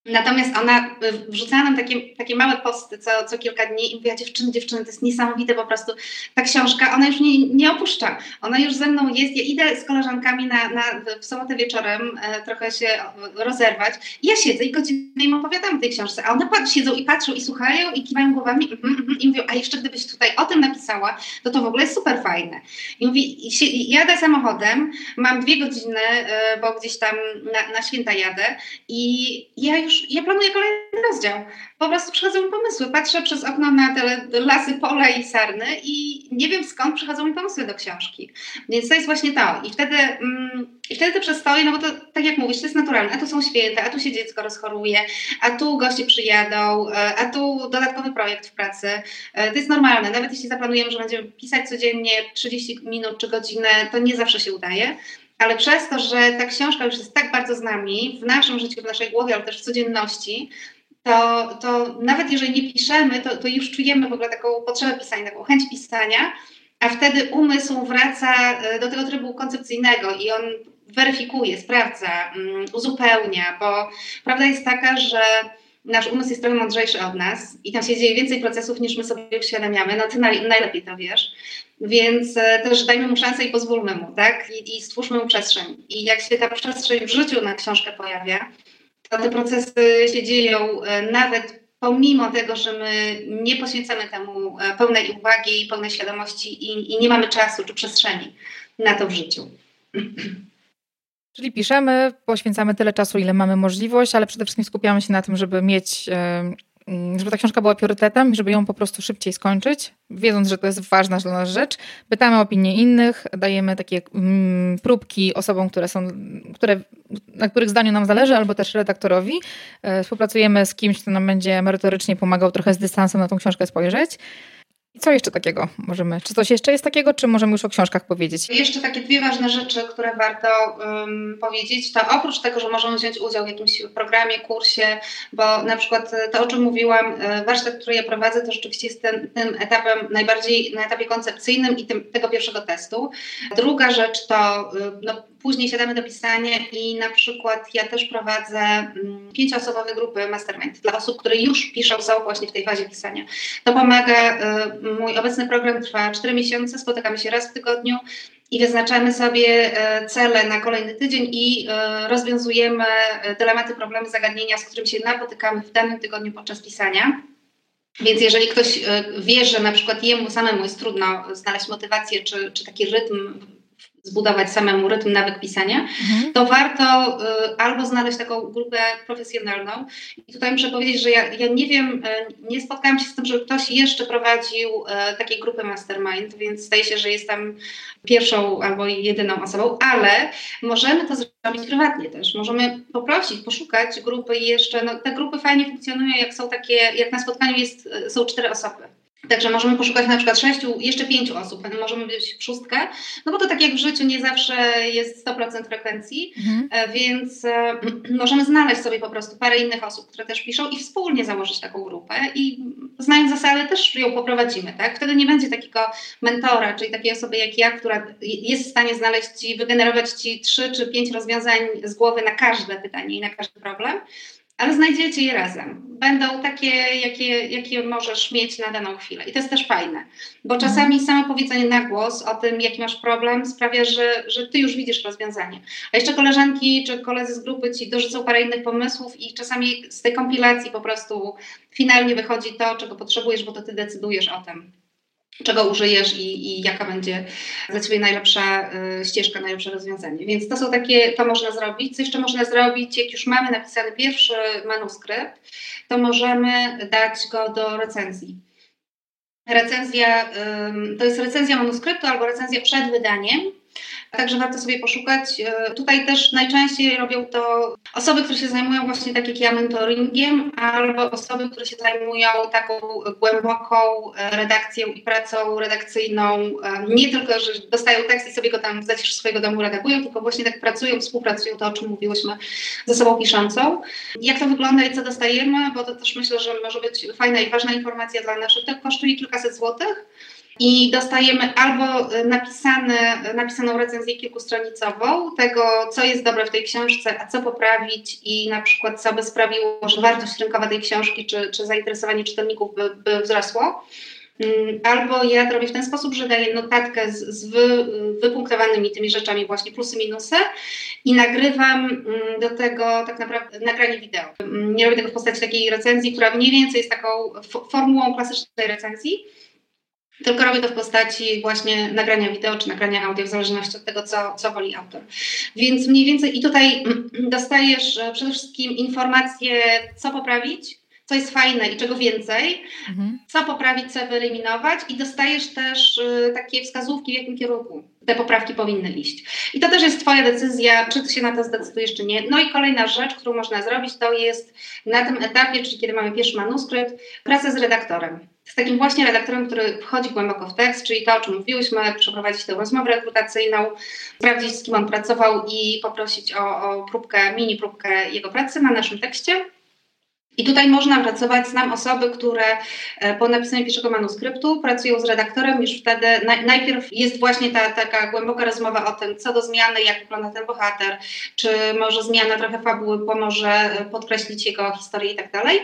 Natomiast ona y, wrzucała nam takie, takie małe posty co, co kilka dni i mówiła, dziewczyny, dziewczyny, to jest niesamowite po prostu. Ta książka, ona już nie, nie opuszcza. Ona już ze mną jest. Ja idę z koleżankami na, na, w sobotę wieczorem e, trochę się rozerwać. I ja siedzę i godzinę im opowiadam o tej książce, a one pat, siedzą i patrzą i słuchają i kiwają głowami mm, mm, i mówią, a jeszcze gdybyś tutaj o tym napisała, to to w ogóle jest super fajne. I mówi, i jadę samochodem, mam dwie godziny, e, bo gdzieś tam na, na święta jadę i ja już już, ja planuję kolejny rozdział. Po prostu przychodzą mi pomysły. Patrzę przez okno na te lasy, pola i sarny i nie wiem skąd przychodzą mi pomysły do książki. Więc to jest właśnie to. I wtedy, mm, i wtedy to przestoi, no bo to tak jak mówisz, to jest naturalne. A tu są święta, a tu się dziecko rozchoruje, a tu goście przyjadą, e, a tu dodatkowy projekt w pracy. E, to jest normalne. Nawet jeśli zaplanujemy, że będziemy pisać codziennie 30 minut czy godzinę, to nie zawsze się udaje ale przez to, że ta książka już jest tak bardzo z nami, w naszym życiu, w naszej głowie, ale też w codzienności, to, to nawet jeżeli nie piszemy, to, to już czujemy w ogóle taką potrzebę pisania, taką chęć pisania, a wtedy umysł wraca e, do tego trybu koncepcyjnego i on weryfikuje, sprawdza, um, uzupełnia, bo prawda jest taka, że nasz umysł jest trochę mądrzejszy od nas i tam się dzieje więcej procesów niż my sobie uświadamiamy, no ty naj, najlepiej to wiesz. Więc e, też dajmy mu szansę i pozwólmy mu, tak? I, I stwórzmy mu przestrzeń. I jak się ta przestrzeń w życiu na książkę pojawia, to te procesy się dzieją e, nawet pomimo tego, że my nie poświęcamy temu e, pełnej uwagi i pełnej świadomości i, i nie mamy czasu czy przestrzeni na to w życiu. Czyli piszemy, poświęcamy tyle czasu, ile mamy możliwość, ale przede wszystkim skupiamy się na tym, żeby mieć żeby ta książka była priorytetem żeby ją po prostu szybciej skończyć, wiedząc, że to jest ważna dla nas rzecz. Pytamy opinie innych, dajemy takie mm, próbki osobom, które są, które, na których zdaniu nam zależy, albo też redaktorowi. E, współpracujemy z kimś, kto nam będzie merytorycznie pomagał trochę z dystansem na tą książkę spojrzeć. I co jeszcze takiego możemy? Czy coś jeszcze jest takiego, czy możemy już o książkach powiedzieć? Jeszcze takie dwie ważne rzeczy, które warto um, powiedzieć, to oprócz tego, że możemy wziąć udział w jakimś programie, kursie, bo na przykład e, to, o czym mówiłam, e, warsztat, który ja prowadzę, to rzeczywiście jest ten, tym etapem najbardziej na etapie koncepcyjnym i tym, tego pierwszego testu. Druga rzecz to e, no, Później siadamy do pisania i na przykład ja też prowadzę mm, pięcioosobowe grupy mastermind dla osób, które już piszą, są właśnie w tej fazie pisania. To pomaga, y, mój obecny program trwa 4 miesiące, spotykamy się raz w tygodniu i wyznaczamy sobie y, cele na kolejny tydzień i y, rozwiązujemy dylematy, problemy, zagadnienia, z którymi się napotykamy w danym tygodniu podczas pisania. Więc jeżeli ktoś wie, że na przykład jemu samemu jest trudno znaleźć motywację czy, czy taki rytm zbudować samemu rytm, nawyk pisania, mhm. to warto y, albo znaleźć taką grupę profesjonalną. I tutaj muszę powiedzieć, że ja, ja nie wiem, y, nie spotkałam się z tym, że ktoś jeszcze prowadził y, takie grupy mastermind, więc zdaje się, że jestem pierwszą albo jedyną osobą, ale możemy to zrobić prywatnie też. Możemy poprosić, poszukać grupy jeszcze, no, te grupy fajnie funkcjonują, jak są takie, jak na spotkaniu jest, są cztery osoby. Także możemy poszukać na przykład sześciu, jeszcze pięciu osób, możemy być w szóstkę, no bo to tak jak w życiu nie zawsze jest 100% frekwencji, mhm. E, więc e, możemy znaleźć sobie po prostu parę innych osób, które też piszą i wspólnie założyć taką grupę i znając zasady też ją poprowadzimy, tak? Wtedy nie będzie takiego mentora, czyli takiej osoby jak ja, która jest w stanie znaleźć i wygenerować Ci trzy czy pięć rozwiązań z głowy na każde pytanie i na każdy problem, ale znajdziecie je razem. Będą takie, jakie, jakie możesz mieć na daną chwilę. I to jest też fajne, bo mhm. czasami samo powiedzenie na głos o tym, jaki masz problem, sprawia, że, że ty już widzisz rozwiązanie. A jeszcze koleżanki czy koledzy z grupy ci dorzucą parę innych pomysłów, i czasami z tej kompilacji po prostu finalnie wychodzi to, czego potrzebujesz, bo to ty decydujesz o tym czego użyjesz i, i, jaka będzie dla Ciebie najlepsza y, ścieżka, najlepsze rozwiązanie. Więc to są takie, to można zrobić. Co jeszcze można zrobić, jak już mamy napisany pierwszy manuskrypt, to możemy dać go do recenzji. Recenzja, to jest recenzja manuskryptu albo recenzja przed wydaniem Także warto sobie poszukać. E, tutaj też najczęściej robią to osoby, które się zajmują właśnie tak jak ja mentoringiem, albo osoby, które się zajmują taką głęboką e, redakcją i pracą redakcyjną. E, nie tylko, że dostają tekst i sobie go tam w zaciszu swojego domu redagują, tylko właśnie tak pracują, współpracują, to o czym mówiłyśmy ze sobą piszącą. Jak to wygląda i co dostajemy, bo to też myślę, że może być fajna i ważna informacja dla naszych. To kosztuje kilkaset złotych i dostajemy albo y, napisane, napisaną recenzję kilkustronicową tego, co jest dobre w tej książce, a co poprawić i na przykład co by sprawiło, że wartość rynkowa tej książki czy, czy zainteresowanie czytelników by, by wzrosło. Mm, albo ja robię w ten sposób, że daję notatkę z, z wy, wypunktowanymi tymi rzeczami, właśnie plusy, minusy i nagrywam mm, do tego tak naprawdę nagranie wideo. Mm, nie robię tego w postaci takiej recenzji, która mniej więcej jest taką formułą klasycznej recenzji, tylko robię to w postaci właśnie nagrania wideo czy nagrania audio, w zależności od tego, co, co woli autor. Więc mniej więcej i tutaj dostajesz e, przede wszystkim informacje, co poprawić, co jest fajne i czego więcej, mhm. co poprawić, co wyeliminować i dostajesz też y, takie wskazówki, w jakim kierunku te poprawki powinny iść. I to też jest Twoja decyzja, czy Ty się na to zdecydujesz, czy nie. No i kolejna rzecz, którą można zrobić, to jest na tym etapie, czyli kiedy mamy pierwszy manuskrypt, praca z redaktorem. Z takim właśnie redaktorem, który wchodzi głęboko w tekst, czyli to, o czym mówiłyśmy, przeprowadzić tę rozmowę rekrutacyjną, sprawdzić, z kim on pracował i poprosić o, o próbkę, mini próbkę jego pracy na naszym tekście. I tutaj można pracować, znam osoby, które e, po napisaniu pierwszego manuskryptu pracują z redaktorem, już wtedy najpierw jest właśnie ta taka głęboka rozmowa o tym, co do zmiany, jak wygląda ten bohater, czy może zmiana trochę fabuły pomoże e, podkreślić jego historię i tak dalej.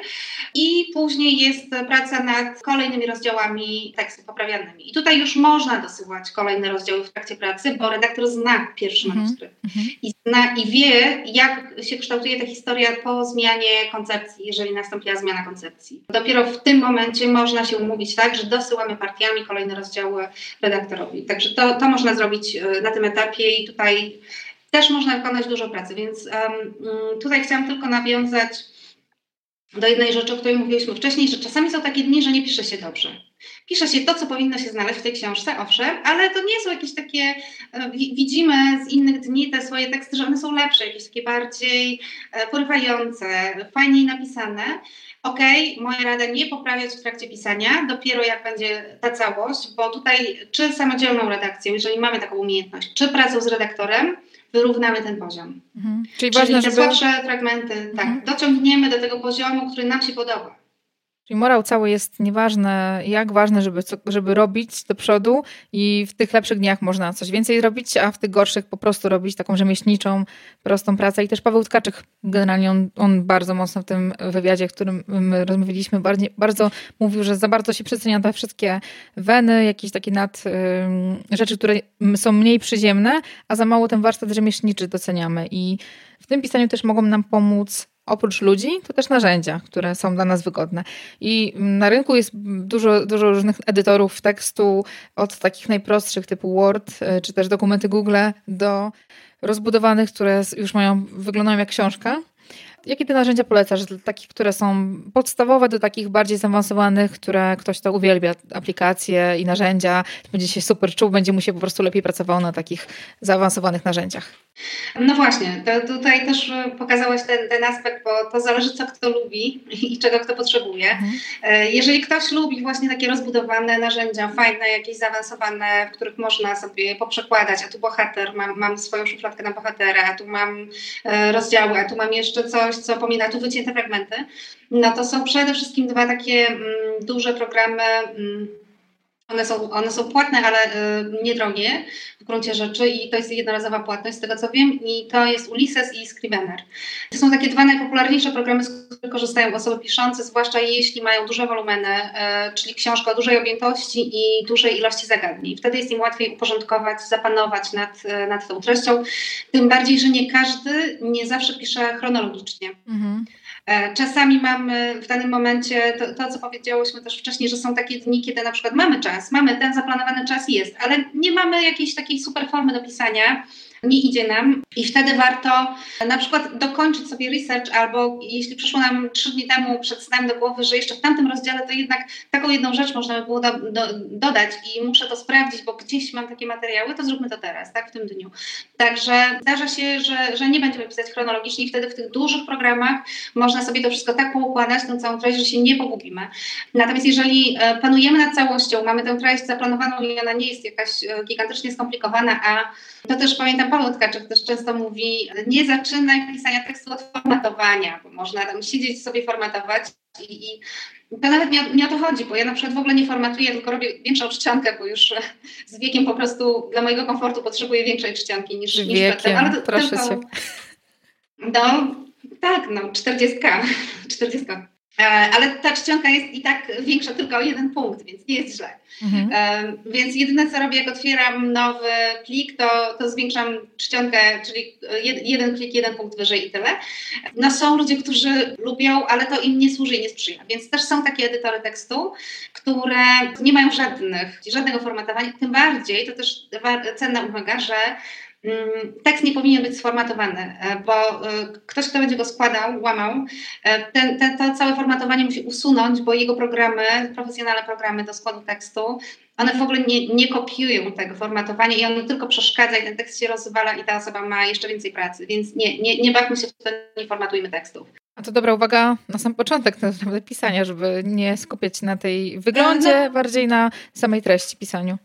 I później jest praca nad kolejnymi rozdziałami tekstu poprawianymi. I tutaj już można dosyłać kolejne rozdziały w trakcie pracy, bo redaktor zna pierwszy mm -hmm. manuskrypt i, zna, i wie, jak się kształtuje ta historia po zmianie koncepcji, jeżeli nastąpiła zmiana koncepcji. Dopiero w tym momencie można się umówić tak, że dosyłamy partiami kolejne rozdziały redaktorowi. Także to, to można zrobić e, na tym etapie i tutaj też można wykonać dużo pracy, więc um, tutaj chciałam tylko nawiązać do jednej rzeczy, o której mówiliśmy wcześniej, że czasami są takie dni, że nie pisze się dobrze. Pisze się to, co powinno się znaleźć w tej książce, owszem, ale to nie są jakieś takie, e, widzimy z innych dni te swoje teksty, że one są lepsze, jakieś takie bardziej e, porywające, fajniej napisane. Okej, okay, moja rada nie poprawiać w trakcie pisania, dopiero jak będzie ta całość, bo tutaj czy samodzielną redakcją, jeżeli mamy taką umiejętność, czy pracą z redaktorem, wyrównamy ten poziom. Mhm. Czyli, Czyli ważne, te żeby... słabsze fragmenty, tak, mhm. tak, dociągniemy do tego poziomu, który nam się podoba. Czyli morał cały jest nieważne, jak ważne, żeby, żeby robić do przodu i w tych lepszych dniach można coś więcej robić, a w tych gorszych po prostu robić taką rzemieślniczą, prostą pracę. I też Paweł Tkaczyk, generalnie on, on bardzo mocno w tym wywiadzie, w którym my rozmawialiśmy, bardzo, bardzo mówił, że za bardzo się przecenia te wszystkie weny, jakieś takie nad y, rzeczy, które są mniej przyziemne, a za mało ten warsztat rzemieślniczy doceniamy. I w tym pisaniu też mogą nam pomóc oprócz ludzi, to też narzędzia, które są dla nas wygodne. I na rynku jest dużo, dużo różnych edytorów tekstu, od takich najprostszych typu Word, e, czy też dokumenty Google, do rozbudowanych, które już mają, wyglądają jak książka. Jakie te narzędzia polecasz? Dla takich, które są podstawowe, do takich bardziej zaawansowanych, które ktoś to uwielbia, aplikacje i narzędzia, będzie się super czuł, będzie mu się po prostu lepiej pracowało na takich zaawansowanych narzędziach. No właśnie, to tutaj też e, pokazałaś ten, ten aspekt, bo to zależy, co kto lubi i czego kto potrzebuje. Mhm. E, jeżeli ktoś lubi właśnie takie rozbudowane narzędzia, fajne, jakieś zaawansowane, w których można sobie poprzekładać, a tu bohater, mam, mam swoją szufladkę na bohatera, a tu mam e, rozdziały, a tu mam jeszcze co pomina, tu wycięte fragmenty, no to są przede wszystkim dwa takie mm, duże programy. One są, one są płatne, ale y, niedrogie w gruncie rzeczy i to jest jednorazowa płatność z tego co wiem i to jest Ulysses i Scrivener. To są takie dwa najpopularniejsze programy, z których korzystają osoby piszące, zwłaszcza jeśli mają duże wolumeny, y, czyli książkę o dużej objętości i dużej ilości zagadnień. Wtedy jest im łatwiej uporządkować, zapanować nad, y, nad tą treścią, tym bardziej, że nie każdy nie zawsze pisze chronologicznie. Mhm. E, czasami mamy w danym momencie to, to, co powiedziałyśmy też wcześniej, że są takie dni, kiedy na przykład mamy czas, mamy ten zaplanowany czas jest, ale nie mamy jakiejś takiej super formy do pisania nie idzie nam i wtedy warto na przykład dokończyć sobie research albo jeśli przyszło nam trzy dni temu przed snem do głowy, że jeszcze w tamtym rozdziale to jednak taką jedną rzecz można by było do, do, dodać i muszę to sprawdzić, bo gdzieś mam takie materiały, to zróbmy to teraz, tak, w tym dniu. Także zdarza się, że, że nie będziemy pisać chronologicznie i wtedy w tych dużych programach można sobie to wszystko tak poukładać, tę całą treść, że się nie pogubimy. Natomiast jeżeli e, panujemy nad całością, mamy tę treść zaplanowaną i ona nie jest jakaś e, gigantycznie skomplikowana, a to też pamiętam, Paweł Tkaczyk też często mówi, nie zaczynaj pisania tekstu od formatowania, bo można tam siedzieć sobie formatować i, i to nawet nie, nie o to chodzi, bo ja na przykład w ogóle nie formatuję, tylko robię większą czcionkę, bo już z wiekiem po prostu dla mojego komfortu potrzebuję większej czcionki niż, niż wiekiem, Ale to, proszę tylko, cię. No, tak, no, czterdziestka, czterdziestka. E, ale ta czcionka jest i tak większa tylko o jeden punkt, więc nie jest źle. Mhm. E, więc jedyne co robię, jak otwieram nowy plik, to, to zwiększam czcionkę, czyli jeden klik, jeden punkt wyżej i tyle. No są ludzie, którzy lubią, ale to im nie służy i nie sprzyja. Więc też są takie edytory tekstu, które nie mają żadnych, żadnego formatowania. Tym bardziej, to też cenna uwaga, że tekst nie powinien być sformatowany, e, bo e, ktoś, kto będzie go składał, łamał, ten, ten, to całe formatowanie musi usunąć, bo jego programy, profesjonalne programy do składu tekstu, one w ogóle nie, nie kopiują tego formatowania i ono tylko przeszkadza i ten tekst się rozwala i ta osoba ma jeszcze więcej pracy, więc nie, nie, nie bawmy się w to, nie formatujmy tekstów. A to dobra uwaga na sam początek naprawdę pisania, żeby nie skupiać na tej wyglądzie, no, bardziej na samej treści pisaniu.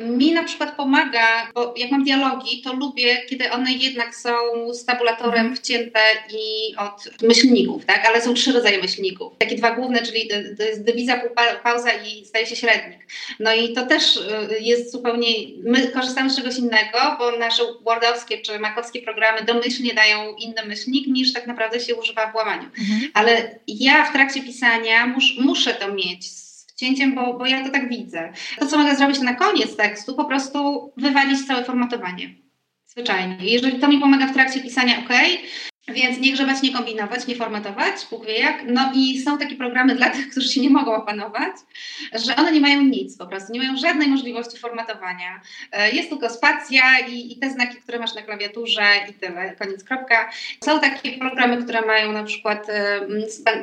Mi na przykład pomaga, bo jak mam dialogi, to lubię, kiedy one jednak są z tabulatorem mhm. wcięte i od myślników, tak? Ale są trzy rodzaje myślników. Takie dwa główne, czyli to jest dywiza, pauza i staje się średnik. No i to też y, jest zupełnie, my korzystamy z czegoś innego, bo nasze wordowskie czy makowskie programy domyślnie dają inny myślnik niż tak naprawdę się używa w łamaniu. Mhm. Ale ja w trakcie pisania mus, muszę to mieć cięciem, bo, bo ja to tak widzę. To, co mogę zrobić na koniec tekstu, po prostu wywalić całe formatowanie. Zwyczajnie. Jeżeli to mi pomaga w trakcie pisania, ok, więc nie grzebać, nie kombinować, nie formatować, Bóg wie jak. No i są takie programy dla tych, którzy się nie mogą opanować, że one nie mają nic po prostu, nie mają żadnej możliwości formatowania. E, jest tylko spacja i, i te znaki, które masz na klawiaturze i tyle, koniec, kropka. Są takie programy, które mają na przykład, e,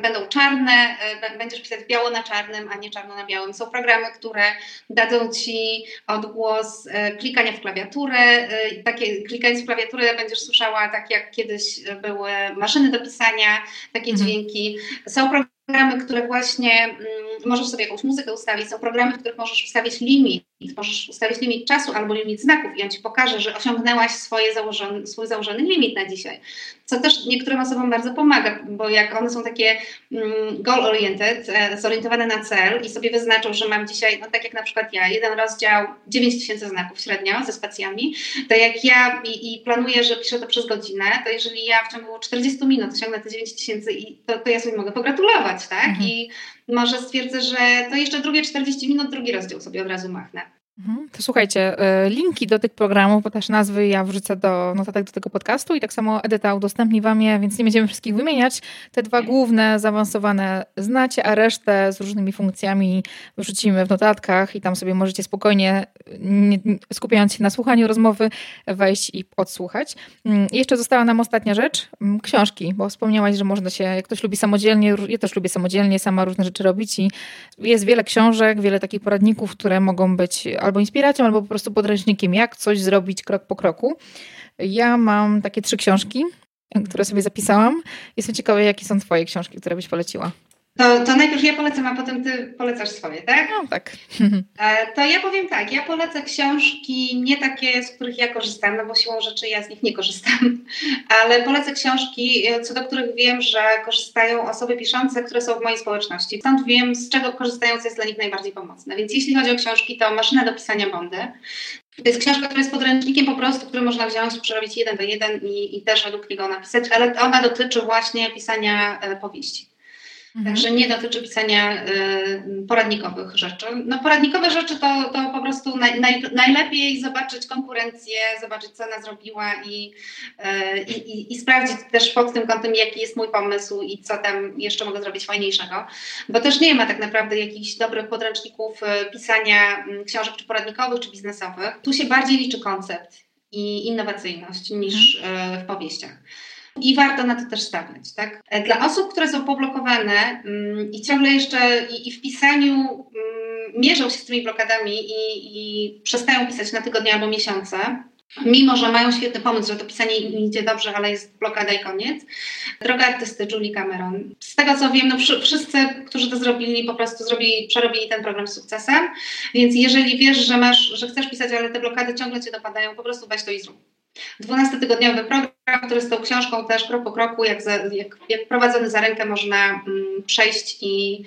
będą czarne, e, będziesz pisać biało na czarnym, a nie czarno na białym. Są programy, które dadzą Ci odgłos klikania w klawiaturę. Takie klikając w klawiaturę będziesz słyszała tak jak kiedyś był maszyny do pisania, takie mhm. dźwięki. Są programy, które właśnie mm, możesz sobie jakąś muzykę ustawić, są programy, w których możesz ustawić limit, możesz ustawić limit czasu albo limit znaków i on ci pokaże, że osiągnęłaś swoje założony, swój założony limit na dzisiaj. Co też niektórym osobom bardzo pomaga, bo jak one są takie mm, goal-oriented, e, zorientowane na cel i sobie wyznaczą, że mam dzisiaj, no tak jak na przykład ja, jeden rozdział 9000 znaków średnio ze spacjami, to jak ja i, i planuję, że piszę to przez godzinę, to jeżeli ja w ciągu 40 minut osiągnę te 9000 i to, to ja sobie mogę pogratulować, tak? Mhm. I może stwierdzę, że to jeszcze drugie 40 minut, drugi rozdział sobie od razu machnę. Mhm. To słuchajcie, e, linki do tych programów, bo też nazwy ja wrzucę do notatek do tego podcastu i tak samo Edyta udostępni wam je, więc nie będziemy wszystkich wymieniać. Te dwa główne, zaawansowane znacie, a resztę z różnymi funkcjami wrzucimy w notatkach i tam sobie możecie spokojnie, nie, skupiając się na słuchaniu rozmowy, wejść i odsłuchać. Mm, I jeszcze została nam ostatnia rzecz, mm, książki, bo wspomniałaś, że można się, jak ktoś lubi samodzielnie, ja też lubię samodzielnie sama różne rzeczy robić i jest wiele książek, wiele takich poradników, które mogą być albo inspiracją, albo po prostu podręcznikiem, jak coś zrobić krok po kroku. Ja mam takie trzy książki, które sobie zapisałam. Jestem ciekawa, jakie są Twoje książki, które byś poleciła. To, to najpierw ja polecam, a potem ty polecasz swoje, tak? No tak. E, to ja powiem tak, ja polecę książki nie takie, z których ja korzystam, no bo siłą rzeczy ja z nich nie korzystam, ale polecę książki, e, co do których wiem, że korzystają osoby piszące, które są w mojej społeczności. Stąd wiem, z czego korzystają, co jest dla nich najbardziej pomocne. Więc jeśli chodzi o książki, to Maszyna do pisania Bondy. To jest książka, która jest podręcznikiem po prostu, który można wziąć, przerobić jeden do jeden i, i też według niego napisać, ale ona dotyczy właśnie pisania e, powieści. Mhm. Także nie dotyczy pisania y, poradnikowych rzeczy. No poradnikowe rzeczy to, to po prostu naj, naj, najlepiej zobaczyć konkurencję, zobaczyć co ona zrobiła i, y, i, i, sprawdzić też pod tym kątem jaki jest mój pomysł i co tam jeszcze mogę zrobić fajniejszego. Bo też nie ma tak naprawdę jakichś dobrych podręczników y, pisania mm, książek czy poradnikowych czy biznesowych. Tu się bardziej liczy koncept i innowacyjność niż mhm. w powieściach. I warto na to też stawiać. Tak? E, dla osób, które są poblokowane mm, i ciągle jeszcze i, w pisaniu mm, mierzą się z tymi blokadami i, i przestają pisać na tygodnie albo miesiące, mimo że mają świetny pomysł, że to pisanie im idzie dobrze, ale jest blokada i koniec. Droga artysty Julie Cameron. Z tego co wiem, no wszyscy, którzy to zrobili, po prostu zrobili, przerobili ten program z sukcesem, więc jeżeli wiesz, że masz, że chcesz pisać, ale te blokady ciągle cię dopadają, po prostu weź to i zrób. 12-tygodniowy program który z tą książką też krok po kroku, jak, za, jak, jak prowadzony za rękę można mm, przejść i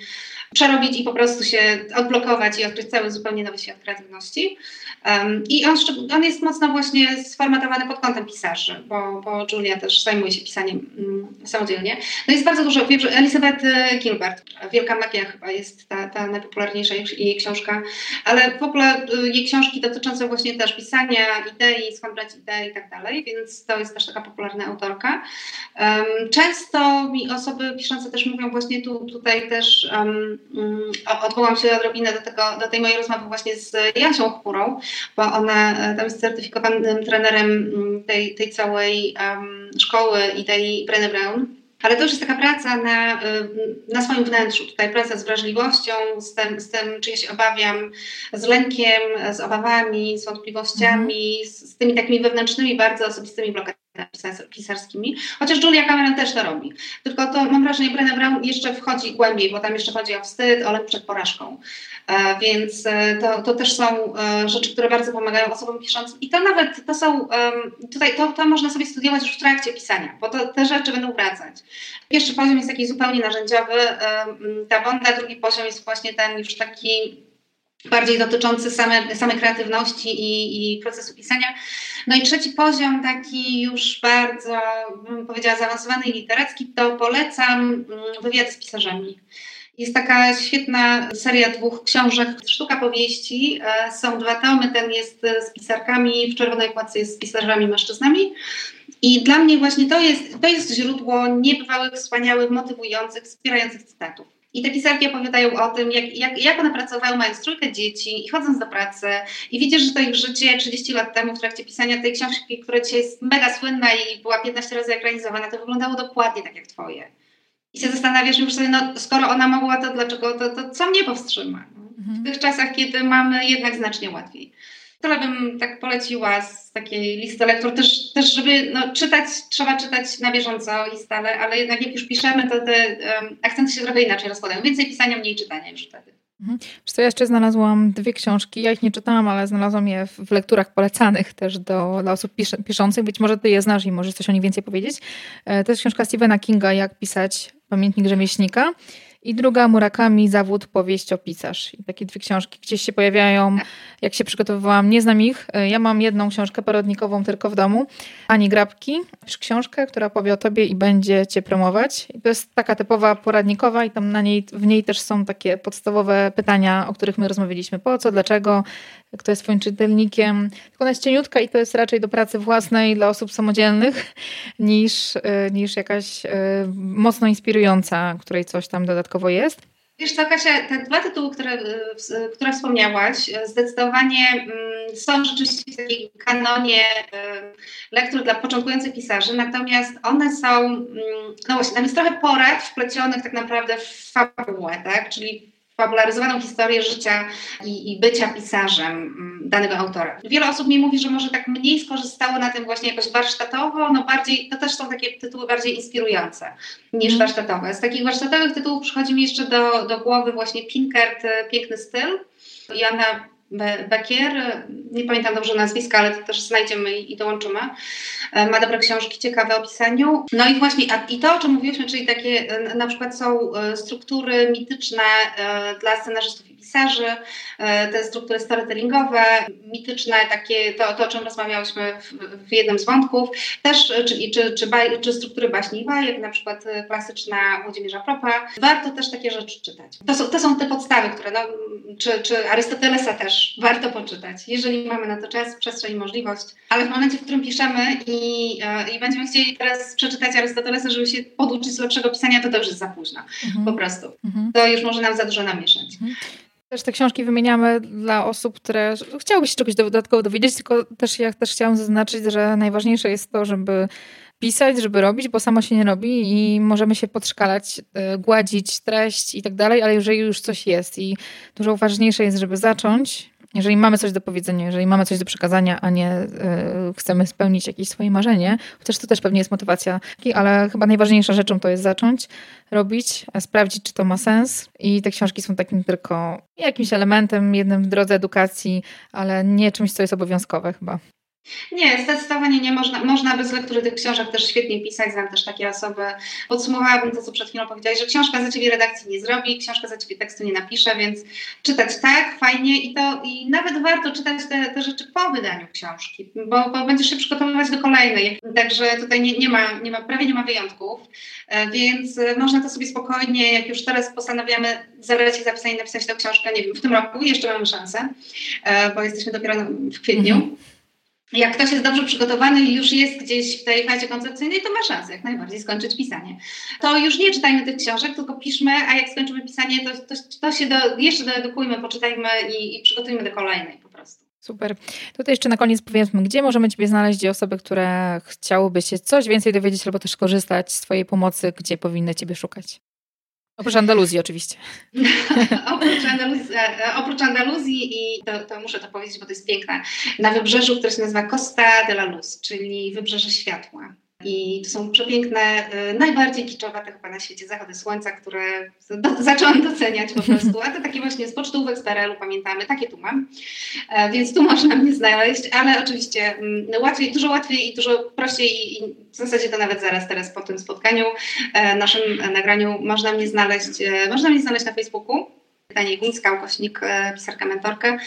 przerobić i po prostu się odblokować i odkryć cały zupełnie nowy świat kreatywności. Um, I on, on, jest mocno właśnie sformatowany pod kątem pisarzy, bo, bo Julia też zajmuje się pisaniem um, samodzielnie. No jest bardzo dużo, wiem, że Elizabeth e, Gilbert, Wielka Magia chyba jest ta, ta najpopularniejsza jej książka, ale w ogóle e, jej książki dotyczące właśnie też pisania, idei, skąd brać idei i tak dalej, więc to jest też taka popularna autorka. Um, często mi osoby piszące też mówią właśnie tu, tutaj też um, odwołam się odrobinę do, tego, do tej mojej rozmowy właśnie z Jasią Chmurą, bo ona e, tam jest certyfikowanym trenerem mm, tej, tej całej szkoły i tej Brené Brown. Ale to już jest taka praca na, y, na swoim wnętrzu. Tutaj praca z wrażliwością, z tym, z tym, czy ja się obawiam, z lękiem, z obawami, z wątpliwościami, mm. z, z, tymi takimi wewnętrznymi, bardzo osobistymi blokadami pisarskimi, chociaż Julia Cameron też to robi. Tylko to mam wrażenie, Brené Brown jeszcze wchodzi głębiej, bo tam jeszcze chodzi o wstyd, o lęk przed porażką. E, więc e, to, to też są e, rzeczy, które bardzo pomagają osobom piszącym. I to nawet to są, tutaj to, to można sobie studiować już w trakcie pisania, bo to, te rzeczy będą wracać. Pierwszy poziom jest taki zupełnie narzędziowy, ta wąda, drugi poziom jest właśnie ten już taki bardziej dotyczący same, samej kreatywności i, i, procesu pisania. No i trzeci poziom, taki już bardzo, bym powiedziała, zaawansowany i literacki, to polecam mm, wywiady z pisarzami. Jest taka świetna seria dwóch książek, sztuka powieści. E, są dwa tomy, ten jest z pisarkami, w czerwonej kładce jest z pisarzami mężczyznami. I dla mnie właśnie to jest, to jest źródło niebywałych, wspaniałych, motywujących, wspierających cytatów. I te pisarki opowiadają o tym, jak, jak, jak one pracowały, mając trójkę dzieci i chodząc do pracy. I widzisz, że to ich życie 30 lat temu w trakcie pisania tej książki, która dzisiaj jest mega słynna i była 15 razy ekranizowana, to wyglądało dokładnie tak jak twoje. I się zastanawiasz, już sobie, no, skoro ona mogła, to dlaczego, to, to co mnie powstrzyma? No? Mhm. W tych czasach, kiedy mamy jednak znacznie łatwiej. Tyle bym tak poleciła z takiej listy lektur, też, też żeby no, czytać, trzeba czytać na bieżąco i stale, ale jednak jak już piszemy, to te um, akcenty się trochę inaczej rozkładają. Więcej pisania, mniej czytania już wtedy. Mhm. Wiesz co, ja jeszcze znalazłam dwie książki. Ja ich nie czytałam, ale znalazłam je w lekturach polecanych też do, dla osób pisz, piszących. Być może ty je znasz i możesz coś o nich więcej powiedzieć. E, to jest książka Stephena Kinga, Jak pisać pamiętnik rzemieślnika. I druga Murakami, Zawód, powieść, opisarz. I takie dwie książki gdzieś się pojawiają. Jak się przygotowywałam, nie znam ich. Ja mam jedną książkę parodnikową tylko w domu. Ani Grabki. Książkę, która powie o tobie i będzie cię promować. I to jest taka typowa poradnikowa i tam na niej, w niej też są takie podstawowe pytania, o których my rozmawialiśmy. Po co, dlaczego, kto jest twoim czytelnikiem. Tylko ona jest cieniutka i to jest raczej do pracy własnej dla osób samodzielnych niż, y, niż jakaś y, mocno inspirująca, której coś tam dodatkowo jest. Wiesz co, Kasia, te dwa tytuły, które, y, które wspomniałaś, zdecydowanie mm, są rzeczywiście w takim kanonie lektur dla początkujących pisarzy, natomiast one są, mm, no właśnie, tam jest trochę porad wplecionych tak naprawdę w fabułę, tak? Czyli fabularyzowaną historię życia i, i, bycia pisarzem mm, danego autora. Wiele osób mi mówi, że może tak mniej skorzystało na tym właśnie jakoś warsztatowo, no bardziej, to też są takie tytuły bardziej inspirujące niż mm. warsztatowe. Z takich warsztatowych tytułów przychodzi mi jeszcze do, do głowy właśnie Pinkert, Piękny styl, Jana Bekier, nie pamiętam dobrze nazwiska, ale to też znajdziemy i dołączymy. E, ma dobre książki, ciekawe o pisaniu. No i właśnie, i to o czym mówiliśmy, czyli takie e, na przykład są e, struktury mityczne dla scenarzystów pisarzy, e, te struktury storytellingowe, mityczne, takie, to, to o czym rozmawiałyśmy w, w jednym z wątków, też, e, czyli czy, czy, baj, czy struktury baśni i bajek, na przykład e, klasyczna Włodzimierza Propa. Warto też takie rzeczy czytać. To są, to są te podstawy, które, no, czy, czy Arystotelesa też warto poczytać, jeżeli mamy na to czas, przestrzeń i możliwość. Ale w momencie, w którym piszemy i, i będziemy chcieli teraz przeczytać Arystotelesa, żeby się poduczyć lepszego pisania, to to już jest za późno. Mhm. Po prostu. Mhm. To już może nam za dużo namieszać. Mhm. Też te książki wymieniamy dla osób, które chciałyby się czegoś dodatkowo dowiedzieć, tylko też ja też chciałam zaznaczyć, że najważniejsze jest to, żeby pisać, żeby robić, bo samo się nie robi i możemy się podszkalać, e, gładzić treść i tak dalej, ale jeżeli już coś jest i dużo ważniejsze jest, żeby zacząć jeżeli mamy coś do powiedzenia, jeżeli mamy coś do przekazania, a nie y, chcemy spełnić jakieś swoje marzenie, chociaż to też pewnie jest motywacja, ale chyba najważniejsza rzeczą to jest zacząć robić, sprawdzić, czy to ma sens. I te książki są takim tylko jakimś elementem, jednym w drodze edukacji, ale nie czymś, co jest obowiązkowe chyba. Nie, zdecydowanie nie można. Można bez lektury tych książek też świetnie pisać. Znam też takie osoby. Podsumowałabym to, co przed chwilą powiedziałeś, że książka za ciebie redakcji nie zrobi, książka za ciebie tekstu nie napisze, więc czytać tak, fajnie i to i nawet warto czytać te, te rzeczy po wydaniu książki, bo, bo będziesz się przygotowywać do kolejnej. Także tutaj nie, nie, ma, nie ma, prawie nie ma wyjątków, e, więc e, można to sobie spokojnie, jak już teraz postanawiamy zabrać się zapisanie napisać tę książkę, nie wiem, w tym roku jeszcze mamy szansę, e, bo jesteśmy dopiero w kwietniu. Mhm jak ktoś jest dobrze przygotowany i już jest gdzieś w tej fazie koncepcyjnej, to ma szansę jak najbardziej skończyć pisanie. To już nie czytajmy tych książek, tylko piszmy, a jak skończymy pisanie, to, to, to się do, jeszcze doedukujmy, poczytajmy i, i przygotujmy do kolejnej po prostu. Super. Tutaj jeszcze na koniec powiedzmy, gdzie możemy Ciebie znaleźć i osoby, które chciałyby się coś więcej dowiedzieć albo też korzystać z Twojej pomocy, gdzie powinny Ciebie szukać? Oprócz Andaluzji oczywiście. oprócz, Andaluzji, e, oprócz Andaluzji i to, to, muszę to powiedzieć, bo to jest piękne, na wybrzeżu, które się nazywa Costa de la Luz, czyli Wybrzeże Światła. I to są przepiękne, y, najbardziej kiczowate chyba na świecie zachody słońca, które do, zaczęłam doceniać po prostu. A to takie właśnie z pocztówek z PRL-u pamiętamy, takie tu mam. E, więc tu można mnie znaleźć, ale oczywiście mm, łatwiej, dużo łatwiej i dużo prościej i, w zasadzie to nawet zaraz teraz po tym spotkaniu, e, naszym nagraniu można mnie znaleźć, e, można mnie znaleźć na Facebooku Edyta ukośnik e, pisarka mentorkę.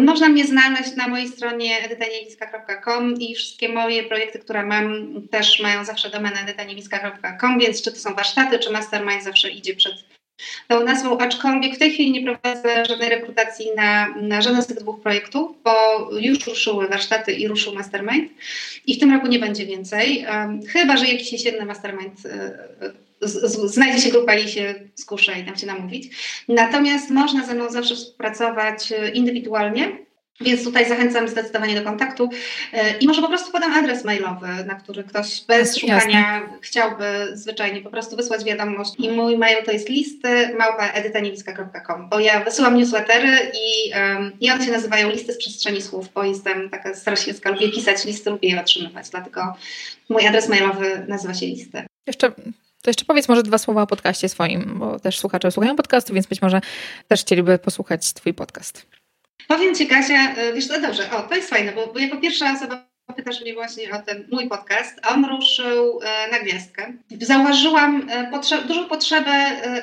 Można mnie znaleźć na mojej stronie edytaniewiska.com i wszystkie moje projekty, które mam, też mają zawsze domenę edytaniewiska.com, więc czy to są warsztaty, czy mastermind zawsze idzie przed tą nazwą, aczkolwiek w tej chwili nie prowadzę żadnej rekrutacji na, na żaden z tych dwóch projektów, bo już ruszyły warsztaty i ruszył mastermind i w tym roku nie będzie więcej, um, chyba, że jakiś jesienny mastermind y, znajdzie się grupa i się skuszę i tam się namówić. Natomiast można ze mną zawsze współpracować e, indywidualnie. Więc tutaj zachęcam zdecydowanie do kontaktu e, i może po prostu podam adres mailowy, na który ktoś bez szukania Jasne. chciałby zwyczajnie po prostu wysłać wiadomość. I mój mail to jest listy małpa.edytaniewiska.com, bo ja wysyłam newslettery i, um, i one się nazywają listy z przestrzeni słów, bo jestem taka straszniecka, lubię pisać listy, lubię je otrzymywać, dlatego mój adres mailowy nazywa się listy. Jeszcze to jeszcze powiedz może dwa słowa o podcaście swoim, bo też słuchacze słuchają podcastu, więc być może też chcieliby posłuchać Twój podcast. Powiem Ci, Kasia, y, wiesz, to dobrze, o, to jest fajne, bo, bo jako pierwsza osoba pytasz mnie właśnie o ten mój podcast, on ruszył y, na gwiazdkę. Zauważyłam y, potrze dużą potrzebę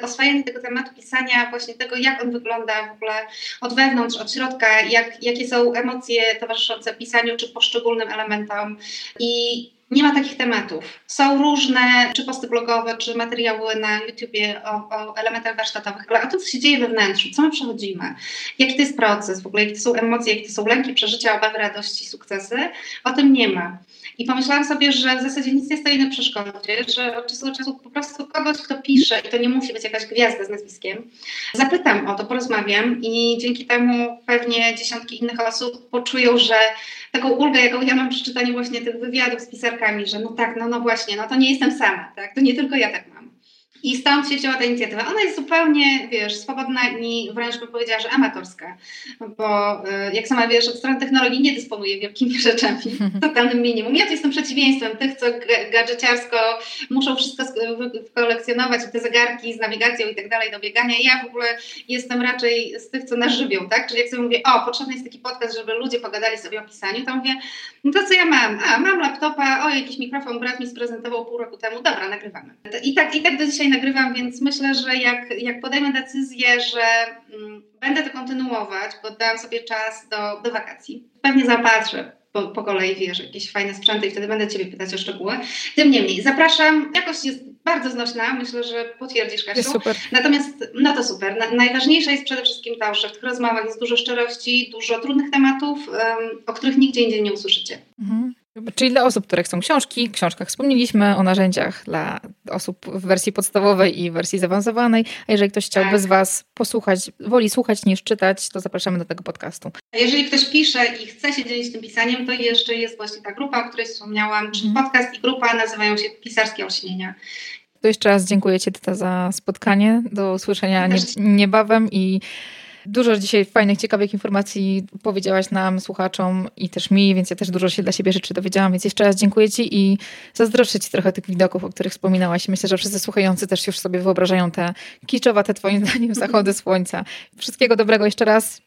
oswajania tego tematu, pisania właśnie tego, jak on wygląda w ogóle od wewnątrz, od środka, jak, jakie są emocje towarzyszące pisaniu czy poszczególnym elementom i nie ma takich tematów. Są różne, czy posty blogowe, czy materiały na YouTubie o, o, elementach warsztatowych, ale o tym, co się dzieje we wnętrzu, co my przechodzimy, jaki to jest proces w ogóle, jakie to są emocje, jakie to są lęki, przeżycia, obawy, radości, sukcesy, o tym nie ma. I pomyślałam sobie, że w zasadzie nic nie stoi na przeszkodzie, że od czasu do czasu po prostu kogoś, kto pisze, i to nie musi być jakaś gwiazda z nazwiskiem, zapytam o to, porozmawiam i dzięki temu pewnie dziesiątki innych osób poczują, że taką ulgę, jaką ja mam przy czytaniu właśnie tych wywiadów z pisarkami, że no tak, no, no właśnie, no to nie jestem sama, tak? To nie tylko ja tak mam. I stąd się wzięła ta inicjatywa. Ona jest zupełnie, wiesz, swobodna i wręcz bym powiedziała, że amatorska, bo y, jak sama wiesz, od strony technologii nie dysponuję wielkimi rzeczami, totalnym minimum. Ja to jestem przeciwieństwem tych, co gadżeciarsko muszą wszystko kolekcjonować, te zegarki z nawigacją i tak dalej do biegania. Ja w ogóle jestem raczej z tych, co nas żywią, tak? Czyli jak sobie mówię, o, potrzebny jest taki podcast, żeby ludzie pogadali sobie o pisaniu, to mówię, no to co ja mam? A, mam laptopa, o, jakiś mikrofon brat mi sprezentował pół roku temu, dobra, nagrywamy. I tak, i tak do dzisiaj nagrywam, więc myślę, że jak, jak podejmę decyzję, że mm, będę to kontynuować, bo dałam sobie czas do, do wakacji, pewnie zapatrzę po, po kolei, wiesz, jakieś fajne sprzęty i wtedy będę Ciebie pytać o szczegóły. Tym niemniej, zapraszam, jakość jest bardzo znośna, myślę, że potwierdzisz, Kasiu. Jest super. Natomiast, no to super. Na, najważniejsze jest przede wszystkim to, że w tych rozmowach jest dużo szczerości, dużo trudnych tematów, um, o których nigdzie indziej nie usłyszycie. Mhm. Czyli dla osób, które chcą książki, w książkach wspomnieliśmy o narzędziach dla osób w wersji podstawowej i wersji zaawansowanej. A jeżeli ktoś chciałby tak. z Was posłuchać, woli słuchać niż czytać, to zapraszamy do tego podcastu. A jeżeli ktoś pisze i chce się dzielić tym pisaniem, to jeszcze jest właśnie ta grupa, o której wspomniałam, czyli mhm. podcast i grupa nazywają się Pisarskie Olśnienia. To jeszcze raz dziękuję Ci za spotkanie. Do usłyszenia nie, niebawem i Dużo dzisiaj fajnych, ciekawych informacji powiedziałaś nam, słuchaczom i też mi, więc ja też dużo się dla siebie rzeczy dowiedziałam, więc jeszcze raz dziękuję Ci i zazdroszczę Ci trochę tych widoków, o których wspominałaś. Myślę, że wszyscy słuchający też już sobie wyobrażają te kiczowate Twoim zdaniem zachody słońca. Wszystkiego dobrego jeszcze raz.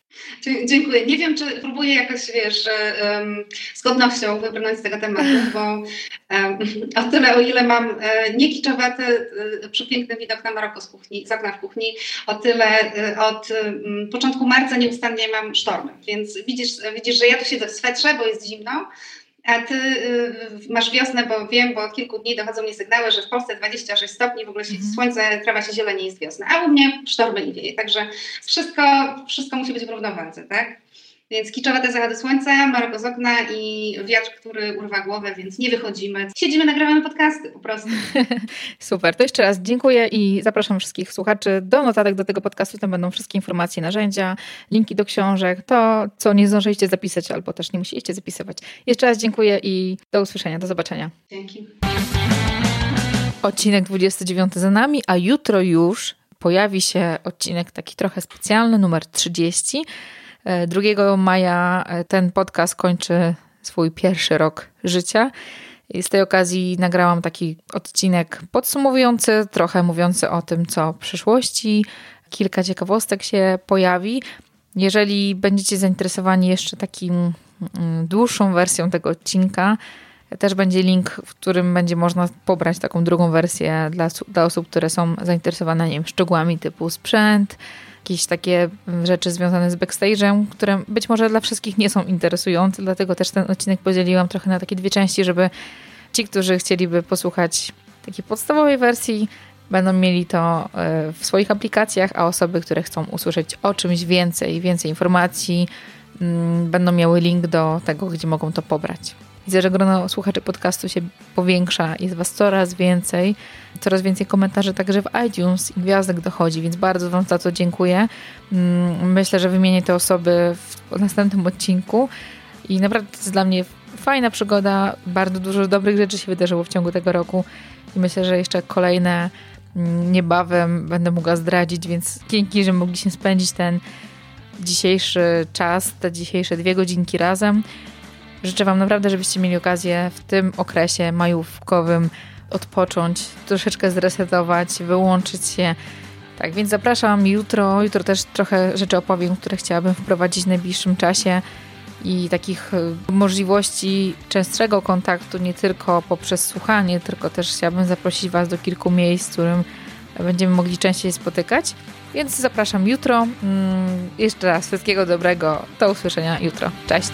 Dziękuję. Nie wiem, czy próbuję jakoś, wiesz, um, z godnością wybrnąć z tego tematu, bo um, o tyle, o ile mam e, nie kiczowaty, e, przepiękny widok na Maroko z kuchni, z okna w kuchni, o tyle e, od um, początku marca nieustannie mam sztormy, więc widzisz, widzisz, że ja tu siedzę w swetrze, bo jest zimno, a ty y, masz wiosnę, bo wiem, bo od kilku dni dochodzą mi sygnały, że w Polsce 26 stopni, w ogóle świeci mm. słońce, trawa się zieleni, jest wiosna. A u mnie sztormy nie wieje. Także wszystko, wszystko musi być w równowadze, tak? Więc kiczowe te zachody słońca, Maroko z okna i wiatr, który urwa głowę, więc nie wychodzimy. Siedzimy, nagrywamy podcasty po prostu. Super, to jeszcze raz dziękuję i zapraszam wszystkich słuchaczy do notatek do tego podcastu. Tam będą wszystkie informacje, narzędzia, linki do książek, to co nie zdążyliście zapisać albo też nie musieliście zapisywać. Jeszcze raz dziękuję i do usłyszenia, do zobaczenia. Dzięki. Odcinek 29 za nami, a jutro już pojawi się odcinek taki trochę specjalny, numer 30 2 maja e, ten podcast kończy swój pierwszy rok życia. I z tej okazji nagrałam taki odcinek podsumowujący, trochę mówiący o tym, co w przyszłości. Kilka ciekawostek się pojawi. Jeżeli będziecie zainteresowani jeszcze takim mm, dłuższą wersją tego odcinka, też będzie link, w którym będzie można pobrać taką drugą wersję dla, dla osób, które są zainteresowane nie wiem, szczegółami typu sprzęt, jakieś takie rzeczy związane z backstage'em, które być może dla wszystkich nie są interesujące, dlatego też ten odcinek podzieliłam trochę na takie dwie części, żeby ci, którzy chcieliby posłuchać takiej podstawowej wersji, będą mieli to e, w swoich aplikacjach, a osoby, które chcą usłyszeć o czymś więcej, więcej informacji, mm, będą miały link do tego, gdzie mogą to pobrać. Widzę, że grono słuchaczy podcastu się powiększa, jest Was coraz więcej, coraz więcej komentarzy także w iTunes i gwiazdek dochodzi, więc bardzo Wam za to dziękuję. Mm, myślę, że wymienię te osoby w następnym odcinku i naprawdę to jest dla mnie fajna przygoda, bardzo dużo dobrych rzeczy się wydarzyło w ciągu tego roku i myślę, że jeszcze kolejne mm, niebawem będę mogła zdradzić, więc dzięki, że mogliśmy spędzić ten dzisiejszy czas, te dzisiejsze dwie godzinki razem. Życzę Wam naprawdę, żebyście mieli okazję w tym okresie majówkowym odpocząć, troszeczkę zresetować, wyłączyć się. Tak, więc zapraszam jutro. Jutro też trochę rzeczy opowiem, które chciałabym wprowadzić w najbliższym czasie i takich y, możliwości częstszego kontaktu, nie tylko poprzez słuchanie, tylko też chciałabym zaprosić Was do kilku miejsc, w którym będziemy mogli częściej spotykać. Więc zapraszam jutro. Mm, jeszcze raz wszystkiego dobrego. Do usłyszenia jutro. Cześć.